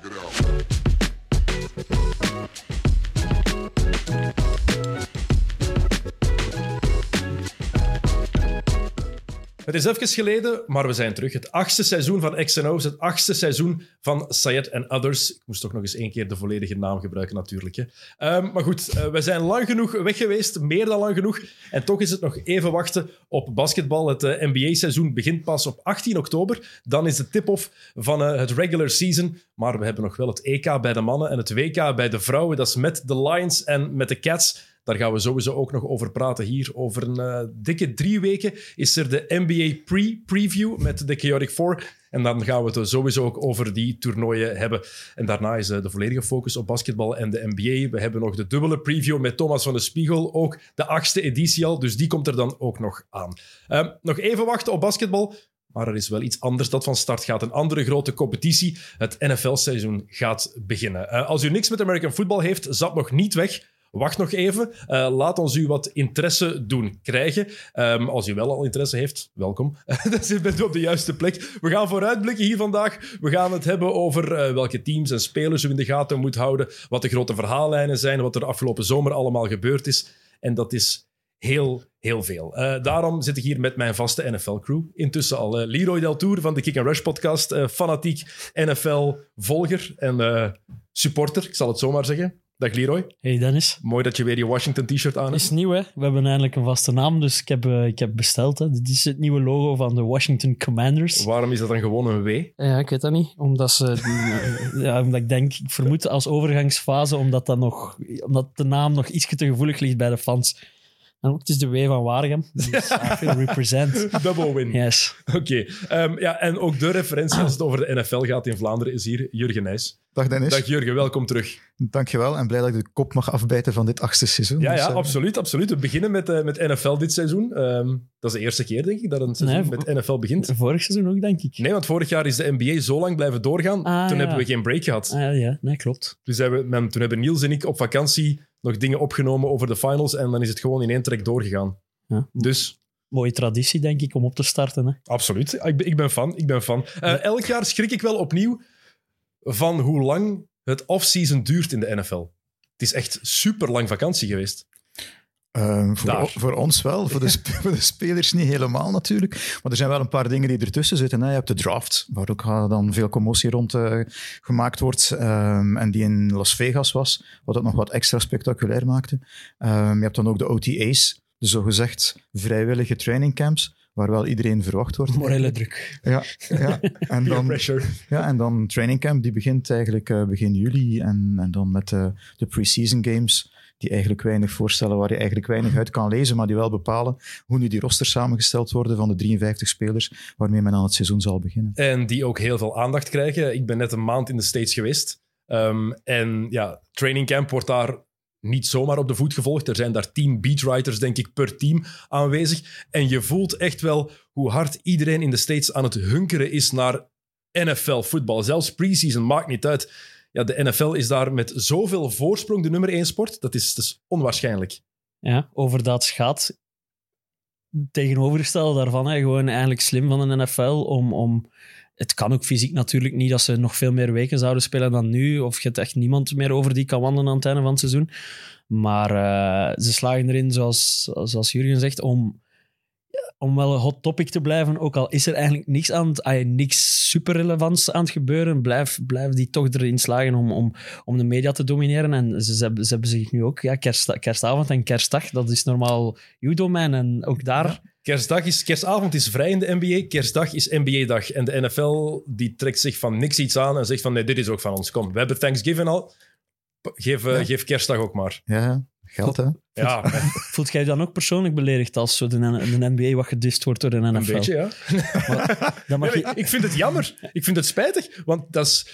Check it out. Het is even geleden, maar we zijn terug. Het achtste seizoen van XNO's, het achtste seizoen van Sayed and Others. Ik moest toch nog eens één keer de volledige naam gebruiken, natuurlijk. Hè. Ehm, maar goed, eh, we zijn lang genoeg weg geweest, meer dan lang genoeg. En toch is het nog even wachten op basketbal. Het eh, NBA-seizoen begint pas op 18 oktober. Dan is de tip-off van eh, het regular season. Maar we hebben nog wel het EK bij de mannen en het WK bij de vrouwen. Dat is met de Lions en met de Cats. Daar gaan we sowieso ook nog over praten hier. Over een eh, dikke drie weken is er de NBA Pre-Preview met de Chaotic Four. En dan gaan we het sowieso ook over die toernooien hebben. En daarna is eh, de volledige focus op basketbal en de NBA. We hebben nog de dubbele preview met Thomas van de Spiegel. Ook de achtste editie al, dus die komt er dan ook nog aan. Ehm, nog even wachten op basketbal. Maar er is wel iets anders dat van start gaat. Een andere grote competitie. Het NFL-seizoen gaat beginnen. Eh, als u niks met American football heeft, zat nog niet weg. Wacht nog even. Eh, laat ons u wat interesse doen krijgen. Ehm, als u wel al interesse heeft, welkom. Dan bent u op de juiste plek. We gaan vooruitblikken hier vandaag. We gaan het hebben over eh, welke teams en spelers u in de gaten moet houden. Wat de grote verhaallijnen zijn. Wat er afgelopen zomer allemaal gebeurd is. En dat is heel, heel veel. Eh, daarom zit ik hier met mijn vaste NFL-crew. Intussen al Leroy Deltour van de Kick and Rush podcast. fanatiek NFL-volger en supporter, ik zal het zo maar zeggen. Dag Leroy. Hey Dennis. Mooi dat je weer je Washington-t-shirt aan hebt. Is nieuw, hè? We hebben eindelijk een vaste naam, dus ik heb, eh, ik heb besteld. Hè. Dit is het nieuwe logo van de Washington Commanders. Waarom is dat dan gewoon een W? Ja, ik weet dat niet. Omdat ze... die- ja, omdat ik denk, ik vermoed als overgangsfase, omdat, dat nog, omdat de naam nog iets te gevoelig ligt bij de fans. En ook, het is de W van Waregem. Dus represent. Double win. Yes. Oké. Ehm, ja, en ook de referentie als het over de NFL gaat in Vlaanderen is hier Jurgen Nijs. Dag Dennis. Dag Jurgen, welkom terug. Dankjewel en blij dat ik de kop mag afbijten van dit achtste seizoen. Ja, Dus, ja eh, absoluut, absoluut. We beginnen met, eh, met NFL dit seizoen. Ehm, dat is de eerste keer, denk ik, dat een seizoen Nee, met NFL begint. Vorig seizoen ook, denk ik. Nee, want vorig jaar is de NBA zo lang blijven doorgaan. Ah, toen ja. hebben we geen break gehad. Ah, ja, nee, klopt. Dus we- men- toen hebben Niels en ik op vakantie nog dingen opgenomen over de finals. En dan is het gewoon in één trek doorgegaan. Ja. Dus Mooie traditie, denk ik, om op te starten. Hè. absoluut. Ik ben, ik ben fan. Ik ben fan. Eh, elk jaar schrik ik wel opnieuw van hoe lang het off-season duurt in de NFL. Het is echt super lang vakantie geweest. ehm, voor, voor ons wel, voor de, sp- voor de spelers niet helemaal natuurlijk. Maar er zijn wel een paar dingen die ertussen zitten. Hè. Je hebt de draft, waar ook eh, dan veel commotie rond eh, gemaakt wordt. ehm, en die in Las Vegas was, wat het nog wat extra spectaculair maakte. Ehm, je hebt dan ook de OTA's, de zogezegd vrijwillige trainingcamps, waar wel iedereen verwacht wordt. Morele druk. Ja, ja. En dan, pressure. Ja, en dan training camp, die begint eigenlijk eh, begin juli. En, en dan met de, de pre-season games, die eigenlijk weinig voorstellen, waar je eigenlijk weinig uit kan lezen, maar die wel bepalen hoe nu die rosters samengesteld worden van de 53 spelers waarmee men aan het seizoen zal beginnen. En die ook heel veel aandacht krijgen. Ik ben net een maand in de States geweest. Ehm, en ja, training camp wordt daar niet zomaar op de voet gevolgd. Er zijn daar tien beatwriters, denk ik, per team aanwezig. En je voelt echt wel hoe hard iedereen in de States aan het hunkeren is naar NFL-voetbal. Zelfs preseason maakt niet uit. Ja, de NFL is daar met zoveel voorsprong de nummer één sport. Dat is, is onwaarschijnlijk. Ja, over dat gaat. Tegenovergestelde daarvan, hè, gewoon eigenlijk slim van de NFL om, om... Het kan ook fysiek natuurlijk niet dat ze nog veel meer weken zouden spelen dan nu. Of je hebt echt niemand meer over die kan wandelen aan het einde van het seizoen. Maar eh, ze slagen erin, zoals, zoals Jurgen zegt, om, om wel een hot topic te blijven. Ook al is er eigenlijk niks aan het, niks super relevants aan het gebeuren, blijf, blijf die toch erin slagen om, om, om de media te domineren. En ze, ze, hebben, ze hebben zich nu ook, ja, kerst, kerstavond en kerstdag, dat is normaal uw domein. En ook daar, Kerstdag is, kerstavond is vrij in de NBA, kerstdag is NBA-dag. En de NFL die trekt zich van niks iets aan en zegt van nee, dit is ook van ons. Kom, we hebben Thanksgiving al. Geef, eh, Ja. geef kerstdag ook maar. Ja, geld hè. Ja, voelt jij je dan ook persoonlijk beledigd als zo de, de NBA wat gedist wordt door de NFL? een beetje, ja. Dan mag Nee, je, maar ik vind het jammer. Ik vind het spijtig, want dat is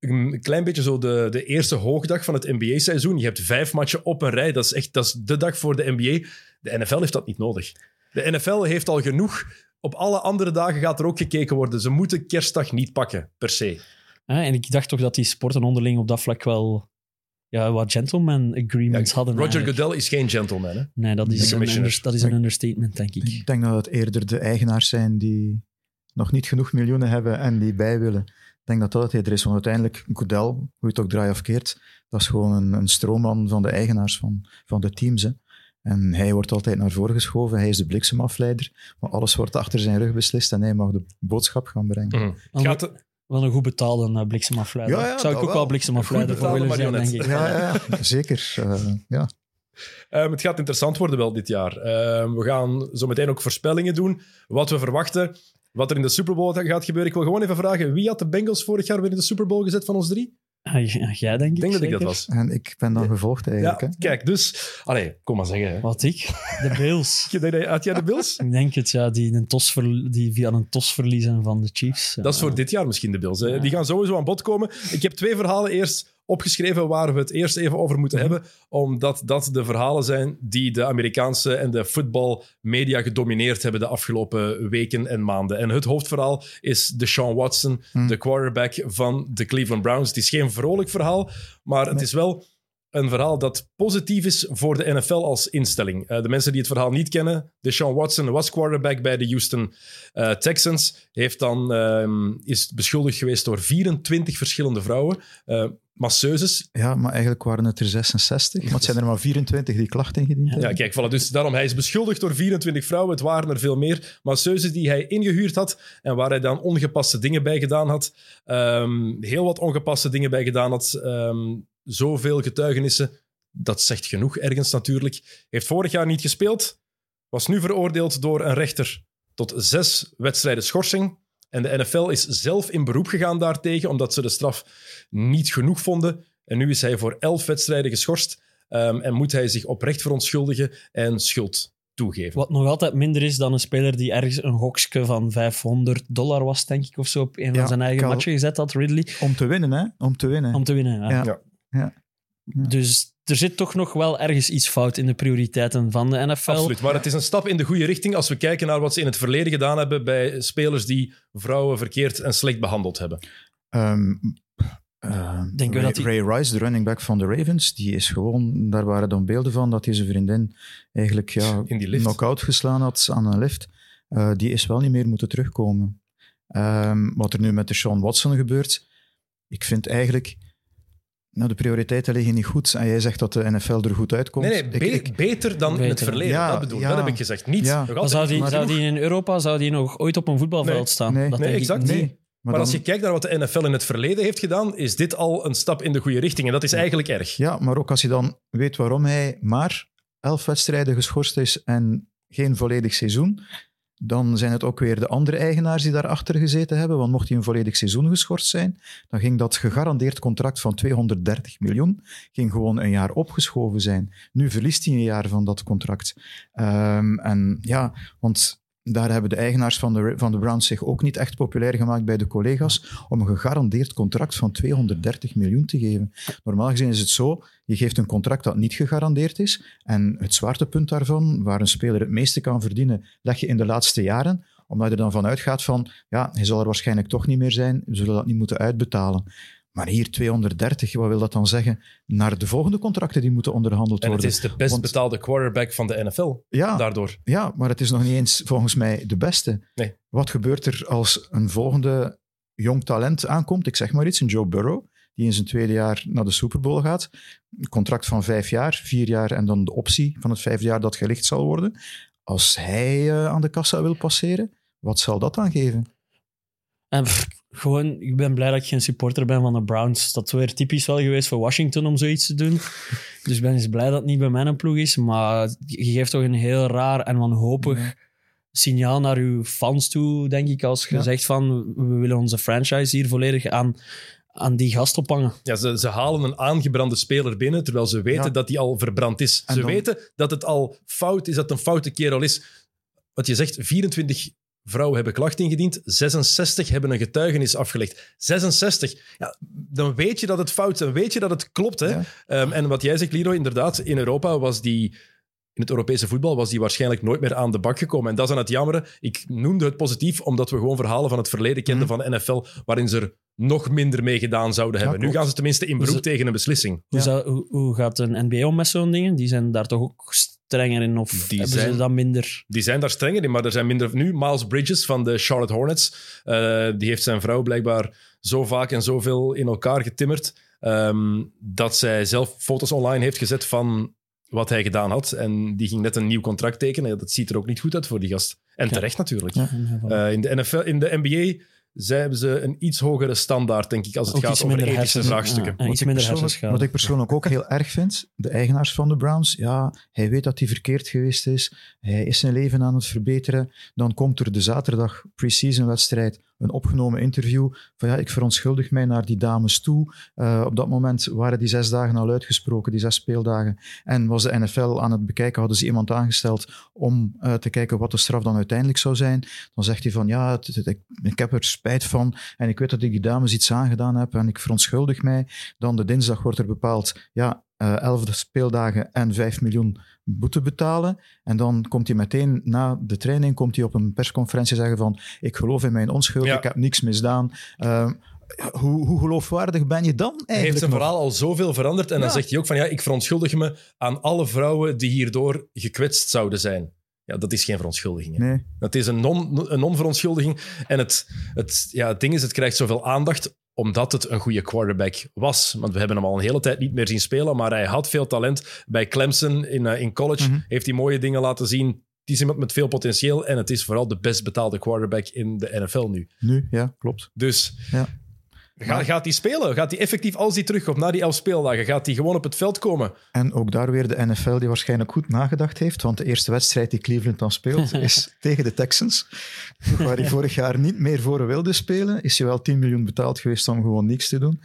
een klein beetje zo de, de eerste hoogdag van het NBA-seizoen. Je hebt vijf matchen op een rij. Dat is echt dat is de dag voor de NBA. De NFL heeft dat niet nodig. De NFL heeft al genoeg. Op alle andere dagen gaat er ook gekeken worden. Ze moeten kerstdag niet pakken, per se. hè, en ik dacht toch dat die sporten onderling op dat vlak wel ja, wat gentleman agreements Ja, hadden. Roger eigenlijk. Goodell is geen gentleman. Hè? Nee, dat is, een, under- dat is een understatement, denk ik. Ik denk dat het eerder de eigenaars zijn die nog niet genoeg miljoenen hebben en die bij willen. Ik denk dat dat het eerder is, want uiteindelijk, Goodell, hoe je het ook draait of keert, dat is gewoon een, een stroomman van de eigenaars van, van de teams. Hè. En hij wordt altijd naar voren geschoven, hij is de bliksemafleider, maar alles wordt achter zijn rug beslist en hij mag de boodschap gaan brengen. Mhm. Het gaat, Wel een goed betaalde uh, bliksemafleider. Ja, ja, Zou ik ook wel. wel bliksemafleider voor willen zijn, denk ik. marionet. Ja, ja, zeker. Eh, ja. Ehm, het gaat interessant worden wel dit jaar. Ehm, we gaan zo meteen ook voorspellingen doen. Wat we verwachten. Wat er in de Super Bowl gaat gebeuren. Ik wil gewoon even vragen. Wie had de Bengals vorig jaar weer in de Super Bowl gezet van ons drie? Ah, j- Jij, denk ik. Ik denk dat ik dat was. En ik ben dan gevolgd eigenlijk. Ja, hè. kijk, dus... Allee, kom maar zeggen. Hè. Wat ik? De Bills. Had jij de Bills? ik denk het, ja. Die, een tos die via een tos verliezen van de Chiefs. Dat is voor dit jaar misschien de Bills. Hè. Ja. Die gaan sowieso aan bod komen. Ik heb twee verhalen eerst opgeschreven waar we het eerst even over moeten Mhm. hebben. Omdat dat de verhalen zijn die de Amerikaanse en de voetbalmedia gedomineerd hebben de afgelopen weken en maanden. En het hoofdverhaal is Deshaun Watson, Mhm. de quarterback van de Cleveland Browns. Het is geen vrolijk verhaal, maar het is wel een verhaal dat positief is voor de NFL als instelling. Eh, de mensen die het verhaal niet kennen, Deshaun Watson was quarterback bij de Houston eh, Texans, heeft dan, ehm, is beschuldigd geweest door 24 verschillende vrouwen, eh, masseuses. Ja, maar eigenlijk waren het er 66. Maar het zijn er maar 24 die klachten ingediend hebben. Ja, kijk, voilà, dus daarom, hij is beschuldigd door 24 vrouwen, het waren er veel meer, masseuses die hij ingehuurd had en waar hij dan ongepaste dingen bij gedaan had. Ehm, heel wat ongepaste dingen bij gedaan had. Ehm, zoveel getuigenissen, dat zegt genoeg ergens natuurlijk. Heeft vorig jaar niet gespeeld, was nu veroordeeld door een rechter tot zes wedstrijden schorsing. En de NFL is zelf in beroep gegaan daartegen, omdat ze de straf niet genoeg vonden. En nu is hij voor elf wedstrijden geschorst ehm, en moet hij zich oprecht verontschuldigen en schuld toegeven. Wat nog altijd minder is dan een speler die ergens een gokske van 500 dollar was, denk ik, of zo, op een Ja, van zijn eigen matchen gezet had, Ridley, Om te winnen, hè? Om te winnen. om te winnen. Ja. Ja. Ja. Ja. Ja. Dus er zit toch nog wel ergens iets fout in de prioriteiten van de NFL. Absoluut, maar het is een stap in de goede richting als we kijken naar wat ze in het verleden gedaan hebben bij spelers die vrouwen verkeerd en slecht behandeld hebben. Ehm, eh, Denken we Ray, dat die- Ray Rice, de running back van de Ravens, die is gewoon, daar waren dan beelden van dat hij zijn vriendin eigenlijk ja, In die lift. knock-out geslaan had aan een lift. Eh, die is wel niet meer moeten terugkomen. Ehm, wat er nu met de Sean Watson gebeurt, ik vind eigenlijk, nou, de prioriteiten liggen niet goed. En jij zegt dat de NFL er goed uitkomt. Nee, nee, Ik- be- ik- beter dan in het verleden. Ja, dat bedoel ik, ja. dat heb ik gezegd. Niet, Ja. Maar zou die, zou in Europa zou die nog ooit op een voetbalveld Nee. staan? Nee. dat Nee, exact. niet. Maar, dan- als je kijkt naar wat de NFL in het verleden heeft gedaan, is dit al een stap in de goede richting. En dat is eigenlijk erg. Ja, maar ook als je dan weet waarom hij maar elf wedstrijden geschorst is en geen volledig seizoen, dan zijn het ook weer de andere eigenaars die daarachter gezeten hebben. Want mocht hij een volledig seizoen geschorst zijn, dan ging dat gegarandeerd contract van 230 miljoen ging gewoon een jaar opgeschoven zijn. Nu verliest hij een jaar van dat contract. Ehm, en ja, want daar hebben de eigenaars van de, van de Browns zich ook niet echt populair gemaakt bij de collega's om een gegarandeerd contract van 230 miljoen te geven. Normaal gezien is het zo, je geeft een contract dat niet gegarandeerd is en het zwaartepunt daarvan, waar een speler het meeste kan verdienen, leg je in de laatste jaren, omdat je er dan vanuit gaat van, ja, hij zal er waarschijnlijk toch niet meer zijn, we zullen dat niet moeten uitbetalen. Maar hier 230, wat wil dat dan zeggen? Naar de volgende contracten die moeten onderhandeld En het worden. is de best Want- betaalde quarterback van de NFL. ja, Daardoor. ja, maar het is nog niet eens volgens mij de beste. Nee. Wat gebeurt er als een volgende jong talent aankomt? Ik zeg maar iets, een Joe Burrow, die in zijn tweede jaar naar de Super Bowl gaat. Een contract van vijf jaar, vier jaar en dan de optie van het vijfde jaar dat gelicht zal worden. Als hij eh, aan de kassa wil passeren, wat zal dat dan geven? En pff, gewoon, ik ben blij dat ik geen supporter ben van de Browns. Dat is weer typisch wel geweest voor Washington om zoiets te doen. dus ik ben eens blij dat het niet bij mijn ploeg is. Maar je geeft toch een heel raar en wanhopig signaal naar uw fans toe, denk ik. Als je Ja. zegt van, we willen onze franchise hier volledig aan, aan die gast ophangen. Ja, ze, ze halen een aangebrande speler binnen, terwijl ze weten Ja. dat die al verbrand is. En ze dan- weten dat het al fout is, dat het een foute kerel is. Wat je zegt, 24 vrouwen hebben klachten ingediend, 66 hebben een getuigenis afgelegd. 66. Ja, dan weet je dat het fout is, dan weet je dat het klopt. Hè? Ja. Ehm, en wat jij zegt, Leroy, inderdaad, in Europa was die... In het Europese voetbal was die waarschijnlijk nooit meer aan de bak gekomen. En dat is aan het jammeren. Ik noemde het positief, omdat we gewoon verhalen van het verleden kenden Mhm. van de NFL, waarin ze er nog minder mee gedaan zouden Ja, hebben. nu gaan ze tenminste in beroep tegen een beslissing. Hoe, Ja. zou- hoe, hoe gaat een NBA om met zo'n dingen? Die zijn daar toch ook strenger in? Of Die hebben zijn- ze dat minder? Die zijn daar strenger in, maar er zijn minder... Nu, Miles Bridges van de Charlotte Hornets, eh, die heeft zijn vrouw blijkbaar zo vaak en zoveel in elkaar getimmerd, ehm, dat zij zelf foto's online heeft gezet van wat hij gedaan had. En die ging net een nieuw contract tekenen. Ja, Dat ziet er ook niet goed uit voor die gast. En Ja. terecht natuurlijk. Ja. Eh, in, de NFL, in de NBA zij hebben ze een iets hogere standaard, denk ik, als het Ook gaat over minder ethische vraagstukken. ja, iets minder. Wat ik persoonlijk ook heel erg vind, de eigenaars van de Browns, ja, hij weet dat hij verkeerd geweest is. Hij is zijn leven aan het verbeteren. Dan komt er de zaterdag pre-season wedstrijd een opgenomen interview van ja, ik verontschuldig mij naar die dames toe. Eh, op dat moment waren die zes dagen al uitgesproken, die zes speeldagen. En was de NFL aan het bekijken, hadden ze iemand aangesteld om eh, te kijken wat de straf dan uiteindelijk zou zijn. Dan zegt hij van ja, ik, ik heb er spijt van en ik weet dat ik die dames iets aangedaan heb en ik verontschuldig mij. Dan de dinsdag wordt er bepaald, ja, eh, elf speeldagen en 5 miljoen boete betalen. En dan komt hij meteen na de training komt hij op een persconferentie zeggen van ik geloof in mijn onschuld, Ja. ik heb niks misdaan. Ehm, hoe, hoe geloofwaardig ben je dan Hij heeft eigenlijk zijn nog? verhaal al zoveel veranderd. En dan zegt hij ook van ja, ik verontschuldig me aan alle vrouwen die hierdoor gekwetst zouden zijn. Ja, dat is geen verontschuldiging. hè. Nee, Dat is een non- een non-verontschuldiging. en het, het, ja, het ding is, het krijgt zoveel aandacht omdat het een goede quarterback was. Want we hebben hem al een hele tijd niet meer zien spelen, maar hij had veel talent. Bij Clemson in, eh, in college Mhm. heeft hij mooie dingen laten zien. Het is iemand met veel potentieel en het is vooral de best betaalde quarterback in de NFL nu. nu, ja, klopt. Dus Ja. Ga- gaat hij spelen? Gaat hij effectief, als hij terugkomt na die elf speeldagen, gaat hij gewoon op het veld komen? En ook daar weer de NFL die waarschijnlijk goed nagedacht heeft, want de eerste wedstrijd die Cleveland dan speelt is tegen de Texans. Waar hij vorig jaar niet meer voor wilde spelen, is hij wel 10 miljoen betaald geweest om gewoon niks te doen.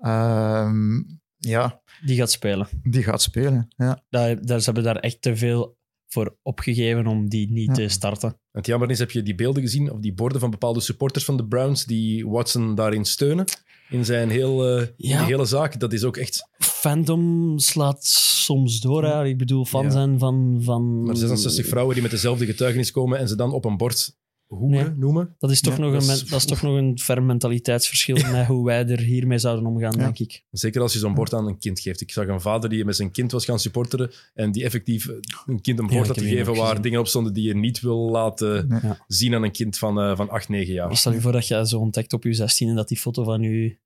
Ehm, ja, Die gaat spelen. die gaat spelen. Ja. Daar, daar, ze hebben daar echt te veel voor opgegeven om die niet Ja. te starten. En het jammer is, heb je die beelden gezien, of die borden van bepaalde supporters van de Browns, die Watson daarin steunen, in zijn heel, eh, Ja. die hele zaak. Dat is ook echt... Fandom slaat soms door. Hè. Ik bedoel, fan Ja. zijn van... van Maar 66 vrouwen die met dezelfde getuigenis komen en ze dan op een bord hoeren Nee. noemen. Dat is toch, Ja, nog, dat een, is- dat is toch nog een ver mentaliteitsverschil met hoe wij er hiermee zouden omgaan, Ja. denk ik. Zeker als je zo'n bord aan een kind geeft. Ik zag een vader die met zijn kind was gaan supporteren en die effectief een kind een bord had gegeven waar gezien. dingen op stonden die je niet wil laten Nee. Zien aan een kind van, eh, van 8, 9 jaar. Stel je voor dat je zo ontdekt op je 16 en dat die foto van je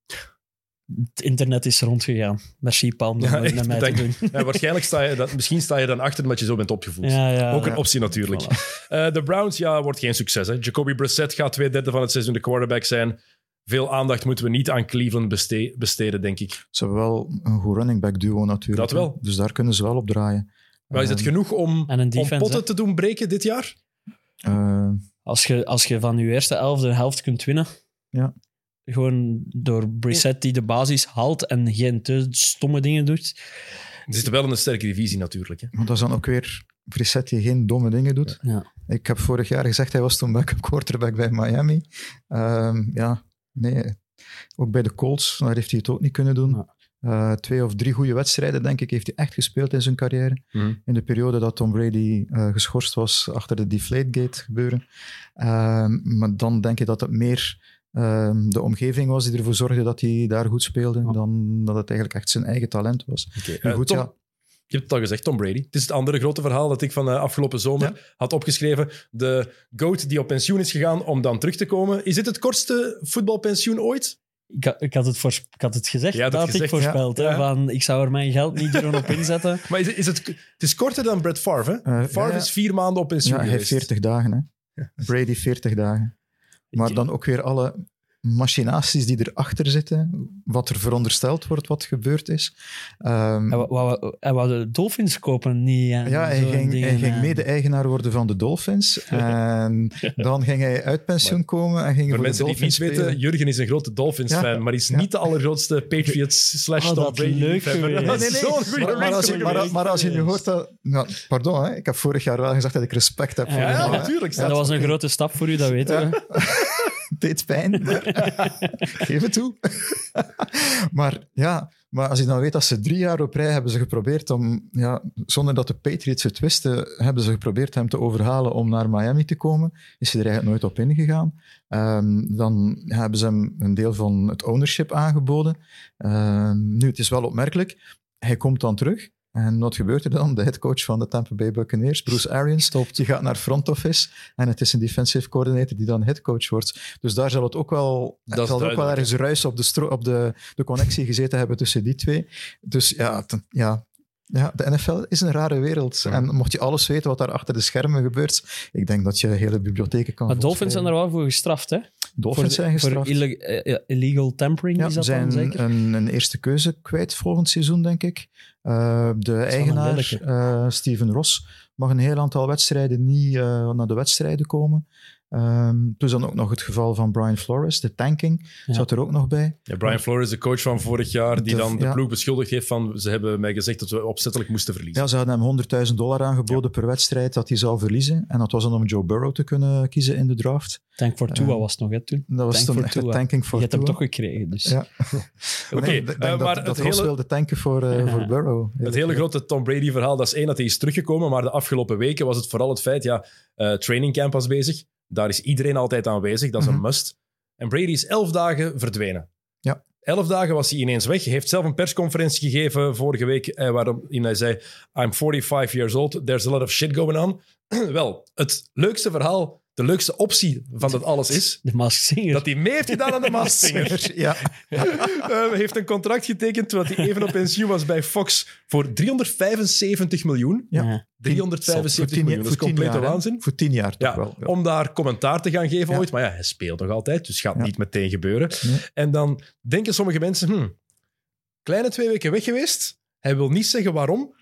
het internet is rondgegaan. Merci, Palm, Ja, echt met mij te doen. Ja, waarschijnlijk sta je dan, misschien sta je dan achter omdat je zo bent opgevoed. Ja, ja, Ook een optie natuurlijk. Voilà. Eh, de Browns, ja, wordt geen succes. Hè. Jacoby Brissett gaat twee derde van het seizoen de quarterback zijn. Veel aandacht moeten we niet aan Cleveland beste- besteden, denk ik. Ze hebben wel een goed running back duo natuurlijk. Dat wel. hè. Dus daar kunnen ze wel op draaien. Maar is het Ehm, genoeg om, En een om defense, potten hè. te doen breken dit jaar? eh, Als je, als je van je eerste elf de helft kunt winnen, Ja. Gewoon door Brissett die de basis haalt en geen te stomme dingen doet. Er zit wel in een sterke divisie natuurlijk. Hè. maar dat is dan ook weer Brissett die geen domme dingen doet. Ja. Ik heb vorig jaar gezegd, hij was toen backup quarterback bij Miami. Ehm, ja, nee. Ook bij de Colts, daar heeft hij het ook niet kunnen doen. Ja. Eh, twee of drie goede wedstrijden, denk ik, heeft hij echt gespeeld in zijn carrière. Mhm. In de periode dat Tom Brady eh, geschorst was achter de Deflategate gebeuren. Ehm, maar dan denk ik dat het meer de omgeving was die ervoor zorgde dat hij daar goed speelde, Ja. dan dat het eigenlijk echt zijn eigen talent was. Oké, Nu eh, goed, Tom- ja. Je hebt het al gezegd, Tom Brady. Het is het andere grote verhaal dat ik van eh, afgelopen zomer had opgeschreven. De GOAT die op pensioen is gegaan om dan terug te komen. Is dit het kortste voetbalpensioen ooit? Ik, had- ik, had het voors- ik had het gezegd, had dat het had ik ja. voorspeld. Ja. Hè, van, ik zou er mijn geld niet doen op inzetten. Maar is, is het, het is korter dan Brett Favre. Hè? Eh, Favre ja, ja. is vier maanden op pensioen Ja, hij heeft geweest. 40 dagen. Hè. Brady 40 dagen. Maar dan ook weer alle machinaties die erachter zitten, wat er verondersteld wordt, wat gebeurd is. Ehm, Hij wou- wou- hij wou de Dolphins kopen, niet en ja, hij ging, dingen, hij ging mede-eigenaar worden van de Dolphins. En dan ging hij uit pensioen komen en ging Voor voor de mensen die Dolphins weten, spelen. Jurgen is een grote Dolphins-fan, Ja, maar is ja. niet de allergrootste Patriots slash Oh, Tom Brady Nee, nee, goede Maar, maar, als je, reactie maar, geweest. maar als je nu hoort dat... Nou, pardon, hè, ik heb vorig jaar wel gezegd dat ik respect heb voor Ja, Ja, natuurlijk. Dat was een grote stap voor u, dat weten we. Deed pijn, maar geef het toe. maar ja, maar als je dan weet dat ze drie jaar op rij hebben ze geprobeerd om, ja, zonder dat de Patriots het wisten, hebben ze geprobeerd hem te overhalen om naar Miami te komen. Is hij er eigenlijk nooit op ingegaan. Ehm, dan hebben ze hem een deel van het ownership aangeboden. Ehm, nu, het is wel opmerkelijk. Hij komt dan terug. En wat gebeurt er dan? De headcoach van de Tampa Bay Buccaneers, Bruce Arians, die gaat naar front office en het is een defensive coordinator die dan headcoach wordt. Dus daar zal het ook wel, Dat zal ook wel ergens ruis op, de, op de, de connectie gezeten hebben tussen die twee. Dus ja, ten- ja, ja, de NFL is een rare wereld. Ja. En mocht je alles weten wat daar achter de schermen gebeurt, ik denk dat je hele bibliotheken kan Maar Dolphins zijn er wel voor gestraft, hè? Dolphins zijn gestraft. eh, illegal tampering Ja, is dat zijn dan zeker? een, een eerste keuze kwijt volgend seizoen, denk ik. Uh, de eigenaar, uh, Steven Ross, mag een heel aantal wedstrijden niet uh, naar de wedstrijden komen. Um, plus dan ook nog het geval van Brian Flores, de tanking, Ja. zat er ook nog bij. Ja, Brian Flores, de coach van vorig jaar, die De- dan de ja. ploeg beschuldigd heeft van ze hebben mij gezegd dat we opzettelijk moesten verliezen. Ja, ze hadden hem 100.000 dollar aangeboden per wedstrijd dat hij zou verliezen. En dat was dan om Joe Burrow te kunnen kiezen in de draft. Tank for Tua Eh, was het nog, hè, toen. Dat was Tank toen for echt de Tua. tanking Je voor hebt hem toch gekregen, dus... Ja. Oké, Nee, eh, maar dat het hele- wilde tanken voor, eh, voor Burrow. Het hele grote Tom Brady-verhaal, dat is één, dat hij is teruggekomen, maar de afgelopen weken was het vooral het feit, ja, eh training camp was bezig. Daar is iedereen altijd aanwezig, dat is een Mhm. must. En Brady is elf dagen verdwenen. Ja. Elf dagen was hij ineens weg. Hij heeft zelf een persconferentie gegeven vorige week, eh, waarin hij zei, I'm 45 years old, there's a lot of shit going on. Wel, het leukste verhaal, de leukste optie van dat alles is, De Mask Singer. dat hij mee heeft gedaan aan de Masked Singer. Ja, Eh, heeft een contract getekend terwijl hij even op pensioen was bij Fox voor 375 miljoen. Ja. Ja. 375 miljoen, dat is complete waanzin. Voor tien jaar toch Ja, wel. Ja. om daar commentaar te gaan geven Ja. ooit. Maar ja, hij speelt nog altijd, dus gaat Ja. niet meteen gebeuren. En dan denken sommige mensen, hm, kleine twee weken weg geweest. Hij wil niet zeggen waarom.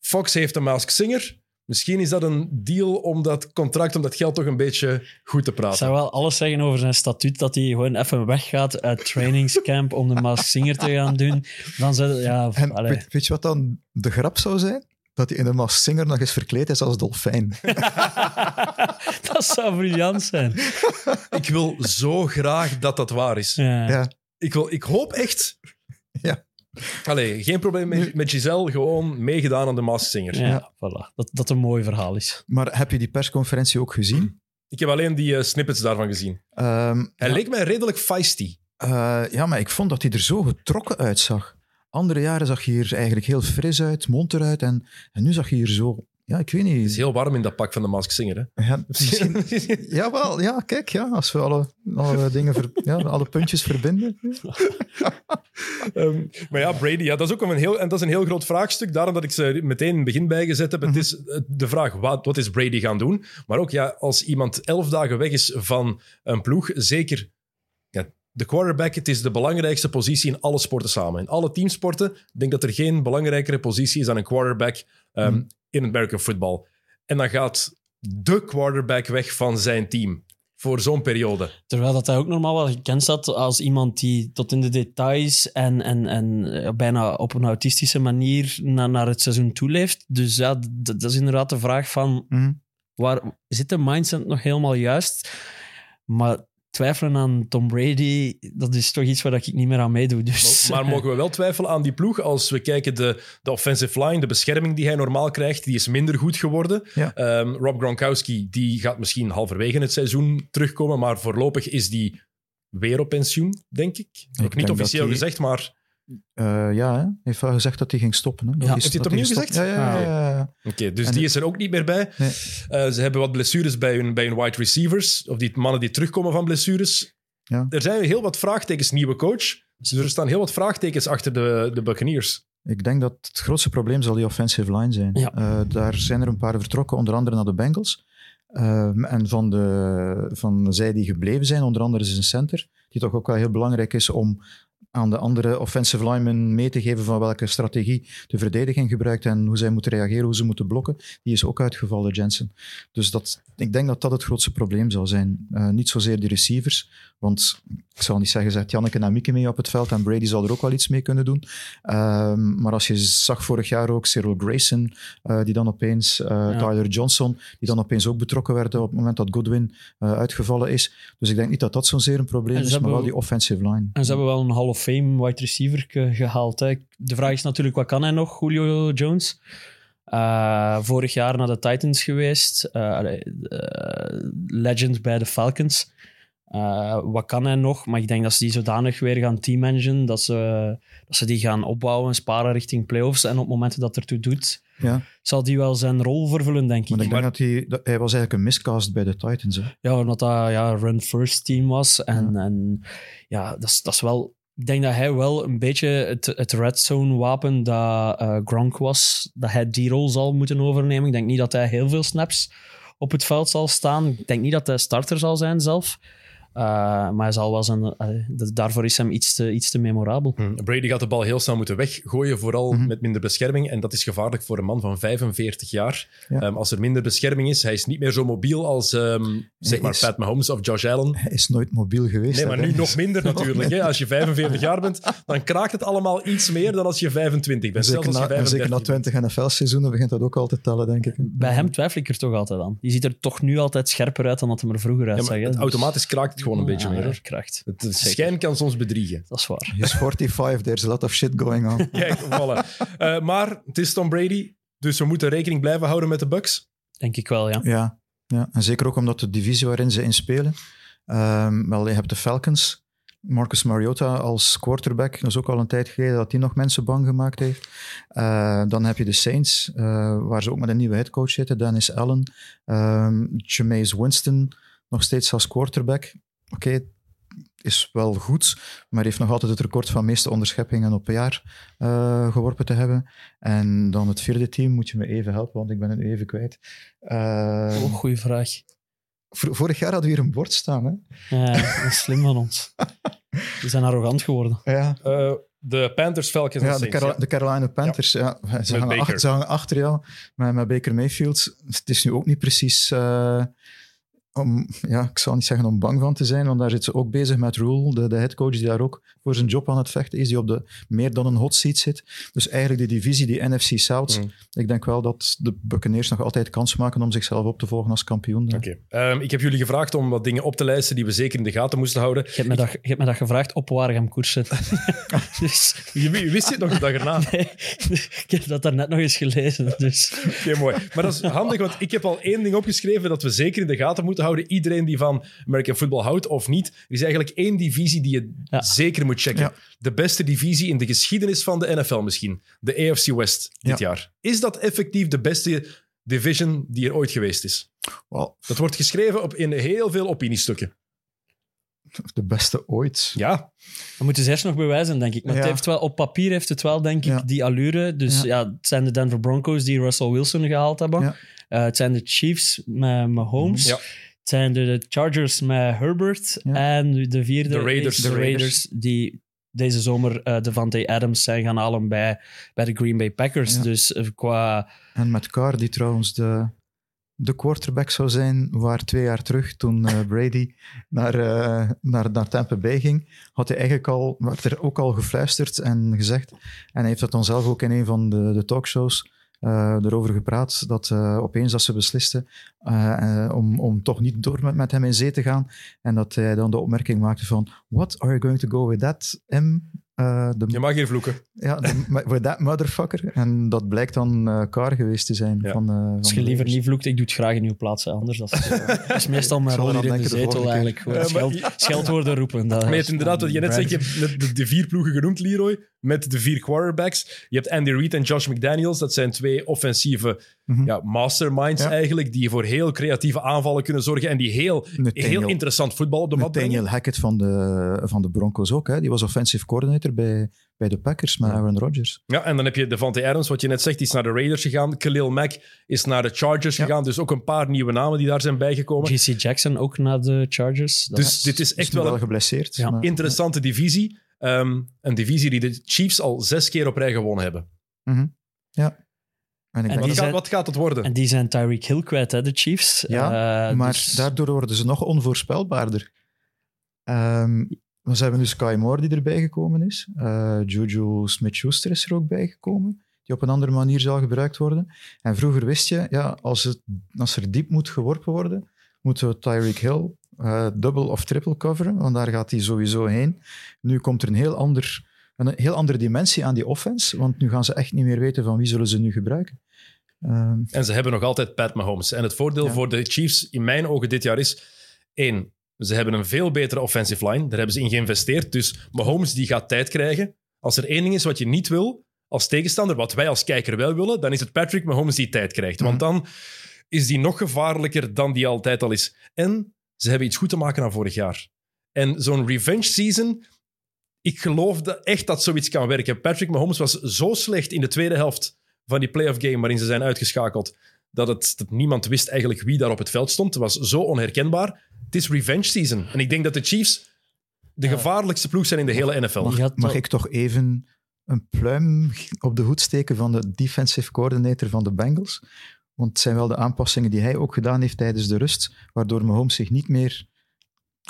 Fox heeft een Mask Singer. Misschien is dat een deal om dat contract, om dat geld toch een beetje goed te Ik praten. zou wel alles zeggen over zijn statuut, dat hij gewoon even weggaat uit trainingscamp om de Mask Singer te gaan doen. Dan zou ja, En weet, weet je wat dan de grap zou zijn? Dat hij in de Masked Singer nog eens verkleed is als dolfijn. dat zou briljant zijn. Ik wil zo graag dat dat waar is. Ja. ja. Ik, wil, ik hoop echt... Allee, geen probleem met, met Giselle. Gewoon meegedaan aan de Masked Singer. Ja, Ja. voilà. Dat, dat een mooi verhaal is. Maar heb je die persconferentie ook gezien? Ik heb alleen die eh, snippets daarvan gezien. Ehm, Hij ja, leek mij redelijk feisty. eh, ja, maar ik vond dat hij er zo getrokken uitzag. Andere jaren zag hij hier eigenlijk heel fris uit, mond eruit. En, en nu zag hij hier zo... Ja, ik weet Het is niet. heel warm in dat pak van de Masked Singer. Hè? Ja, misschien, Jawel, ja, kijk, ja, als we alle, alle dingen, ver- ja, alle puntjes verbinden. Ehm, maar ja, Brady, ja, dat is ook een heel, en dat is een heel groot vraagstuk. Daarom dat ik ze meteen in het begin bijgezet heb. Het is eh, de vraag, wat, wat is Brady gaan doen? Maar ook, ja, als iemand elf dagen weg is van een ploeg, zeker ja, de quarterback, het is de belangrijkste positie in alle sporten samen. In alle teamsporten, ik denk dat er geen belangrijkere positie is dan een quarterback ehm, Mhm. In American football. En dan gaat de quarterback weg van zijn team voor zo'n periode. Terwijl dat hij ook normaal wel gekend staat als iemand die tot in de details en, en, en eh, bijna op een autistische manier naar, naar het seizoen toeleeft. Dus ja, d- dat is inderdaad de vraag van, Mhm. waar zit de mindset nog helemaal juist? Maar twijfelen aan Tom Brady, dat is toch iets waar ik niet meer aan meedoe. Dus, Maar, maar mogen we wel twijfelen aan die ploeg? Als we kijken, de, de offensive line, de bescherming die hij normaal krijgt, die is minder goed geworden. Ja. Ehm, Rob Gronkowski, die gaat misschien halverwege het seizoen terugkomen, maar voorlopig is die weer op pensioen, denk ik. Ook denk niet officieel die- gezegd, maar... Eh, ja, hè. hij heeft wel gezegd dat hij ging stoppen. Hè. Ja, hij- heeft hij het opnieuw gezegd? Ja, ja, ja. ja. Oké, dus En die is er ook niet meer bij. Nee. Eh, ze hebben wat blessures bij hun, bij hun wide receivers, of die mannen die terugkomen van blessures. Ja. Er zijn heel wat vraagtekens, nieuwe coach. Dus er staan heel wat vraagtekens achter de, de Buccaneers. Ik denk dat het grootste probleem zal die offensive line zijn. Ja. Eh, daar zijn er een paar vertrokken, onder andere naar de Bengals. Ehm, en van, de, van zij die gebleven zijn, onder andere is een center, die toch ook wel heel belangrijk is om aan de andere offensive linemen mee te geven van welke strategie de verdediging gebruikt en hoe zij moeten reageren, hoe ze moeten blokken. Die is ook uitgevallen, Jensen. Dus dat, ik denk dat dat het grootste probleem zal zijn. Eh, niet zozeer die receivers, want ik zal niet zeggen, zet Janneke en Mieke mee op het veld en Brady zal er ook wel iets mee kunnen doen. Ehm, maar als je zag vorig jaar ook Cyril Grayson, eh, die dan opeens, eh, Tyler Johnson, die dan opeens ook betrokken werden op het moment dat Goodwin eh, uitgevallen is. Dus ik denk niet dat dat zozeer een probleem is, maar wel die offensive line. En ze hebben wel een Hall of Fame wide receiver ge- gehaald. Hè. De vraag is natuurlijk, wat kan hij nog, Julio Jones? Vorig jaar naar de Titans geweest. Legend bij de Falcons. Eh, wat kan hij nog? Maar ik denk dat ze die zodanig weer gaan team-engine, dat ze, dat ze die gaan opbouwen en sparen richting playoffs. En op momenten dat ertoe doet, Ja, zal die wel zijn rol vervullen, denk ik. maar ik denk dat hij, dat, hij was eigenlijk een miscast bij de Titans. Hè. Ja, omdat dat ja, run-first team was. En, en ja, dat is, dat is wel... Ik denk dat hij wel een beetje het, het red zone wapen dat eh, Gronk was, dat hij die rol zal moeten overnemen. Ik denk niet dat hij heel veel snaps op het veld zal staan. Ik denk niet dat hij starter zal zijn zelf. Uh, maar hij zal wel zijn, uh, daarvoor is hem iets te, iets te memorabel. Hm. Brady gaat de bal heel snel moeten weggooien, vooral Mhm. met minder bescherming. En dat is gevaarlijk voor een man van 45 jaar. Ja. Ehm, als er minder bescherming is, hij is niet meer zo mobiel als ehm, zeg maar is- Pat Mahomes of Josh Allen. Hij is nooit mobiel geweest. Nee, maar nu nog minder natuurlijk. Hè. Als je 45 jaar bent, dan kraakt het allemaal iets meer dan als je 25 bent. Zeker als je na, en zeker 35 na 20 NFL-seizoenen begint dat ook al te tellen, denk ik. Bij hem twijfel ik er toch altijd aan. Die ziet er toch nu altijd scherper uit dan dat hij er vroeger Ja, uitzag. het Dus- automatisch kraakt het gewoon een beetje meer. kracht. Het, schijn kan soms bedriegen. Dat is waar. He's 45, there's a lot of shit going on. Kijk, voilà. Eh, maar het is Tom Brady, dus we moeten rekening blijven houden met de Bucks. Denk ik wel, ja. Ja, ja, en zeker ook omdat de divisie waarin ze in spelen. ehm, wel, je hebt de Falcons. Marcus Mariota als quarterback. Dat is ook al een tijd geleden dat hij nog mensen bang gemaakt heeft. Eh, dan heb je de Saints, eh, waar ze ook met een nieuwe headcoach zitten. Dennis Allen. Um, Jameis Winston, nog steeds als quarterback. Oké, is wel goed, maar heeft nog altijd het record van meeste onderscheppingen op een jaar eh, geworpen te hebben. En dan het vierde team, moet je me even helpen, want ik ben het nu even kwijt. Eh, Oh, goeie vraag. vor- vorig jaar hadden we hier een bord staan. Hè? Ja, dat is slim van ons. We zijn arrogant geworden. Ja, Eh, de Panthers, Falcons en ja, de. Carol- ja. de Carolina Panthers. Ja. Ze, Met hangen Baker. achter, ze hangen achter jou met, met Baker Mayfield. Het is nu ook niet precies... eh, om, ja, ik zal niet zeggen om bang van te zijn, want daar zit ze ook bezig met Rule, de, de headcoach die daar ook voor zijn job aan het vechten is, die op de meer dan een hot seat zit. Dus eigenlijk die divisie, die NFC South, Mm. ik denk wel dat de Buccaneers nog altijd kans maken om zichzelf op te volgen als kampioen. Oké. Ehm, ik heb jullie gevraagd om wat dingen op te lijsten die we zeker in de gaten moesten houden. Je hebt me dat, je hebt me dat gevraagd op Waregem koersen. dus Je, je wist het nog de dag erna. nee, ik heb dat daarnet nog eens gelezen. Dus Oké, mooi. Maar dat is handig, want ik heb al één ding opgeschreven dat we zeker in de gaten moeten houden. Iedereen die van American football houdt of niet. Er is eigenlijk één divisie die je Ja. zeker moet checken. Ja. De beste divisie in de geschiedenis van de NFL misschien. De AFC West dit Ja. jaar. Is dat effectief de beste division die er ooit geweest is? Wel, Dat wordt geschreven op, in heel veel opiniestukken. de beste ooit. Ja, we moeten ze eerst nog bewijzen, denk ik. Maar het heeft wel, op papier heeft het wel, denk ik, Ja. die allure. Dus Ja. ja. het zijn de Denver Broncos die Russell Wilson gehaald hebben. Ja. Eh, het zijn de Chiefs met Mahomes. Het zijn de Chargers met Herbert. Ja. En de vierde De Raiders. is de De Raiders, Raiders. die deze zomer eh Devante Adams zijn gaan halen bij, bij de Green Bay Packers. Ja. Dus eh, qua... En met Carr, die trouwens de, de quarterback zou zijn, waar twee jaar terug, toen eh, Brady naar, eh, naar, naar Tampa Bay ging, had hij eigenlijk al, werd er ook al gefluisterd en gezegd, en hij heeft dat dan zelf ook in een van de, de talkshows eh, erover gepraat, dat eh, opeens dat ze beslisten eh, eh, om, om toch niet door met, met hem in zee te gaan, en dat hij dan de opmerking maakte van, what are you going to go with that, M? Eh, de je mag hier vloeken. ja, de, with that motherfucker. En dat blijkt dan eh Carr geweest te zijn. Ja. Van, eh, van Als je liever niet vloekt, ik doe het graag in uw plaats. hè. Anders dat is, dat is meestal mijn rol hier in de zetel eigenlijk. scheld, scheldwoorden roepen. Dat Maar je is hebt inderdaad, wat je net zegt, je hebt de, de vier ploegen genoemd, Leroy, met de vier quarterbacks. Je hebt Andy Reid en Josh McDaniels. Dat zijn twee offensieve Mhm. ja, masterminds Ja. eigenlijk, die voor heel creatieve aanvallen kunnen zorgen en die heel, Nathaniel- heel interessant voetbal op de mat brengen. Nathaniel Hackett van de, van de Broncos ook. Hè. Die was offensive coordinator bij, bij de Packers met Aaron Rodgers. Ja, en dan heb je Devante Adams, wat je net zegt, die is naar de Raiders gegaan. Khalil Mack is naar de Chargers Ja. gegaan. Dus ook een paar nieuwe namen die daar zijn bijgekomen. GC Jackson ook naar de Chargers. Dat Dus is- dit is Is echt wel wel een geblesseerd. Ja, maar- interessante divisie. Ehm, een divisie die de Chiefs al zes keer op rij gewonnen hebben. Mhm. Ja. En ik En Wat, die gaat, zijn- wat gaat het worden? En die zijn Tyreek Hill kwijt, hè, de Chiefs. Ja, Eh, maar dus- daardoor worden ze nog onvoorspelbaarder. Ehm, ze hebben nu Sky Moore die erbij gekomen is. Eh, Juju Smith-Schuster is er ook bijgekomen, die op een andere manier zal gebruikt worden. En vroeger wist je, ja, als, het, als er diep moet geworpen worden, moeten we Tyreek Hill eh dubbel of triple coveren, want daar gaat hij sowieso heen. Nu komt er een heel, ander, een heel andere dimensie aan die offense, want nu gaan ze echt niet meer weten van wie zullen ze nu gebruiken. Ehm, En ze hebben nog altijd Pat Mahomes. En het voordeel Ja. voor de Chiefs in mijn ogen dit jaar is... één, Ze hebben een veel betere offensive line. Daar hebben ze in geïnvesteerd. Dus Mahomes die gaat tijd krijgen. Als er één ding is wat je niet wil als tegenstander, wat wij als kijker wel willen, dan is het Patrick Mahomes die tijd krijgt. Want dan is die nog gevaarlijker dan die altijd al is. En ze hebben iets goed te maken aan vorig jaar. En zo'n revenge season, ik geloofde echt dat zoiets kan werken. Patrick Mahomes was zo slecht in de tweede helft van die playoff game waarin ze zijn uitgeschakeld, dat, het, dat niemand wist eigenlijk wie daar op het veld stond. Het was zo onherkenbaar. Het is revenge season. En ik denk dat de Chiefs de gevaarlijkste ploeg zijn in de hele NFL. Mag, mag ik toch even een pluim op de hoed steken van de defensive coordinator van de Bengals? Want het zijn wel de aanpassingen die hij ook gedaan heeft tijdens de rust, waardoor Mahomes zich niet meer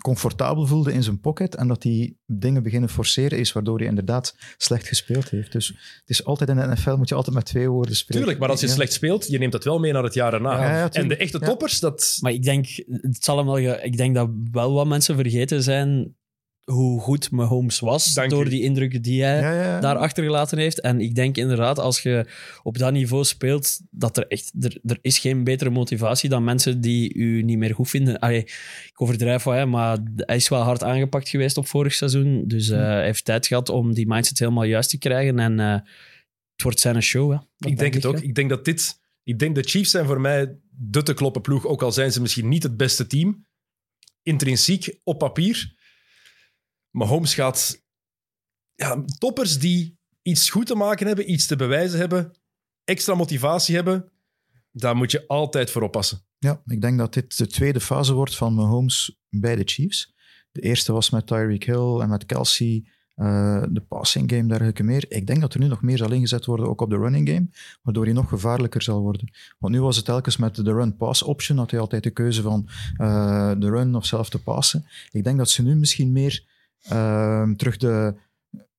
comfortabel voelde in zijn pocket en dat hij dingen beginnen forceren is, waardoor hij inderdaad slecht gespeeld heeft. Dus het is altijd in de NFL, moet je altijd met twee woorden spreken. Tuurlijk, maar als je Ja. slecht speelt, je neemt dat wel mee naar het jaar erna. Ja, ja, en de echte Ja. toppers, dat... Maar ik denk, het zal hem wel, ik denk dat wel wat mensen vergeten zijn hoe goed Mahomes was Dank door u. die indrukken die hij Ja, ja, ja. daar achtergelaten heeft. En ik denk inderdaad, als je op dat niveau speelt, dat er echt... Er, er is geen betere motivatie dan mensen die u niet meer goed vinden. Allee, ik overdrijf wat, hè, maar hij is wel hard aangepakt geweest op vorig seizoen. Dus eh, hij heeft tijd gehad om die mindset helemaal juist te krijgen. En eh, het wordt zijn show, hè. Dat ik denk het ook. hè. Ik denk dat dit... Ik denk de Chiefs zijn voor mij de te kloppen ploeg, ook al zijn ze misschien niet het beste team. Intrinsiek, op papier. Mahomes gaat... Ja, toppers die iets goed te maken hebben, iets te bewijzen hebben, extra motivatie hebben, daar moet je altijd voor oppassen. Ja, ik denk dat dit de tweede fase wordt van Mahomes bij de Chiefs. De eerste was met Tyreek Hill en met Kelsey, eh, de passing game, dergelijke meer. Ik denk dat er nu nog meer zal ingezet worden, ook op de running game, waardoor hij nog gevaarlijker zal worden. Want nu was het telkens met de run-pass option, had hij altijd de keuze van eh, de run of zelf te passen. Ik denk dat ze nu misschien meer terug de,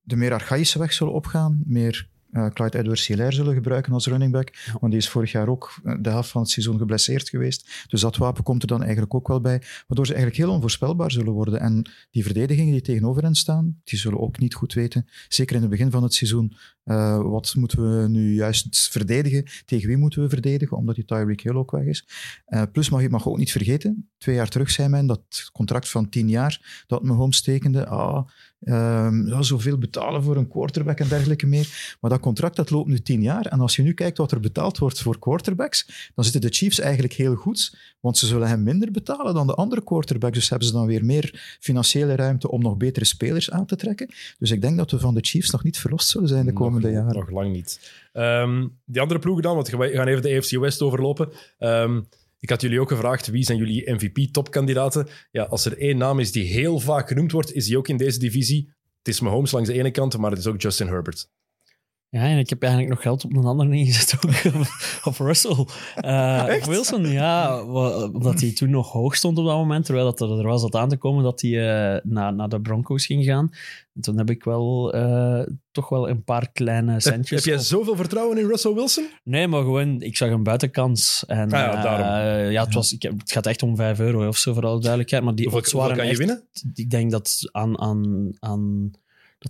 de meer archaïsche weg zullen opgaan, meer eh, Clyde Edwards-Hilaire zullen gebruiken als running back. Want die is vorig jaar ook eh, de helft van het seizoen geblesseerd geweest. Dus dat wapen komt er dan eigenlijk ook wel bij. Waardoor ze eigenlijk heel onvoorspelbaar zullen worden. En die verdedigingen die tegenover hen staan, die zullen ook niet goed weten, zeker in het begin van het seizoen, eh, wat moeten we nu juist verdedigen? Tegen wie moeten we verdedigen? Omdat die Tyreek Hill ook weg is. Plus mag je mag ook niet vergeten, twee jaar terug zei men dat contract van tien jaar dat Mahomes tekende, ah, ja, zoveel betalen voor een quarterback en dergelijke meer. Maar dat contract dat loopt nu tien jaar. En als je nu kijkt wat er betaald wordt voor quarterbacks, dan zitten de Chiefs eigenlijk heel goed. Want ze zullen hem minder betalen dan de andere quarterbacks. Dus hebben ze dan weer meer financiële ruimte om nog betere spelers aan te trekken. Dus ik denk dat we van de Chiefs nog niet verlost zullen zijn de komende nog, jaren. Nog lang niet. Ehm, die andere ploegen dan, want we gaan even de AFC West overlopen. Ehm, ik had jullie ook gevraagd, wie zijn jullie MVP-topkandidaten? Ja, als er één naam is die heel vaak genoemd wordt, is die ook in deze divisie. Het is Mahomes langs de ene kant, maar het is ook Justin Herbert. Ja, en ik heb eigenlijk nog geld op een ander ingezet, ook op, op Russell. Op Wilson, ja, omdat hij toen nog hoog stond op dat moment, terwijl dat er, er was dat aan te komen dat hij eh, naar, naar de Broncos ging gaan. En toen heb ik wel eh, toch wel een paar kleine centjes. heb jij op- zoveel vertrouwen in Russell Wilson? Nee, maar gewoon, ik zag een buitenkans. En, Ah ja, daarom. ja, het, was, ik, het gaat echt om 5 euro of zo, voor alle duidelijkheid. Maar die Hoeveel, hoeveel kan je winnen? ik denk dat aan, aan, aan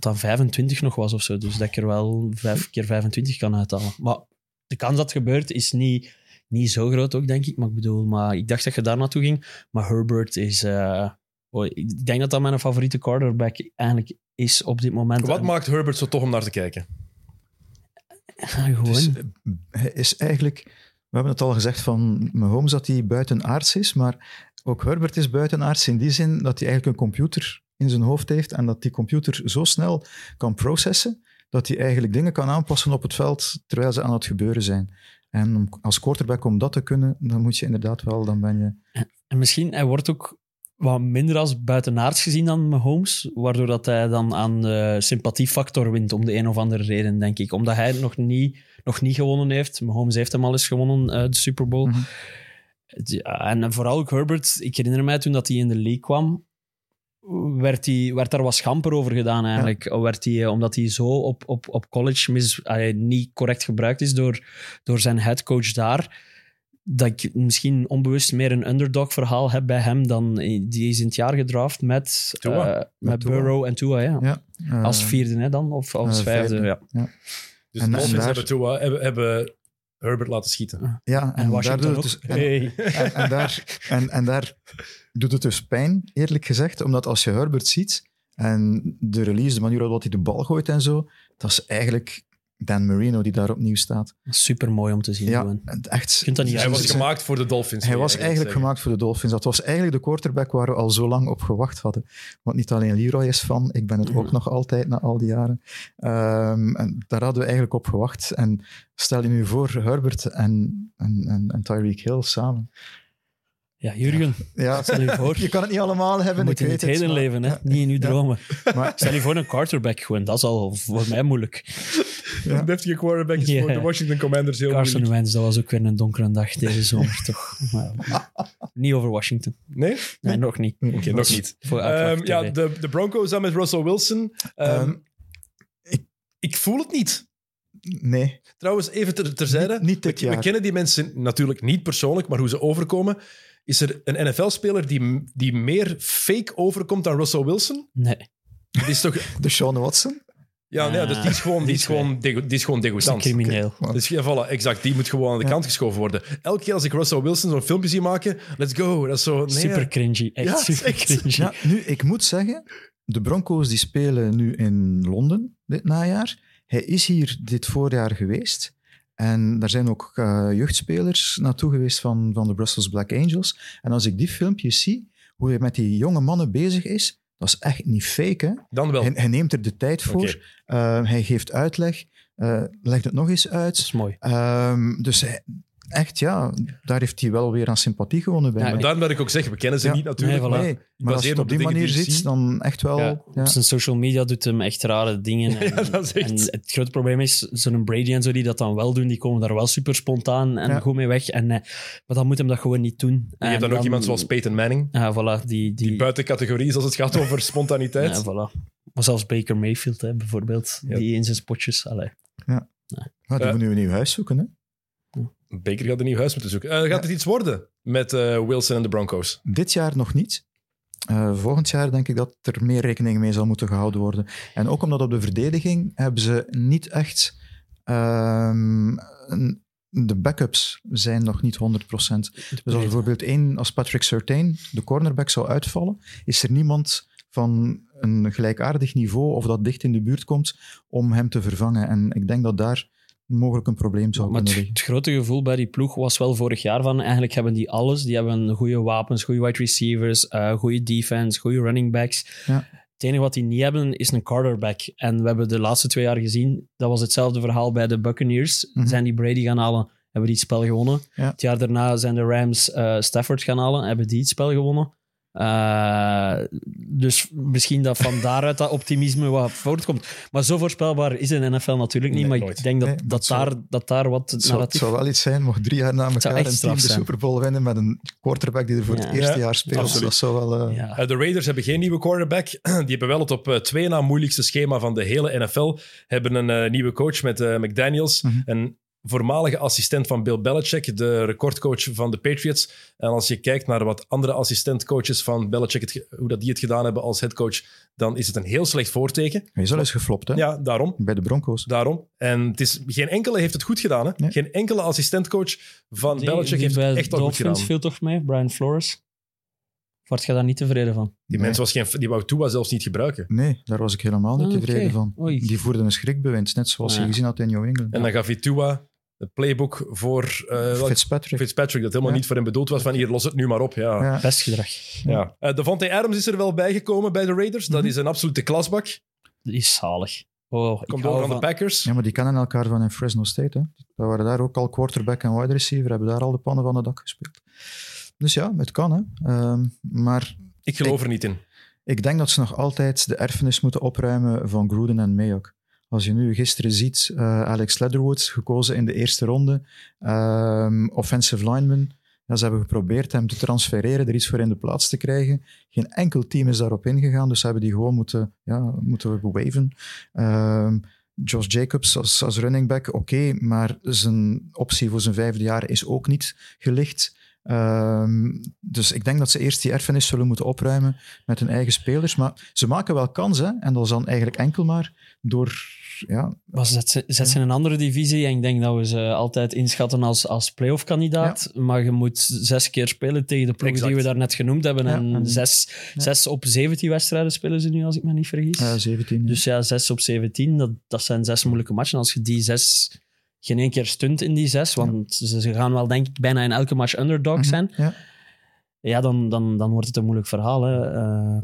dat aan 25 nog was of zo. Dus dat ik er wel vijf keer 25 kan uithalen. Maar de kans dat het gebeurt is niet, niet zo groot ook, denk ik. Maar ik bedoel, maar ik dacht dat je daar naartoe ging. Maar Herbert is... eh, oh, ik denk dat dat mijn favoriete quarterback eigenlijk is op dit moment. Wat En- maakt Herbert zo tof om naar te kijken? Gewoon... Dus, eh, hij is eigenlijk, we hebben het al gezegd van Mahomes dat hij buitenaards is, maar ook Herbert is buitenaards in die zin dat hij eigenlijk een computer in zijn hoofd heeft en dat die computer zo snel kan processen dat hij eigenlijk dingen kan aanpassen op het veld terwijl ze aan het gebeuren zijn. En als quarterback om dat te kunnen, dan moet je inderdaad wel, dan ben je... En misschien, hij wordt ook wat minder als buitenaards gezien dan Mahomes, waardoor dat hij dan aan de sympathiefactor wint om de een of andere reden, denk ik. Omdat hij nog niet, nog niet gewonnen heeft. Mahomes heeft hem al eens gewonnen, eh, de Super Bowl. Mhm. Ja, en vooral ook Herbert, ik herinner mij toen dat hij in de league kwam, werd, hij, werd daar wat schamper over gedaan eigenlijk. Werd hij, eh, omdat hij zo op, op, op college mis, allee, niet correct gebruikt is door, door zijn headcoach daar dat ik misschien onbewust meer een underdog-verhaal heb bij hem dan die is in het jaar gedraft met, Tua. eh, met, Tua. Burrow en Tua, ja. Ja, eh, Als vierde hè, dan, of als vijfde. vijfde. Ja. Dus En- de en Dolphins daar- hebben, Tua, hebben, hebben Herbert laten schieten. Ja, En en, daar Washington dus, en, Hey. en, en daar, en, en daar doet het dus pijn, eerlijk gezegd. Omdat als je Herbert ziet en de release, de manier waarop hij de bal gooit en zo, dat is eigenlijk Dan Marino die daar opnieuw staat. Super mooi om te zien. Ja, echt. Je kunt dat niet Hij was gemaakt voor de Dolphins. Hij was eigenlijk zeggen. gemaakt voor de Dolphins. Dat was eigenlijk de quarterback waar we al zo lang op gewacht hadden. Want niet alleen Leroy is van, ik ben het ook nog altijd na al die jaren. Ehm, en daar hadden we eigenlijk op gewacht. En stel je nu voor Herbert en, en, en, en Tyreek Hill samen. Ja, Jurgen, Ja, stel je voor. je kan het niet allemaal Je hebben, moet ik in weet het heden maar- leven, hè? Ja, niet in uw ja. dromen. Maar Stel je voor een quarterback gewoon, dat is al voor mij moeilijk. Een deftige quarterback is Ja. voor de Washington Commanders heel Carson moeilijk. Wentz, dat was ook weer een donkere dag deze zomer, toch? Maar, niet over Washington. Nee? Nee, nog niet. Oké, nog niet. Voor Ehm, ja, de, de Broncos dan met Russell Wilson. Ehm, Ehm, ik, ik voel het niet. nee, Trouwens, even ter, terzijde. Niet- niet dit we, kennen die mensen natuurlijk niet persoonlijk, maar hoe ze overkomen. Is er een NFL-speler die, die meer fake overkomt dan Russell Wilson? Nee, Die is toch... de Sean Watson. Ja, nee, dus die is gewoon, die is gewoon, die is gewoon dat is een degoutant. crimineel. Dus ja, voilà, exact. Die moet gewoon aan de Ja. kant geschoven worden. Elke keer als ik Russell Wilson zo'n filmpje zie maken, let's go. Dat is zo... Nee, Super cringy. Echt Ja, super echt. cringy. Ja, nu, ik moet zeggen, de Broncos die spelen nu in Londen dit najaar. Hij is hier dit voorjaar geweest. En daar zijn ook eh, jeugdspelers naartoe geweest van, van de Brussels Black Angels. En als ik die filmpjes zie, hoe hij met die jonge mannen bezig is, dat is echt niet fake. Hè? Dan wel. Hij, hij neemt er de tijd voor. Eh, hij geeft uitleg. eh, legt het nog eens Dat uit. is mooi. Ehm, dus hij- echt, ja, daar heeft hij wel weer aan sympathie gewonnen bij Ja, mij. Maar daarom dat ik ook zeg, we kennen ze Ja. niet natuurlijk, Nee, voilà. maar Nee, maar als je het op die manier die je ziet, dan echt wel... Ja. ja. Op zijn social media doet hem echt rare dingen. En, Ja, dat is echt- en het grote probleem is, zo'n Brady en zo die dat dan wel doen, die komen daar wel super spontaan en Ja. goed mee weg. En, eh, maar dan moet hem dat gewoon niet doen. je hebt dan ook iemand zoals Peyton Manning, Ja, voilà. Die, die, buiten categorie is als het gaat over spontaniteit. ja, voilà. Maar zelfs Baker Mayfield, hè, bijvoorbeeld, Ja. die in zijn spotjes. Allee. Maar die Eh, moet nu een nieuw huis zoeken, hè? Baker gaat een nieuw huis moeten zoeken. Eh, gaat het iets worden met eh, Wilson en de Broncos? Dit jaar nog niet. Eh, volgend jaar denk ik dat er meer rekening mee zal moeten gehouden worden. En ook omdat op de verdediging hebben ze niet echt... ehm, een- de backups zijn nog niet 100%. Dus als bijvoorbeeld één, als Patrick Surtain, de cornerback, zou uitvallen, is er niemand van een gelijkaardig niveau of dat dicht in de buurt komt om hem te vervangen. En ik denk dat daar mogelijk een probleem zou Maar kunnen het, het grote gevoel bij die ploeg was wel vorig jaar van eigenlijk hebben die alles. Die hebben goede wapens, goede wide receivers, eh goede defense, goede running backs. Ja. Het enige wat die niet hebben is een quarterback. En we hebben de laatste twee jaar gezien, dat was hetzelfde verhaal bij de Buccaneers. Mhm. Zijn die Brady gaan halen, hebben die het spel gewonnen. Ja. Het jaar daarna zijn de Rams eh, Stafford gaan halen, hebben die het spel gewonnen. Eh, dus misschien dat van daaruit dat optimisme wat voortkomt. Maar zo voorspelbaar is een NFL natuurlijk niet. Nee, maar nooit. ik denk dat, Nee, dat, zou- daar, dat daar wat het zou, het narratief... zou wel iets zijn, mocht drie jaar na elkaar een team de. Super Bowl winnen met een quarterback die er voor Ja. het eerste Ja, jaar speelt. absoluut. Dat zou wel... eh, Ja. Eh, de Raiders hebben geen nieuwe quarterback. Die hebben wel het op eh, twee na moeilijkste schema van de hele NFL. Hebben een eh, nieuwe coach met eh, McDaniels. Mhm. Een voormalige assistent van Bill Belichick, de recordcoach van de Patriots. En als je kijkt naar wat andere assistentcoaches van Belichick, het hoe dat die het gedaan hebben als headcoach, dan is het een heel slecht voorteken. Hij is al eens geflopt, hè? Ja, daarom. Bij de Broncos. Daarom. En het is, geen enkele heeft het goed gedaan. Hè? Nee. Geen enkele assistentcoach van Die- Belichick die heeft het echt al goed gedaan. viel toch mee? Brian Flores? Word je daar niet tevreden van? Die Nee. mens was geen, die wou Tua zelfs niet gebruiken. Nee, daar was ik helemaal niet Ah, tevreden van. Oei. Die voerde een schrikbewind, net zoals Ja. je gezien had in New England. En dan gaf hij Tua het playbook voor eh, Fitzpatrick. Fitzpatrick, dat helemaal Ja. niet voor hem bedoeld was van hier, los het nu maar op. Ja. Ja. Pestgedrag. Ja. Eh, Devontae Adams is er wel bijgekomen bij de Raiders. Dat Mhm. is een absolute klasbak. Die is zalig. Oh, ik Komt hou over van de Packers. ja, maar die kennen elkaar van in Fresno State. Hè. We waren daar ook al quarterback en wide receiver, hebben daar al de pannen van het dak gespeeld. Dus ja, het kan. Hè. Ehm, maar Ik geloof er niet in. Ik denk dat ze nog altijd de erfenis moeten opruimen van Gruden en Mayock. Als je nu gisteren ziet, eh, Alex Leatherwood gekozen in de eerste ronde, ehm, offensive lineman. Ja, ze hebben geprobeerd hem te transfereren, er iets voor in de plaats te krijgen. Geen enkel team is daarop ingegaan, dus ze hebben die gewoon moeten, ja, moeten waven. Ehm, Josh Jacobs als, running back, oké, maar zijn optie voor zijn vijfde jaar is ook niet gelicht. Ehm, dus ik denk dat ze eerst die erfenis zullen moeten opruimen met hun eigen spelers. Maar ze maken wel kansen. En dat is dan eigenlijk enkel maar door... Ja, Maar zet ze, zet ze in een andere divisie en ik denk dat we ze altijd inschatten als, als playoff-kandidaat. Maar je moet zes keer spelen tegen de Exact. die we daarnet genoemd hebben. Ja, en en- zes, ja. zes op 17 wedstrijden spelen ze nu, als ik me niet vergis. eh 17. ja. Dus ja, 6 op 17, dat, dat zijn zes moeilijke matchen. Als je die zes geen één keer stunt in die zes, want ze, ze gaan wel denk ik bijna in elke match underdog Mhm, zijn, Ja. Ja, dan, dan, dan wordt het een moeilijk verhaal. Hè. Eh,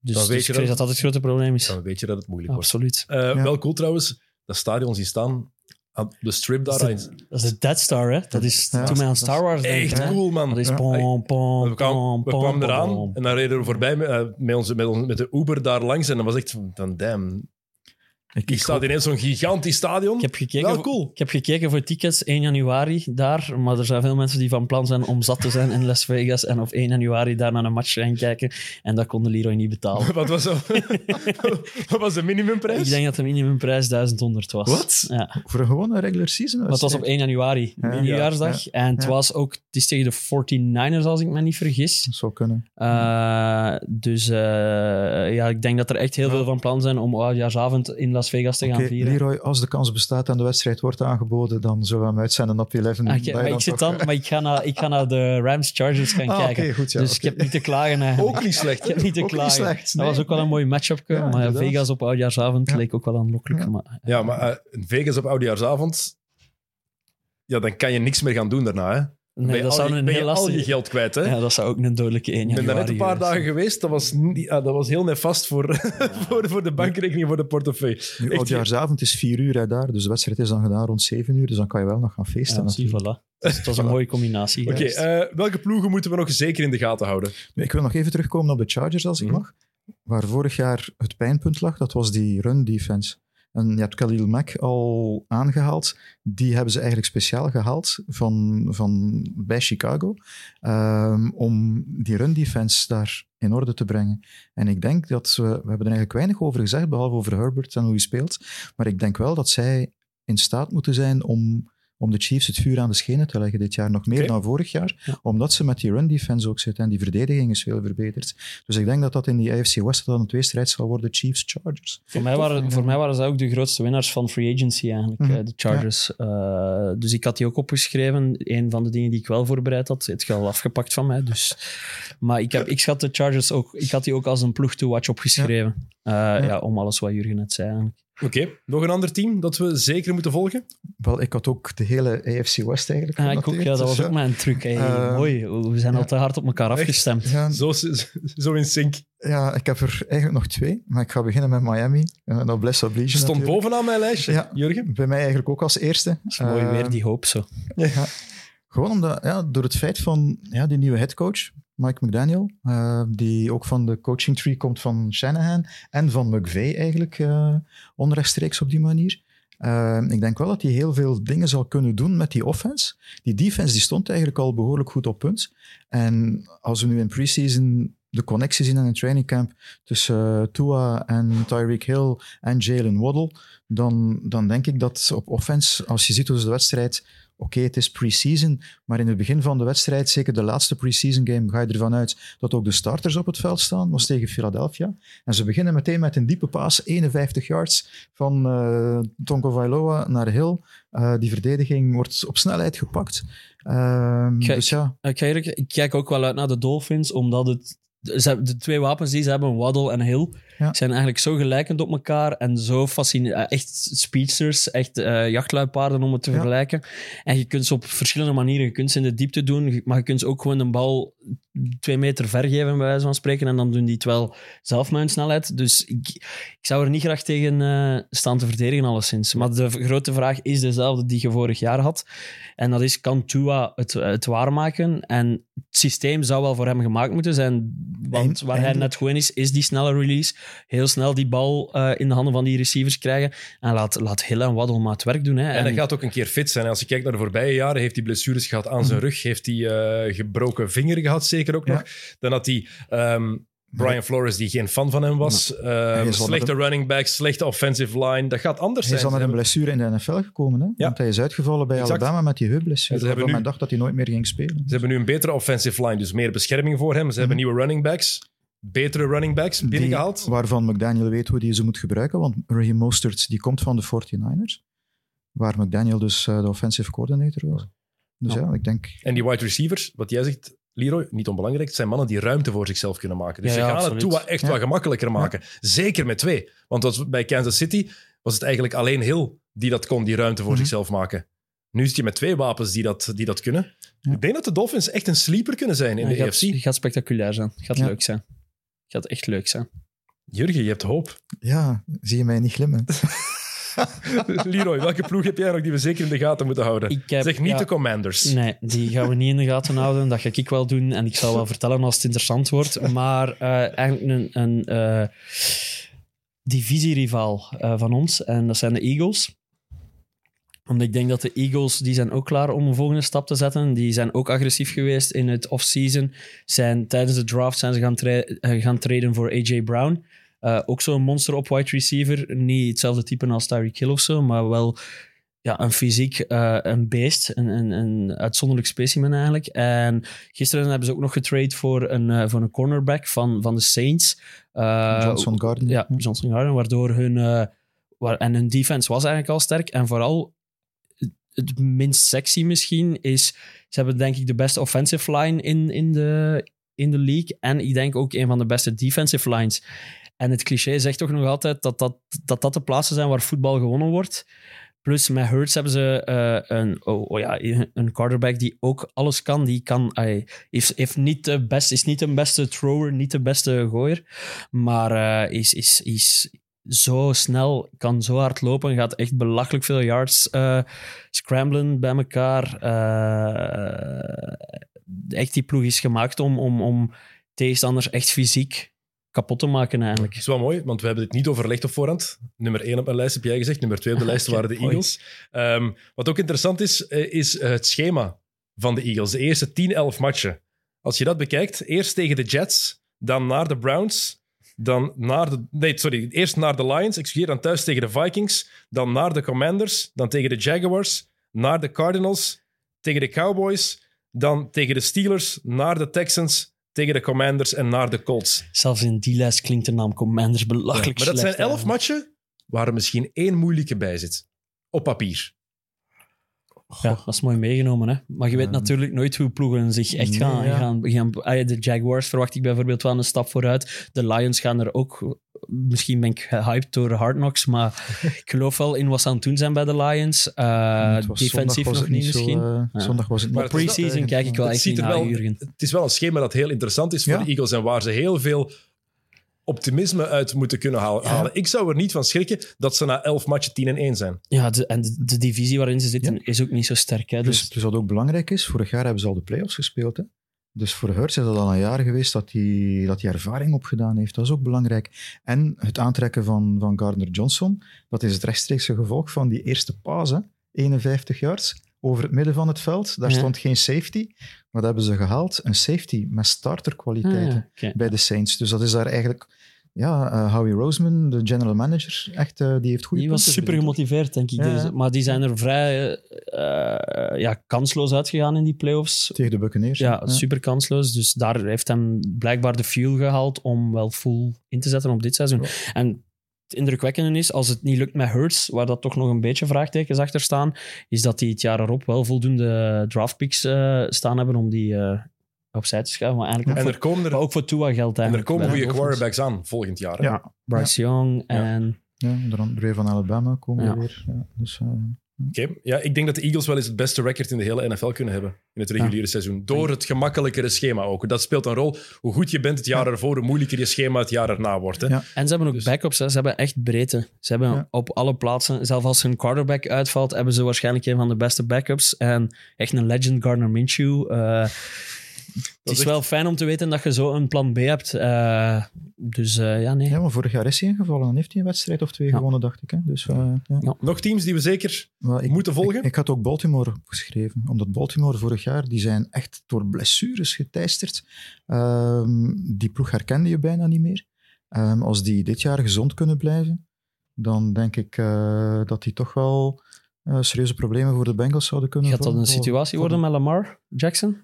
dus Dan dus weet ik je vrees dat- dat dat het grote probleem is. Dan weet je dat het moeilijk wordt. Absoluut. Eh, Wel cool trouwens, dat stadion zien staan. aan De strip daar. Dat is Dat is de Dead Star, hè? Dat is Ja, toen mij aan Star Wars denken, Echt hè. cool, man. Dat is Ja. pom, pom, we kwamen, we eraan pom. en dan reden we voorbij met, eh, met, onze, met, ons- met de Uber daar langs. En dan was echt van, van damn. Ik, Die ik staat ineens zo'n gigantisch stadion. Ik heb, gekeken, Wel voor- cool. ik heb gekeken voor tickets 1 januari daar, maar er zijn veel mensen die van plan zijn om zat te zijn in Las Vegas en op 1 januari daar naar een match gaan kijken. En dat kon de Leroy niet betalen. Wat was, zo, wat was de minimumprijs? Ik denk dat de minimumprijs 1100 was. Wat? Ja. Voor een gewone regular season. Maar het was op 1 januari, Ja, nieuwjaarsdag. En het ja. was ook, het is tegen de 49ers als ik me niet vergis. Dat zou kunnen. Eh, dus eh, ja, ik denk dat er echt heel veel van plan zijn om oudjaarsavond in Las Vegas te gaan Oké, vieren. Leroy, als de kans bestaat en de wedstrijd wordt aangeboden, dan zullen we hem uitzenden op 11. Ah, oké, maar ik, zit dan, maar ik, ga naar, ik ga naar de Rams Chargers gaan Ah, kijken. oké, goed, ja, dus ik heb niet te klagen eigenlijk. Ook niet slecht. Ik heb niet te Ook niet klagen. slecht, Dat was ook wel een mooi matchup. Ja, maar inderdaad. Vegas op oudjaarsavond Ja. leek ook wel aanlokkelijk. Ja. Maar, Ja, maar eh, Vegas op oudejaarsavond, ja, dan kan je niks meer gaan doen daarna. Hè? Nee, ben je, dat zou je- een ben je heel al je lastige... geld kwijt. Hè? Ja, dat zou ook een dodelijke 1 Ik ben daar net een paar geweest dagen geweest. Dat was, niet, ah, dat was heel nefast voor, voor, voor de bankrekening, voor de portefeuille. Nu, oudjaarsavond is 4 uur hè, daar, dus de wedstrijd is dan gedaan rond 7 uur, dus dan kan je wel nog gaan feesten. Ja, voilà. Dus het was een mooie combinatie. Oké, geweest. eh, welke ploegen moeten we nog zeker in de gaten houden? Ik wil nog even terugkomen op de Chargers, als ik Mhm. mag. Waar vorig jaar het pijnpunt lag, dat was die run defense. En je hebt Khalil Mack al aangehaald. Die hebben ze eigenlijk speciaal gehaald van, van, bij Chicago. ehm, om die run defense daar in orde te brengen. En ik denk dat we... We hebben er eigenlijk weinig over gezegd, behalve over Herbert en hoe hij speelt. Maar ik denk wel dat zij in staat moeten zijn om, om de Chiefs het vuur aan de schenen te leggen dit jaar. Nog meer dan vorig jaar. Ja. Omdat ze met die run defense ook zitten. En die verdediging is veel verbeterd. Dus ik denk dat dat in die AFC West dan een tweestrijd zal worden. Chiefs-Chargers. Voor mij, waren, voor mij waren ze ook de grootste winnaars van free agency eigenlijk, Mhm. eh, de Chargers. Eh, dus ik had die ook opgeschreven. Een van de dingen die ik wel voorbereid had. Het je al afgepakt van mij. Dus. Maar ik, heb, ik schat de Chargers ook... Ik had die ook als een ploeg to watch opgeschreven. Eh, ja. om alles wat Jurgen net zei eigenlijk. Oké, nog een ander team dat we zeker moeten volgen? Wel, ik had ook de hele AFC West eigenlijk Ja, ik ook, ja, dat dus was ook mijn truc. Hey, Eh, mooi. We zijn al te hard op elkaar Echt? afgestemd. Ja, Zo, zo in sync. ja, ik heb er eigenlijk nog twee. Maar ik ga beginnen met Miami. Uh, dat Bless Oblige Stond natuurlijk. bovenaan mijn lijstje, Ja. Jurgen. Bij mij eigenlijk ook als eerste. Dat is mooi Eh, weer, die hoop zo. Ja. Gewoon omdat, ja, door het feit van ja, die nieuwe headcoach, Mike McDaniel, eh, die ook van de coaching tree komt van Shanahan en van McVay eigenlijk, eh, onrechtstreeks op die manier. Eh, ik denk wel dat hij heel veel dingen zal kunnen doen met die offense. Die defense die stond eigenlijk al behoorlijk goed op punt. En als we nu in preseason de connectie zien in een trainingcamp tussen Tua en Tyreek Hill en Jalen Waddle, dan, dan denk ik dat op offense, als je ziet hoe ze de wedstrijd Oké, het is pre-season, maar in het begin van de wedstrijd, zeker de laatste pre-season game, ga je ervan uit dat ook de starters op het veld staan. was tegen Philadelphia. En ze beginnen meteen met een diepe paas, 51 yards van eh Tonko Vailoa naar Hill. Eh, die verdediging wordt op snelheid gepakt. Ehm, Kijk, dus ja, Ik, ga eerlijk- ik kijk ook wel uit naar de Dolphins, omdat het, de twee wapens die ze hebben, Waddle en Hill, Ja. zijn eigenlijk zo gelijkend op elkaar en zo fascinerend. Echt speedsters, echt eh jachtluipaarden om het te Ja. vergelijken. En je kunt ze op verschillende manieren, je kunt ze in de diepte doen, maar je kunt ze ook gewoon een bal twee meter ver geven, bij wijze van spreken, en dan doen die het wel zelf met hun snelheid. Dus ik, ik zou er niet graag tegen eh, staan te verdedigen, alleszins. Maar de grote vraag is dezelfde die je vorig jaar had. En dat is, kan Tua het, het waarmaken? En het systeem zou wel voor hem gemaakt moeten zijn. Want waar hij net gewoon is, is die snelle release. Heel snel die bal eh, in de handen van die receivers krijgen. En laat, laat Hill en Waddle maar het werk doen. Hè. En hij gaat ook een keer fit zijn. Als je kijkt naar de voorbije jaren, heeft hij blessures gehad aan zijn rug. Heeft hij eh, gebroken vinger gehad, zeker ook Ja. nog. Dan had hij... ehm, Brian Flores, die geen fan van hem was. Ehm, slechte running back, slechte offensive line. Dat gaat anders Hij is zijn. dan met een blessure in de NFL gekomen. Hè? Want hij is uitgevallen bij Exact. Alabama met die heupblessure. En ze hebben nu- men dacht dat hij nooit meer ging spelen. Ze hebben nu een betere offensive line, dus meer bescherming voor hem. Ze hebben nieuwe running backs, betere running backs Die- binnengehaald. waarvan McDaniel weet hoe hij ze moet gebruiken. Want Raheem Mostert die komt van de 49ers. Waar McDaniel dus eh, de offensive coordinator was. Dus ja, ik denk... En die wide receivers, wat jij zegt, Leroy, niet onbelangrijk, het zijn mannen die ruimte voor zichzelf kunnen maken. Dus Ja, ze gaan absoluut. het Tua echt Ja. wel gemakkelijker maken. Zeker met twee. Want was- bij Kansas City was het eigenlijk alleen Hill die dat kon, die ruimte voor Mhm. zichzelf maken. Nu zit je met twee wapens die dat, die dat kunnen. Ja. Ik denk dat de Dolphins echt een sleeper kunnen zijn in Ja, de gaat, AFC. gaat spectaculair zijn. Gaat Ja. leuk zijn. Gaat echt leuk zijn. Jurgen, je hebt hoop. Ja, zie je mij niet glimmen. Leroy, welke ploeg heb jij nog die we zeker in de gaten moeten houden? Ik heb- zeg niet ja. de Commanders. Nee, die gaan we niet in de gaten houden. Dat ga ik wel doen. En ik zal wel vertellen als het interessant wordt. Maar eh, eigenlijk een, een eh, divisierivaal eh, van ons. En dat zijn de Eagles. Omdat ik denk dat de Eagles, die zijn ook klaar om een volgende stap te zetten. Die zijn ook agressief geweest in het off-season. Zijn, tijdens de draft zijn ze gaan, tra- eh, gaan traden voor AJ Brown. Eh, ook zo'n monster op wide receiver. Niet hetzelfde type als Tyreek Hill of zo, maar wel ja, een fysiek eh, een beest. Een, een, een uitzonderlijk specimen eigenlijk. En gisteren hebben ze ook nog getrade voor een, voor een cornerback van, van de Saints. Johnson Garden. ja, Johnson Garden, waardoor hun... waar, en hun defense was eigenlijk al sterk. En vooral het- minst sexy misschien is... Ze hebben denk ik de beste offensive line in, in, de, in de league. En ik denk ook een van de beste defensive lines. En het cliché zegt toch nog altijd dat dat, dat, dat de plaatsen zijn waar voetbal gewonnen wordt. Plus met Hurts hebben ze eh, een, oh, oh ja, een quarterback die ook alles kan. Die kan, heeft, heeft niet de best, is niet de beste thrower, niet de beste gooier. Maar eh, is, is, is zo snel, kan zo hard lopen. Gaat echt belachelijk veel yards eh, scramblen bij elkaar. Eh, echt die ploeg is gemaakt om, om, om tegenstanders echt fysiek kapot te maken eigenlijk. Dat is wel mooi, want we hebben dit niet overlegd op voorhand. Nummer 1 op mijn lijst heb jij gezegd. Nummer 2 op de lijst waren de. Eagles. Ehm, wat ook interessant is, eh, is het schema van de Eagles. De eerste 10, 11 matchen. Als je dat bekijkt, eerst tegen de Jets, dan naar de Browns, dan naar de... Nee, sorry. Eerst naar de Lions, excuseer, dan thuis tegen de Vikings, dan naar de Commanders, dan tegen de Jaguars, naar de Cardinals, tegen de Cowboys, dan tegen de Steelers, naar de Texans, tegen de Commanders en naar de Colts. Zelfs in die lijst klinkt de naam Commanders belachelijk Maar dat zijn elf matchen waar er misschien één moeilijke bij zit. Op papier. Ja, dat is mooi meegenomen. Hè? Maar je weet Ja. natuurlijk nooit hoe ploegen zich echt Nee, gaan, ja. gaan, gaan... Ah, De Jaguars verwacht ik bijvoorbeeld wel een stap vooruit. De Lions gaan er ook... Misschien ben ik gehyped door Hard Knocks, maar ik geloof wel in wat ze aan het doen zijn bij de Lions. Eh, defensief nog niet misschien. eh. Zondag was het Maar Preseason kijk ik wel Het echt ziet niet er naar, wel- Jurgen. Het is wel een schema dat heel interessant is voor Ja. de Eagles en waar ze heel veel optimisme uit moeten kunnen Ja. halen. Ik zou er niet van schrikken dat ze na elf matchen 10 en 1 zijn. Ja, de, en de, de divisie waarin ze zitten is ook niet zo sterk. Hè? Dus, Dus dus wat ook belangrijk is, vorig jaar hebben ze al de playoffs gespeeld. Hè? Dus voor Hurts is dat al een jaar geweest dat hij, dat hij ervaring opgedaan heeft. Dat is ook belangrijk. En het aantrekken van, van Gardner Johnson, dat is het rechtstreekse gevolg van die eerste hè? 51 yards, over het midden van het veld. Daar Ja. stond geen safety. Wat hebben ze gehaald? Een safety met starterkwaliteiten Ah, ja, bij de Saints. Dus dat is daar eigenlijk... Ja, eh, Howie Roseman, de general manager, echt, eh, die heeft goede Die was super gemotiveerd, denk ik. Ja, Dus- maar die zijn er vrij eh, ja, kansloos uitgegaan in die playoffs. Tegen de Buccaneers. Ja, super kansloos. Dus daar heeft hem blijkbaar de fuel gehaald om wel full in te zetten op dit seizoen. En het indrukwekkende is, als het niet lukt met Hurts, waar dat toch nog een beetje vraagtekens achter staan, is dat die het jaar erop wel voldoende draftpicks eh staan hebben om die eh, opzij te schuiven. Maar eigenlijk En ook, er komen, er, maar ook voor Tua geldt en er komen goede quarterbacks aan volgend jaar. hè? Ja, Bryce Young en... Ja, onder andere van Alabama komen Ja. we weer. Ja, dus, eh, Oké. Ja, ik denk dat de Eagles wel eens het beste record in de hele NFL kunnen hebben in het reguliere seizoen. Door het gemakkelijkere schema ook. Dat speelt een rol. Hoe goed je bent het jaar ervoor, hoe moeilijker je schema het jaar erna wordt. Hè? Ja. En ze hebben ook Dus- backups. Hè. Ze hebben echt breedte. Ze hebben Ja. op alle plaatsen, zelfs als hun quarterback uitvalt, hebben ze waarschijnlijk een van de beste backups. En echt een legend, Gardner Minshew. eh, Het is echt- wel fijn om te weten dat je zo een plan B hebt. Eh, dus eh, ja, nee. Ja, maar vorig jaar is hij ingevallen en heeft hij een wedstrijd of twee Ja. gewonnen, dacht ik. Hè? Dus, eh, ja. Ja. Nog teams die we zeker ik, moeten volgen? Ik, ik had ook Baltimore geschreven, omdat Baltimore vorig jaar, die zijn echt door blessures geteisterd. Ehm, die ploeg herkende je bijna niet meer. Ehm, als die dit jaar gezond kunnen blijven, dan denk ik eh, dat die toch wel eh, serieuze problemen voor de Bengals zouden kunnen Gaat dat een situatie worden met Lamar Jackson?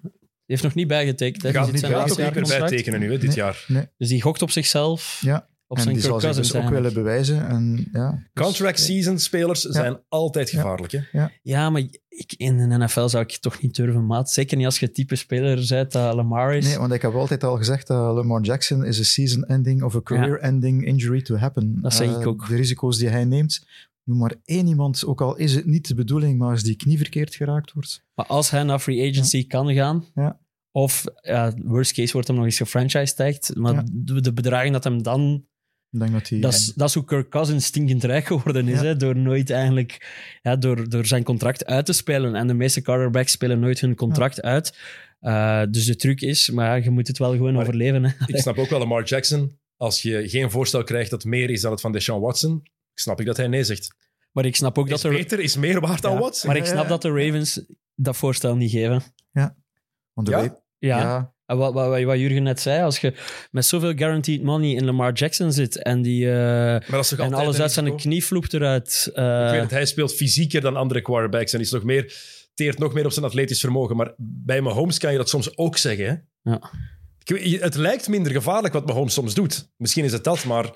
Die heeft nog niet bijgetekend. hè. gaat Dus niet gaat ook niet meer jaar contract. bijtekenen nu, hè, dit Nee. jaar. Nee, Dus die gokt op zichzelf, ja. op en zijn die zal zich dus ook willen bewijzen. En, ja, dus- Contract season spelers zijn altijd Ja. gevaarlijk. Hè? Ja, maar ik, in de NFL zou ik toch niet durven, maat. Zeker niet als je het type speler bent dat Lamar is. Nee, want ik heb altijd al gezegd dat Lamar Jackson is a season-ending of a career-ending injury to happen. Dat zeg Eh, ik ook. De risico's die hij neemt, noem maar één iemand, ook al is het niet de bedoeling, maar als die knie verkeerd geraakt wordt. Maar als hij naar free agency kan gaan, Ja. Of ja, worst case wordt hem nog eens gefranchise tagged, maar Ja. de, de bedragen dat hem dan... Ik denk dat hij... Dat is, dat is hoe Kirk Cousins stinkend rijk geworden is, Ja. hè, door nooit eigenlijk... Ja, door, door zijn contract uit te spelen. En de meeste quarterbacks spelen nooit hun contract uit. Eh, dus de truc is, maar ja, je moet het wel gewoon Maar- overleven. Hè. Ik snap ook wel Lamar Jackson. Als je geen voorstel krijgt dat meer is dan het van Deshaun Watson, snap ik dat hij nee zegt. Maar ik snap ook Is dat er... beter, is meer waard dan Ja, Watson. Maar ik Ja, snap ja. dat de Ravens dat voorstel niet geven. Want de Ja? En wat, wat, wat Jurgen net zei, als je met zoveel guaranteed money in Lamar Jackson zit en, die, eh, Maar dat is toch en alles uit zijn knie vloept eruit. eh, Ik weet het, hij speelt fysieker dan andere quarterbacks en is nog meer, teert nog meer op zijn atletisch vermogen. Maar bij Mahomes kan je dat soms ook zeggen. Hè? Ja. Ik weet- Het lijkt minder gevaarlijk wat Mahomes soms doet. Misschien is het dat, maar...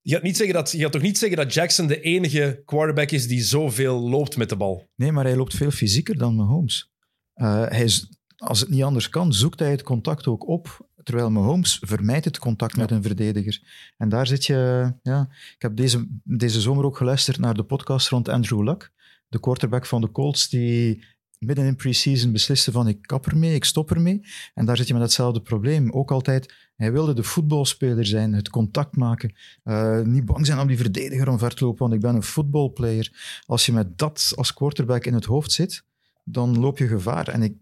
Je gaat, niet zeggen dat, je gaat toch niet zeggen dat Jackson de enige quarterback is die zoveel loopt met de bal? Nee, maar hij loopt veel fysieker dan Mahomes. Eh, hij is, als het niet anders kan, zoekt hij het contact ook op. Terwijl Mahomes vermijdt het contact met een verdediger. En daar zit je... Ja, ik heb deze, deze zomer ook geluisterd naar de podcast rond Andrew Luck, de quarterback van de Colts, die midden in pre-season besliste van ik kap ermee, ik stop ermee. En daar zit je met hetzelfde probleem. Ook altijd, hij wilde de voetbalspeler zijn, het contact maken. Eh, niet bang zijn om die verdediger omver te lopen, want ik ben een voetbalplayer. Als je met dat als quarterback in het hoofd zit, dan loop je gevaar. En ik,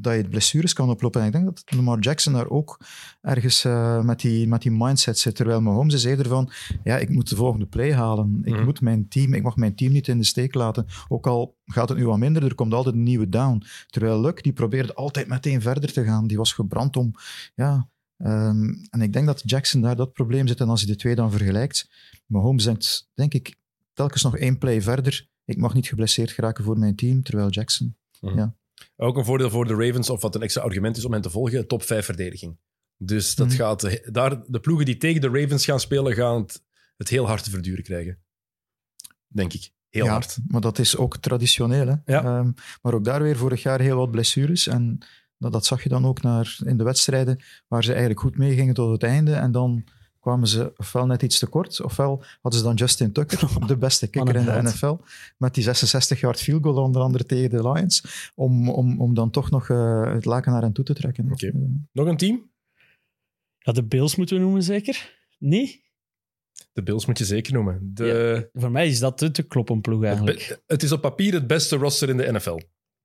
dat je blessures kan oplopen. En ik denk dat Lamar Jackson daar ook ergens eh, met, die, met die mindset zit. Terwijl Mahomes is eerder van, ja, ik moet de volgende play halen. Ik Mhm. moet mijn team, ik mag mijn team niet in de steek laten. Ook al gaat het nu wat minder, er komt altijd een nieuwe down. Terwijl Luck, die probeerde altijd meteen verder te gaan. Die was gebrand om, ja... ehm, en ik denk dat Jackson daar dat probleem zit. En als je de twee dan vergelijkt, Mahomes denkt, denk ik, telkens nog één play verder. Ik mag niet geblesseerd geraken voor mijn team, terwijl Jackson... Ook een voordeel voor de Ravens, of wat een extra argument is om hen te volgen, top 5 verdediging. Dus dat Mhm. gaat, eh, daar, de ploegen die tegen de Ravens gaan spelen, gaan het, het heel hard te verduren krijgen. Denk ik. Heel ja, hard. maar dat is ook traditioneel. Hè? Ja. Ehm, maar ook daar weer vorig jaar heel wat blessures. En dat, dat zag je dan ook naar, in de wedstrijden waar ze eigenlijk goed meegingen tot het einde. En dan kwamen ze ofwel net iets te kort, ofwel hadden ze dan Justin Tucker, de beste kicker in de. NFL, met die 66-yard field goal onder andere tegen de Lions, om, om, om dan toch nog eh, het laken naar hen toe te trekken. Oké. Eh, Nog een team? ja, de Bills moeten we noemen, zeker? Nee? De Bills moet je zeker noemen. De, Voor mij is dat de te kloppen ploeg eigenlijk. het is op papier het beste roster in de NFL.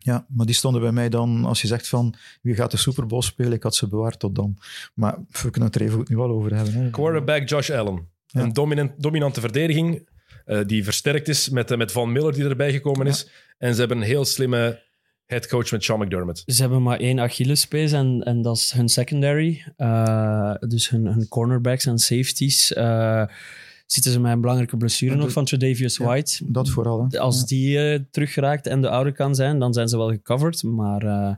Ja, maar die stonden bij mij dan, als je zegt van wie gaat de Super Bowl spelen, ik had ze bewaard tot dan. Maar we kunnen het er even goed nu wel over hebben. Hè. Quarterback Josh Allen. Ja. Een dominant, dominante verdediging eh, die versterkt is met, eh, met Van Miller die erbij gekomen is. En ze hebben een heel slimme headcoach met Sean McDermott. Ze hebben maar één Achillespees en, en dat is hun secondary. Eh, dus hun, hun cornerbacks en safeties. Eh, zitten ze met een belangrijke blessure nog van Tredavious ja, White. Dat vooral. Hè. Als Ja. die eh, teruggeraakt en de ouder kan zijn, dan zijn ze wel gecoverd. Maar eh,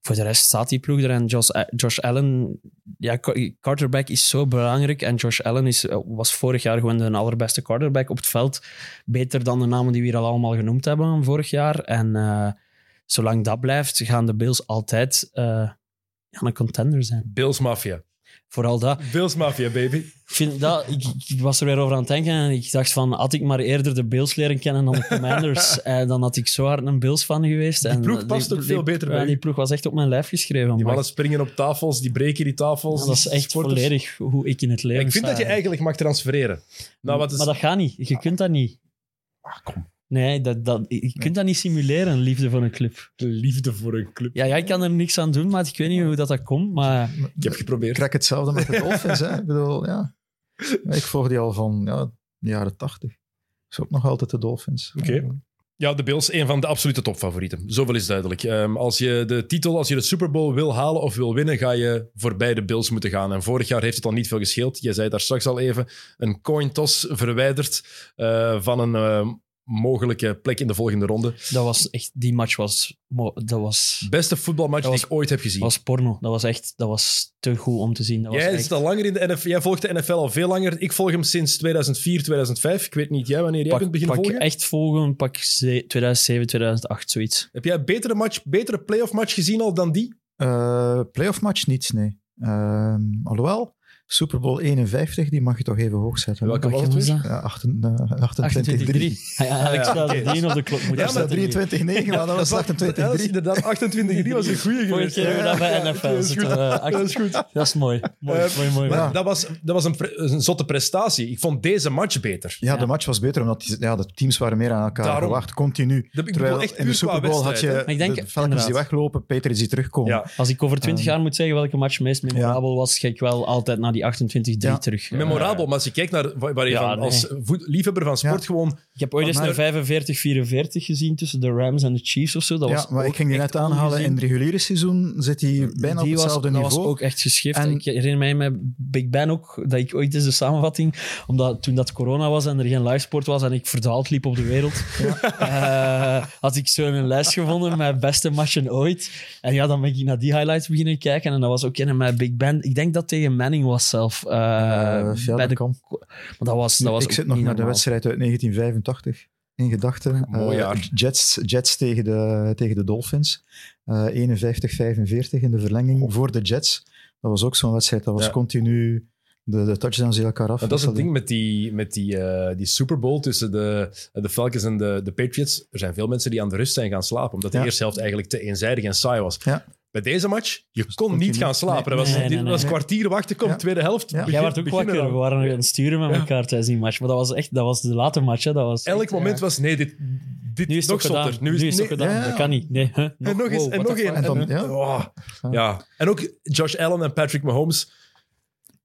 voor de rest staat die ploeg er. En Josh, Josh Allen, ja, quarterback is zo belangrijk. En Josh Allen is, eh, was vorig jaar gewoon de allerbeste quarterback op het veld. Beter dan de namen die we hier al allemaal genoemd hebben vorig jaar. En eh, zolang dat blijft, gaan de Bills altijd eh, ja, een contender zijn. Bills Mafia. Vooral dat. Bills Mafia, baby. Ik, vind dat, ik, ik was er weer over aan het denken en ik dacht van, had ik maar eerder de Bills leren kennen dan de Commanders, eh, dan had ik zo hard een Bills fan geweest. Die en, ploeg eh, past ook veel beter bij ja. Die ploeg was echt op mijn lijf geschreven. Die mannen springen op tafels, die breken die tafels. ja, dat is echt sporters. volledig hoe ik in het leven Ik vind sta. dat je eigenlijk mag transfereren. Nou, wat is... Maar dat gaat niet. Je kunt dat niet. Ah, kom. Nee, dat, dat, je kunt dat niet simuleren, liefde voor een club. Liefde voor een club. Ja, ja, ik kan er niks aan doen, maar ik weet niet hoe dat, dat komt. Maar Ik heb geprobeerd. Ik krijg hetzelfde met de Dolphins. hè. Ik bedoel, ja. Ik volg die al van ja, de jaren tachtig. Is ook nog altijd de Dolphins. Oké. Ja, de Bills, een van de absolute topfavorieten. Zoveel is duidelijk. Ehm, als je de titel, als je de Super Bowl wil halen of wil winnen, ga je voorbij de Bills moeten gaan. En vorig jaar heeft het al niet veel gescheeld. Je zei daar straks al even, een coin toss verwijderd eh, van een eh, mogelijke plek in de volgende ronde. dat was echt, die match was, dat was, Beste voetbalmatch Dat die was- ik ooit heb gezien. was porno. Dat was echt, dat was te goed om te zien. Dat was Jij echt- zit al langer in de NFL. Jij volgt de NFL al veel langer. Ik volg hem sinds 2004, 2005. Ik weet niet jij wanneer jij pak, bent beginnen pak volgen. echt volgen, pak ze- 2007, 2008, zoiets. Heb jij een betere match, betere playoff match gezien al dan die? Eh, playoff match niet, nee. Ehm, alhoewel, Super Bowl 51, die mag je toch even hoog zetten. Welke was het? Ja, achten- eh, 28-3. 28-3. Ja, oké. de 3 op de klok moeten Ja, maar zetten. 23-9, maar dat was dat is 28-3. inderdaad 28 was een goede geweest. keer hebben we dat bij Ja, NFL. Dat is zitten goed. we achter- Dat is goed. Dat is mooi. Mooi, Eh, mooi, mooi. Maar Ja. dat was, dat was een, zotte prestatie. Ik vond deze match beter. Ja, Ja. de match was beter, omdat die, ja, de teams waren meer aan elkaar Daarom. gewacht, continu. ik Terwijl echt in de Super Bowl had je ik de Falcons die weglopen, Patriots die terugkomen. Als ik over 20 jaar moet zeggen welke match meest memorabel was, ga ik wel altijd naar die 28-3 Ja. terug. Memorabel, maar als je kijkt naar waar je Ja, van, als liefhebber van sport Ja. gewoon... Ik heb ooit eens een 45-44 gezien tussen de Rams en de Chiefs of zo. Dat Ja, was maar ik ging die net aanhalen. ongezien. In het reguliere seizoen zit hij bijna Die op was, hetzelfde dat niveau. was ook echt geschift. En- Ik herinner mij met Big Ben ook, dat ik ooit eens de samenvatting, omdat toen dat corona was en er geen livesport was en ik verdwaald liep op de wereld, eh, had ik zo een lijst gevonden met beste matchen ooit. En ja, dan ben ik naar die highlights beginnen kijken en dat was ook een met Big Ben. Ik denk dat tegen Manning was zelf. eh, Eh, ja, bij de, kan. maar dat was, dat was ik zit nog met de wedstrijd uit 1985 in gedachten. Mooi Eh, jaar. Jets, Jets tegen, de, tegen de Dolphins. Eh 51-45 in de verlenging voor de Jets. Dat was ook zo'n wedstrijd. Dat was Ja. continu de, de touchdowns die elkaar af. Dat is het ding met die, met die, eh, die Super Bowl tussen de, de Falcons en de, de Patriots. Er zijn veel mensen die aan de rust zijn gaan slapen, omdat de Ja. eerste helft eigenlijk te eenzijdig en saai was. Ja. Bij deze match, je kon kon niet gaan slapen. nee, dat was, nee, was nee. kwartier wachten, komt Ja. tweede helft. Ja. begin- Jij werd ook wakker. We waren aan het sturen met Ja. elkaar tijdens die match. Maar dat was echt dat was de late match. Hè. Dat was Elk echt, moment ja. was, nee, dit, dit Nu is nog toch gedaan. zotter. Nu is het gedaan. Dat kan niet. Nee, huh? En nog eens, wow, en nog één. En dan- En- ja. oh, ja. En ook Josh Allen en Patrick Mahomes.